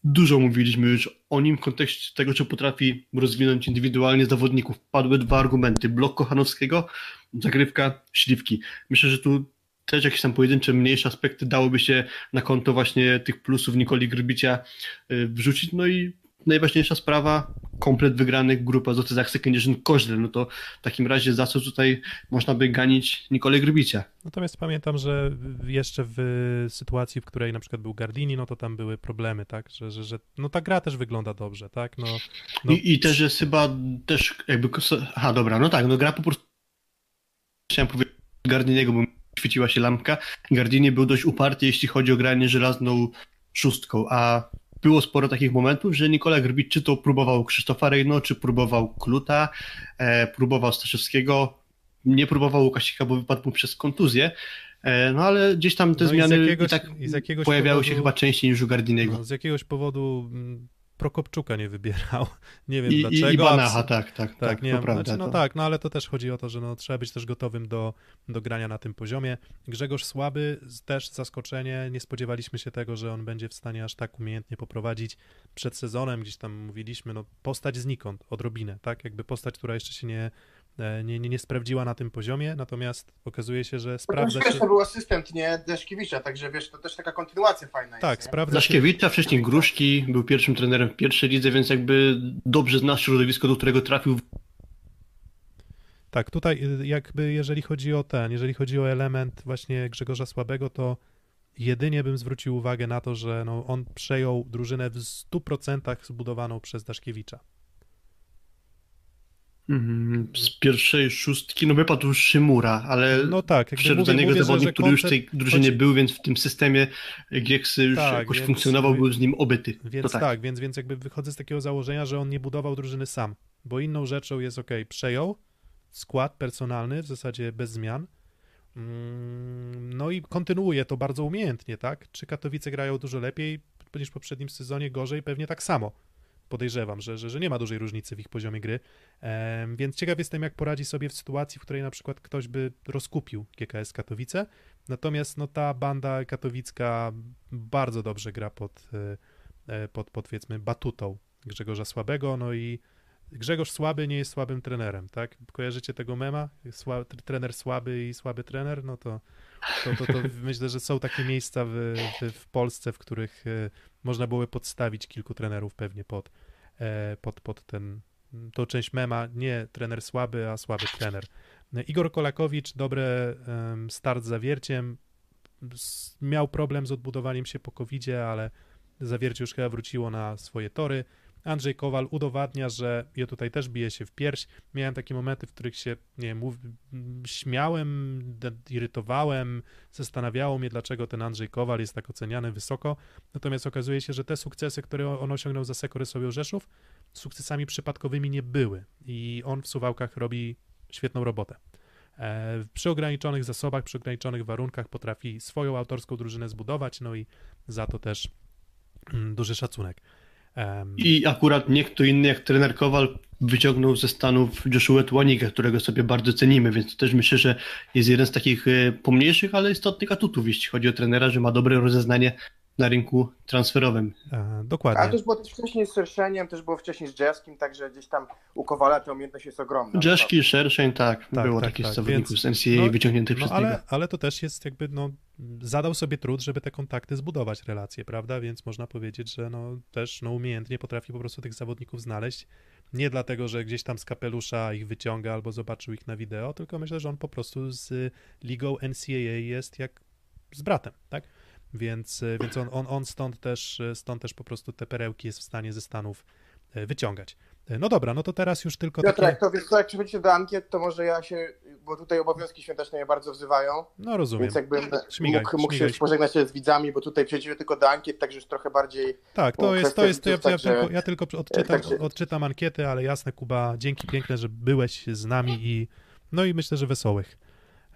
Dużo mówiliśmy już o nim w kontekście tego, czy potrafi rozwinąć indywidualnie zawodników. Padły dwa argumenty. Blok Kochanowskiego, zagrywka Śliwki. Myślę, że tu też jakieś tam pojedyncze, mniejsze aspekty dałoby się na konto właśnie tych plusów Nikoli Grbicia y, wrzucić. No i najważniejsza sprawa, komplet wygranych, grupa z Zach Second Edition Koźle. No to w takim razie za co tutaj można by ganić Nikolę Grbicia? Natomiast pamiętam, że jeszcze w sytuacji, w której na przykład był Gardini, no to tam były problemy, tak, że, że, że no ta gra też wygląda dobrze, tak, no. no... I, I też jest chyba też jakby, aha dobra, no tak, no gra po prostu chciałem powiedzieć Gardiniego, bo świeciła się lampka. Gardini był dość uparty, jeśli chodzi o granie żelazną szóstką, a było sporo takich momentów, że Nikola Grbicz czy to próbował Krzysztofa Rejno, czy próbował Kluta, e, próbował Staszewskiego, nie próbował Łukasika, bo wypadł mu przez kontuzję, e, no ale gdzieś tam te no zmiany i, jakiegoś, i tak i pojawiały powodu, się chyba częściej niż u Gardiniego. No, z jakiegoś powodu mm, Prokopczuka nie wybierał. Nie wiem I, dlaczego. I, Banacha, tak, tak, tak, nie, to prawda. Znaczy, no to... tak, no ale to też chodzi o to, że no, trzeba być też gotowym do, do grania na tym poziomie. Grzegorz Słaby, też zaskoczenie, nie spodziewaliśmy się tego, że on będzie w stanie aż tak umiejętnie poprowadzić przed sezonem, gdzieś tam mówiliśmy, no postać znikąd, odrobinę, tak, jakby postać, która jeszcze się nie, nie, nie, nie sprawdziła na tym poziomie, natomiast okazuje się, że sprawdza to się... To był asystent, nie, Deszkiewicza, także wiesz, to też taka kontynuacja fajna Tak, jest, sprawdza się... Daszkiewicza, wcześniej Gruszki, był pierwszym trenerem w pierwszej lidze, więc jakby dobrze zna środowisko, do którego trafił. Tak, tutaj y, jakby jeżeli chodzi o ten, jeżeli chodzi o element właśnie Grzegorza Słabego, to jedynie bym zwrócił uwagę na to, że no, on przejął drużynę w 100% zbudowaną przez Daszkiewicza. Mhm, Z pierwszej szóstki, no wypadł już Szymura, ale No tak, przyszedł mówię, niego zawodnik, że który już w tej drużynie chodzi- był, więc w tym systemie Gieksy już Tak, jakoś więc- funkcjonował, był z nim obyty. Więc tak. tak. więc, więc jakby wychodzę z takiego założenia, że on nie budował drużyny sam, bo inną rzeczą jest, ok, przejął skład personalny, w zasadzie bez zmian, Mm, no i kontynuuje to bardzo umiejętnie, tak? Czy Katowice grają dużo lepiej niż w poprzednim sezonie, gorzej? Pewnie tak samo. Podejrzewam, że, że, że nie ma dużej różnicy w ich poziomie gry, więc ciekaw jestem, jak poradzi sobie w sytuacji, w której na przykład ktoś by rozkupił GKS Katowice, natomiast no ta banda katowicka bardzo dobrze gra pod, e, e, pod, pod powiedzmy batutą Grzegorza Słabego, no i Grzegorz Słaby nie jest słabym trenerem, tak? Kojarzycie tego mema? Sła, trener słaby i słaby trener? No to, to, to, to myślę, że są takie miejsca w, w, w Polsce, w których e, można byłoby podstawić kilku trenerów pewnie pod, pod, pod ten, tą część mema, nie trener słaby, a słaby trener. Igor Kolakowicz, dobry start z zawierciem, miał problem z odbudowaniem się po covid ale zawiercie już chyba wróciło na swoje tory. Andrzej Kowal udowadnia, że ja tutaj też biję się w pierś. Miałem takie momenty, w których się, nie wiem, śmiałem, irytowałem, zastanawiało mnie, dlaczego ten Andrzej Kowal jest tak oceniany wysoko. Natomiast okazuje się, że te sukcesy, które on osiągnął za Sekory sobie Rzeszów, sukcesami przypadkowymi nie były. I on w Suwałkach robi świetną robotę. E, Przy ograniczonych zasobach, przy ograniczonych warunkach potrafi swoją autorską drużynę zbudować, no i za to też mm, duży szacunek. Em, I akurat nie kto inny jak trener Kowal wyciągnął ze Stanów Joshua Tłanikę, którego sobie bardzo cenimy, więc też myślę, że jest jeden z takich e, pomniejszych, ale istotnych atutów, jeśli chodzi o trenera, że ma dobre rozeznanie na rynku transferowym. e, Dokładnie. Ale to już było też wcześniej z Szerszeniem, też było wcześniej z Jaskim, także gdzieś tam u Kowala ta umiejętność jest ogromna. Jeszki, Szerszeń, tak, Tak, było tak, takich tak, zawodników więc- z NCAA no, wyciągniętych No przez niego. ale, ale to też jest jakby, no, zadał sobie trud, żeby te kontakty zbudować, relacje, prawda? Więc można powiedzieć, że no, też no, umiejętnie potrafi po prostu tych zawodników znaleźć. Nie dlatego, że gdzieś tam z kapelusza ich wyciąga albo zobaczył ich na wideo, tylko myślę, że on po prostu z ligą NCAA jest jak z bratem, tak? Więc, więc on, on, on stąd, też, stąd też po prostu te perełki jest w stanie ze Stanów e, wyciągać. E, No dobra, no to teraz już tylko takie... Piotrek, to wiesz co, jak przechodzicie do ankiet, to może ja się, bo tutaj obowiązki świąteczne mnie bardzo wzywają, No rozumiem. więc jakbym Śmigaj, mógł, mógł się śmigaj. pożegnać się z widzami, bo tutaj przejdziemy tylko do ankiet, także już trochę bardziej Tak, to jest, to jest, to ja, tylko, ja tylko odczytam, także- odczytam ankiety, ale jasne, Kuba, dzięki piękne, że byłeś z nami i no i myślę, że wesołych.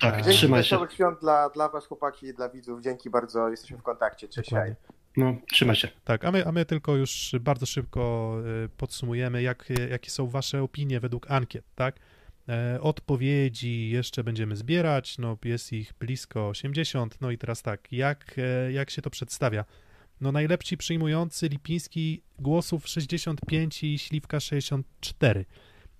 Tak, E, Dzięki Trzymaj się. wesołych świąt dla, dla was chłopaki i dla widzów. Dzięki bardzo, jesteśmy w kontakcie. Cześć. No, trzyma się. Tak, a my, a my tylko już bardzo szybko y, podsumujemy, jak, jakie są wasze opinie według ankiet, tak? E, Odpowiedzi jeszcze będziemy zbierać, no jest ich blisko 80, no i teraz tak, jak, e, jak się to przedstawia? No najlepsi przyjmujący Lipiński głosów 65 i Śliwka 64,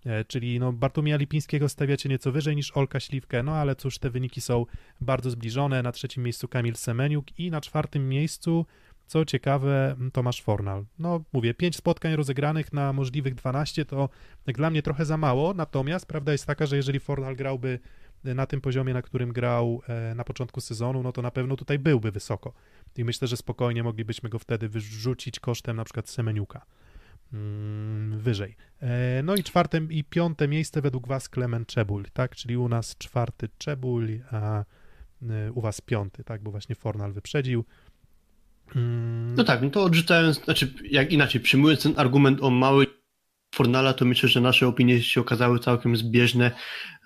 E, czyli no Bartłomieja Lipińskiego stawiacie nieco wyżej niż Olka Śliwkę, no ale cóż, te wyniki są bardzo zbliżone, na trzecim miejscu Kamil Semeniuk i na czwartym miejscu co ciekawe, Tomasz Fornal. No, mówię, 5 spotkań rozegranych na możliwych 12 to jak dla mnie trochę za mało, natomiast prawda jest taka, że jeżeli Fornal grałby na tym poziomie, na którym grał e, na początku sezonu, no to na pewno tutaj byłby wysoko. I myślę, że spokojnie moglibyśmy go wtedy wyrzucić kosztem na przykład Semeniuka mm, wyżej. E, no i czwarte i piąte miejsce według was Klement Czebul, tak? Czyli u nas czwarty Czebul, a e, u was piąty, tak? Bo właśnie Fornal wyprzedził. No tak, no to odrzucając, znaczy jak inaczej, przyjmując ten argument o mały Fornala, to myślę, że nasze opinie się okazały całkiem zbieżne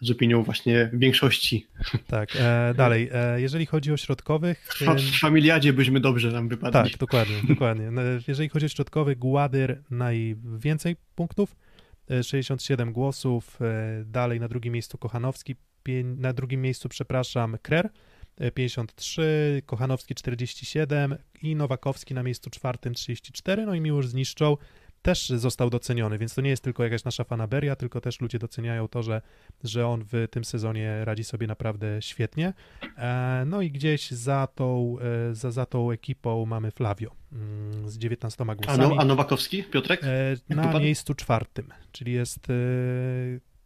z opinią właśnie większości. Tak, e, dalej, e, jeżeli chodzi o środkowych... W, w familiadzie byśmy dobrze nam wypadli. Tak, dokładnie, dokładnie. No, jeżeli chodzi o środkowych, Gładyr najwięcej punktów, 67 głosów, e, dalej na drugim miejscu Kochanowski, na drugim miejscu, przepraszam, Krer, 53, Kochanowski 47 i Nowakowski na miejscu czwartym 34, no i Miłosz Zniszczą też został doceniony, więc to nie jest tylko jakaś nasza fanaberia, tylko też ludzie doceniają to, że, że on w tym sezonie radzi sobie naprawdę świetnie. E, no i gdzieś za tą, e, za, za tą ekipą mamy Flavio mm, z 19 głosami. A, no, a Nowakowski, Piotrek? E, na miejscu czwartym, czyli jest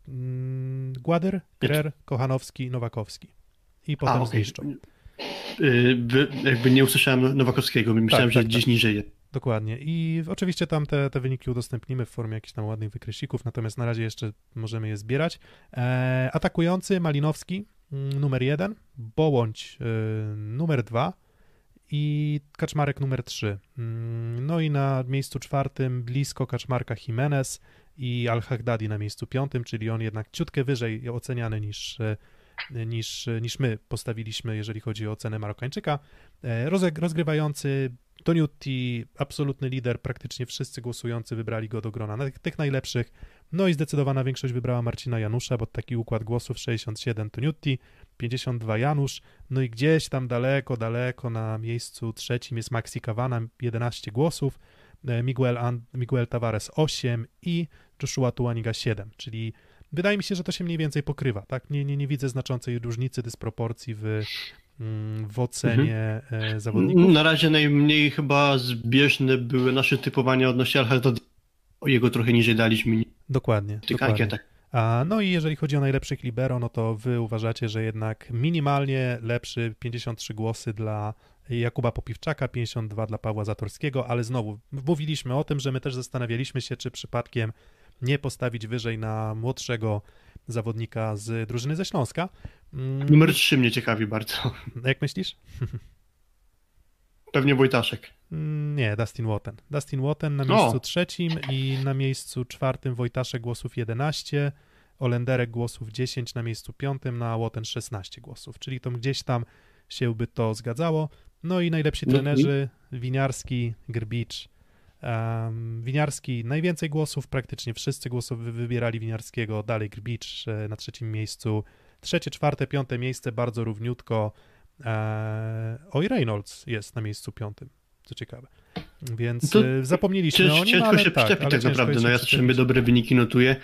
mm, Gładyr, Krer, Kochanowski, Nowakowski i potem A, okay. zniszczą. Yy, jakby nie usłyszałem Nowakowskiego, myślałem, tak, że tak, gdzieś tak. niżej. Dokładnie. I oczywiście tam te, te wyniki udostępnimy w formie jakichś tam ładnych wykreślików, natomiast na razie jeszcze możemy je zbierać. E, atakujący Malinowski mm, numer jeden, Bołądź y, numer dwa i Kaczmarek numer trzy. Mm, no i na miejscu czwartym blisko Kaczmarka Jimenez i Al-Hagdadi na miejscu piątym, czyli on jednak ciutkę wyżej oceniany niż e, niż, niż my postawiliśmy, jeżeli chodzi o cenę Marokańczyka. E, rozgrywający Toniutti, absolutny lider, praktycznie wszyscy głosujący wybrali go do grona tych, najlepszych. No i zdecydowana większość wybrała Marcina Janusza, bo taki układ głosów 67 Toniutti, 52 Janusz, no i gdzieś tam daleko, daleko na miejscu trzecim jest Maxi Kawana, 11 głosów, e, Miguel, Miguel Tavares 8 i Joshua Tuaniga 7, czyli wydaje mi się, że to się mniej więcej pokrywa, tak? Nie, nie, nie widzę znaczącej różnicy, dysproporcji w, mm, w ocenie mhm. zawodników. Na razie najmniej chyba zbieżne były nasze typowania odnośnie Alharda. Jego trochę niżej daliśmy. Dokładnie. W tych dokładnie. ankietach. A, no i jeżeli chodzi o najlepszych libero, no to wy uważacie, że jednak minimalnie lepszy 53 głosy dla Jakuba Popiwczaka, 52 dla Pawła Zatorskiego, ale znowu mówiliśmy o tym, że my też zastanawialiśmy się, czy przypadkiem nie postawić wyżej na młodszego zawodnika z drużyny ze Śląska. Mm. Numer 3 mnie ciekawi bardzo. Jak myślisz? Pewnie Wojtaszek. Mm, nie, Dustin Wotten. Dustin Wotten na miejscu o. trzecim i na miejscu czwartym Wojtaszek głosów 11, Olenderek głosów 10 na miejscu piątym, na Wotten 16 głosów, czyli to gdzieś tam się by to zgadzało. No i najlepsi no trenerzy Winiarski, Grbicz, Winiarski najwięcej głosów, praktycznie wszyscy głosów wybierali Winiarskiego, dalej Grbicz e, na trzecim miejscu, trzecie, czwarte, piąte miejsce bardzo równiutko. E, oj, Reynolds jest na miejscu piątym, co ciekawe. Więc to e, zapomnieliśmy cięż, o nim, Ciężko się tak, przyczepić tak naprawdę, no ja sobie dobre wyniki notuję,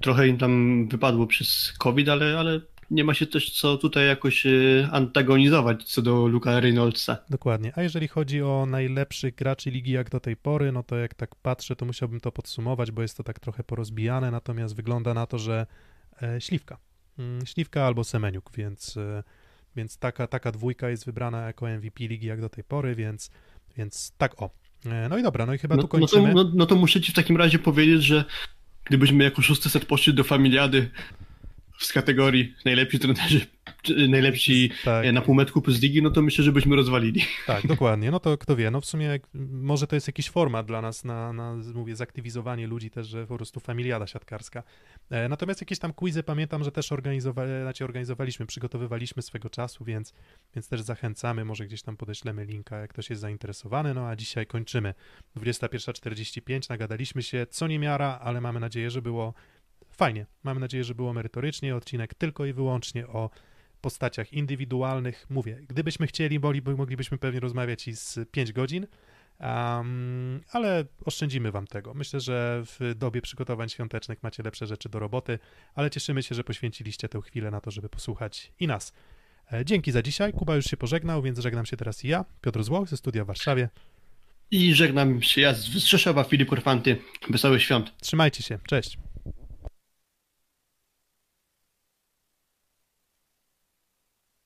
trochę im tam wypadło przez COVID, ale, ale nie ma się też co tutaj jakoś e, antagonizować co do Luka Reynoldsa. Dokładnie. A jeżeli chodzi o najlepszych graczy ligi jak do tej pory, no to jak tak patrzę, to musiałbym to podsumować, bo jest to tak trochę porozbijane, natomiast wygląda na to, że e, Śliwka. Mm, Śliwka albo Semeniuk, więc, e, więc taka, taka dwójka jest wybrana jako MVP ligi jak do tej pory, więc, więc tak o. No i dobra, no i chyba no, tu kończymy. No to, no, no to muszę ci w takim razie powiedzieć, że gdybyśmy jako szósty set poszli do familiady z kategorii najlepsi trenerzy najlepsi Tak. e, na półmetku plus ligi, no to myślę, że byśmy rozwalili. Tak, dokładnie. No to kto wie, no w sumie jak- może to jest jakiś format dla nas na, na mówię, zaktywizowanie ludzi też, że po prostu familiada siatkarska. E, natomiast jakieś tam quizy pamiętam, że też organizowa- znaczy organizowaliśmy, przygotowywaliśmy swego czasu, więc, więc też zachęcamy, może gdzieś tam podeślemy linka, jak ktoś jest zainteresowany. No a dzisiaj kończymy. 21.45, nagadaliśmy się, co nie miara, ale mamy nadzieję, że było fajnie. Mamy nadzieję, że było merytorycznie. Odcinek tylko i wyłącznie o postaciach indywidualnych. Mówię, gdybyśmy chcieli, moglibyśmy pewnie rozmawiać i z 5 godzin, um, ale oszczędzimy wam tego. Myślę, że w dobie przygotowań świątecznych macie lepsze rzeczy do roboty, ale cieszymy się, że poświęciliście tę chwilę na to, żeby posłuchać i nas. E, Dzięki za dzisiaj. Kuba już się pożegnał, więc żegnam się teraz i ja, Piotr Złoch ze studia w Warszawie. I żegnam się ja z Rzeszowa, Filip Korfanty. Wesołych świąt. Trzymajcie się, cześć.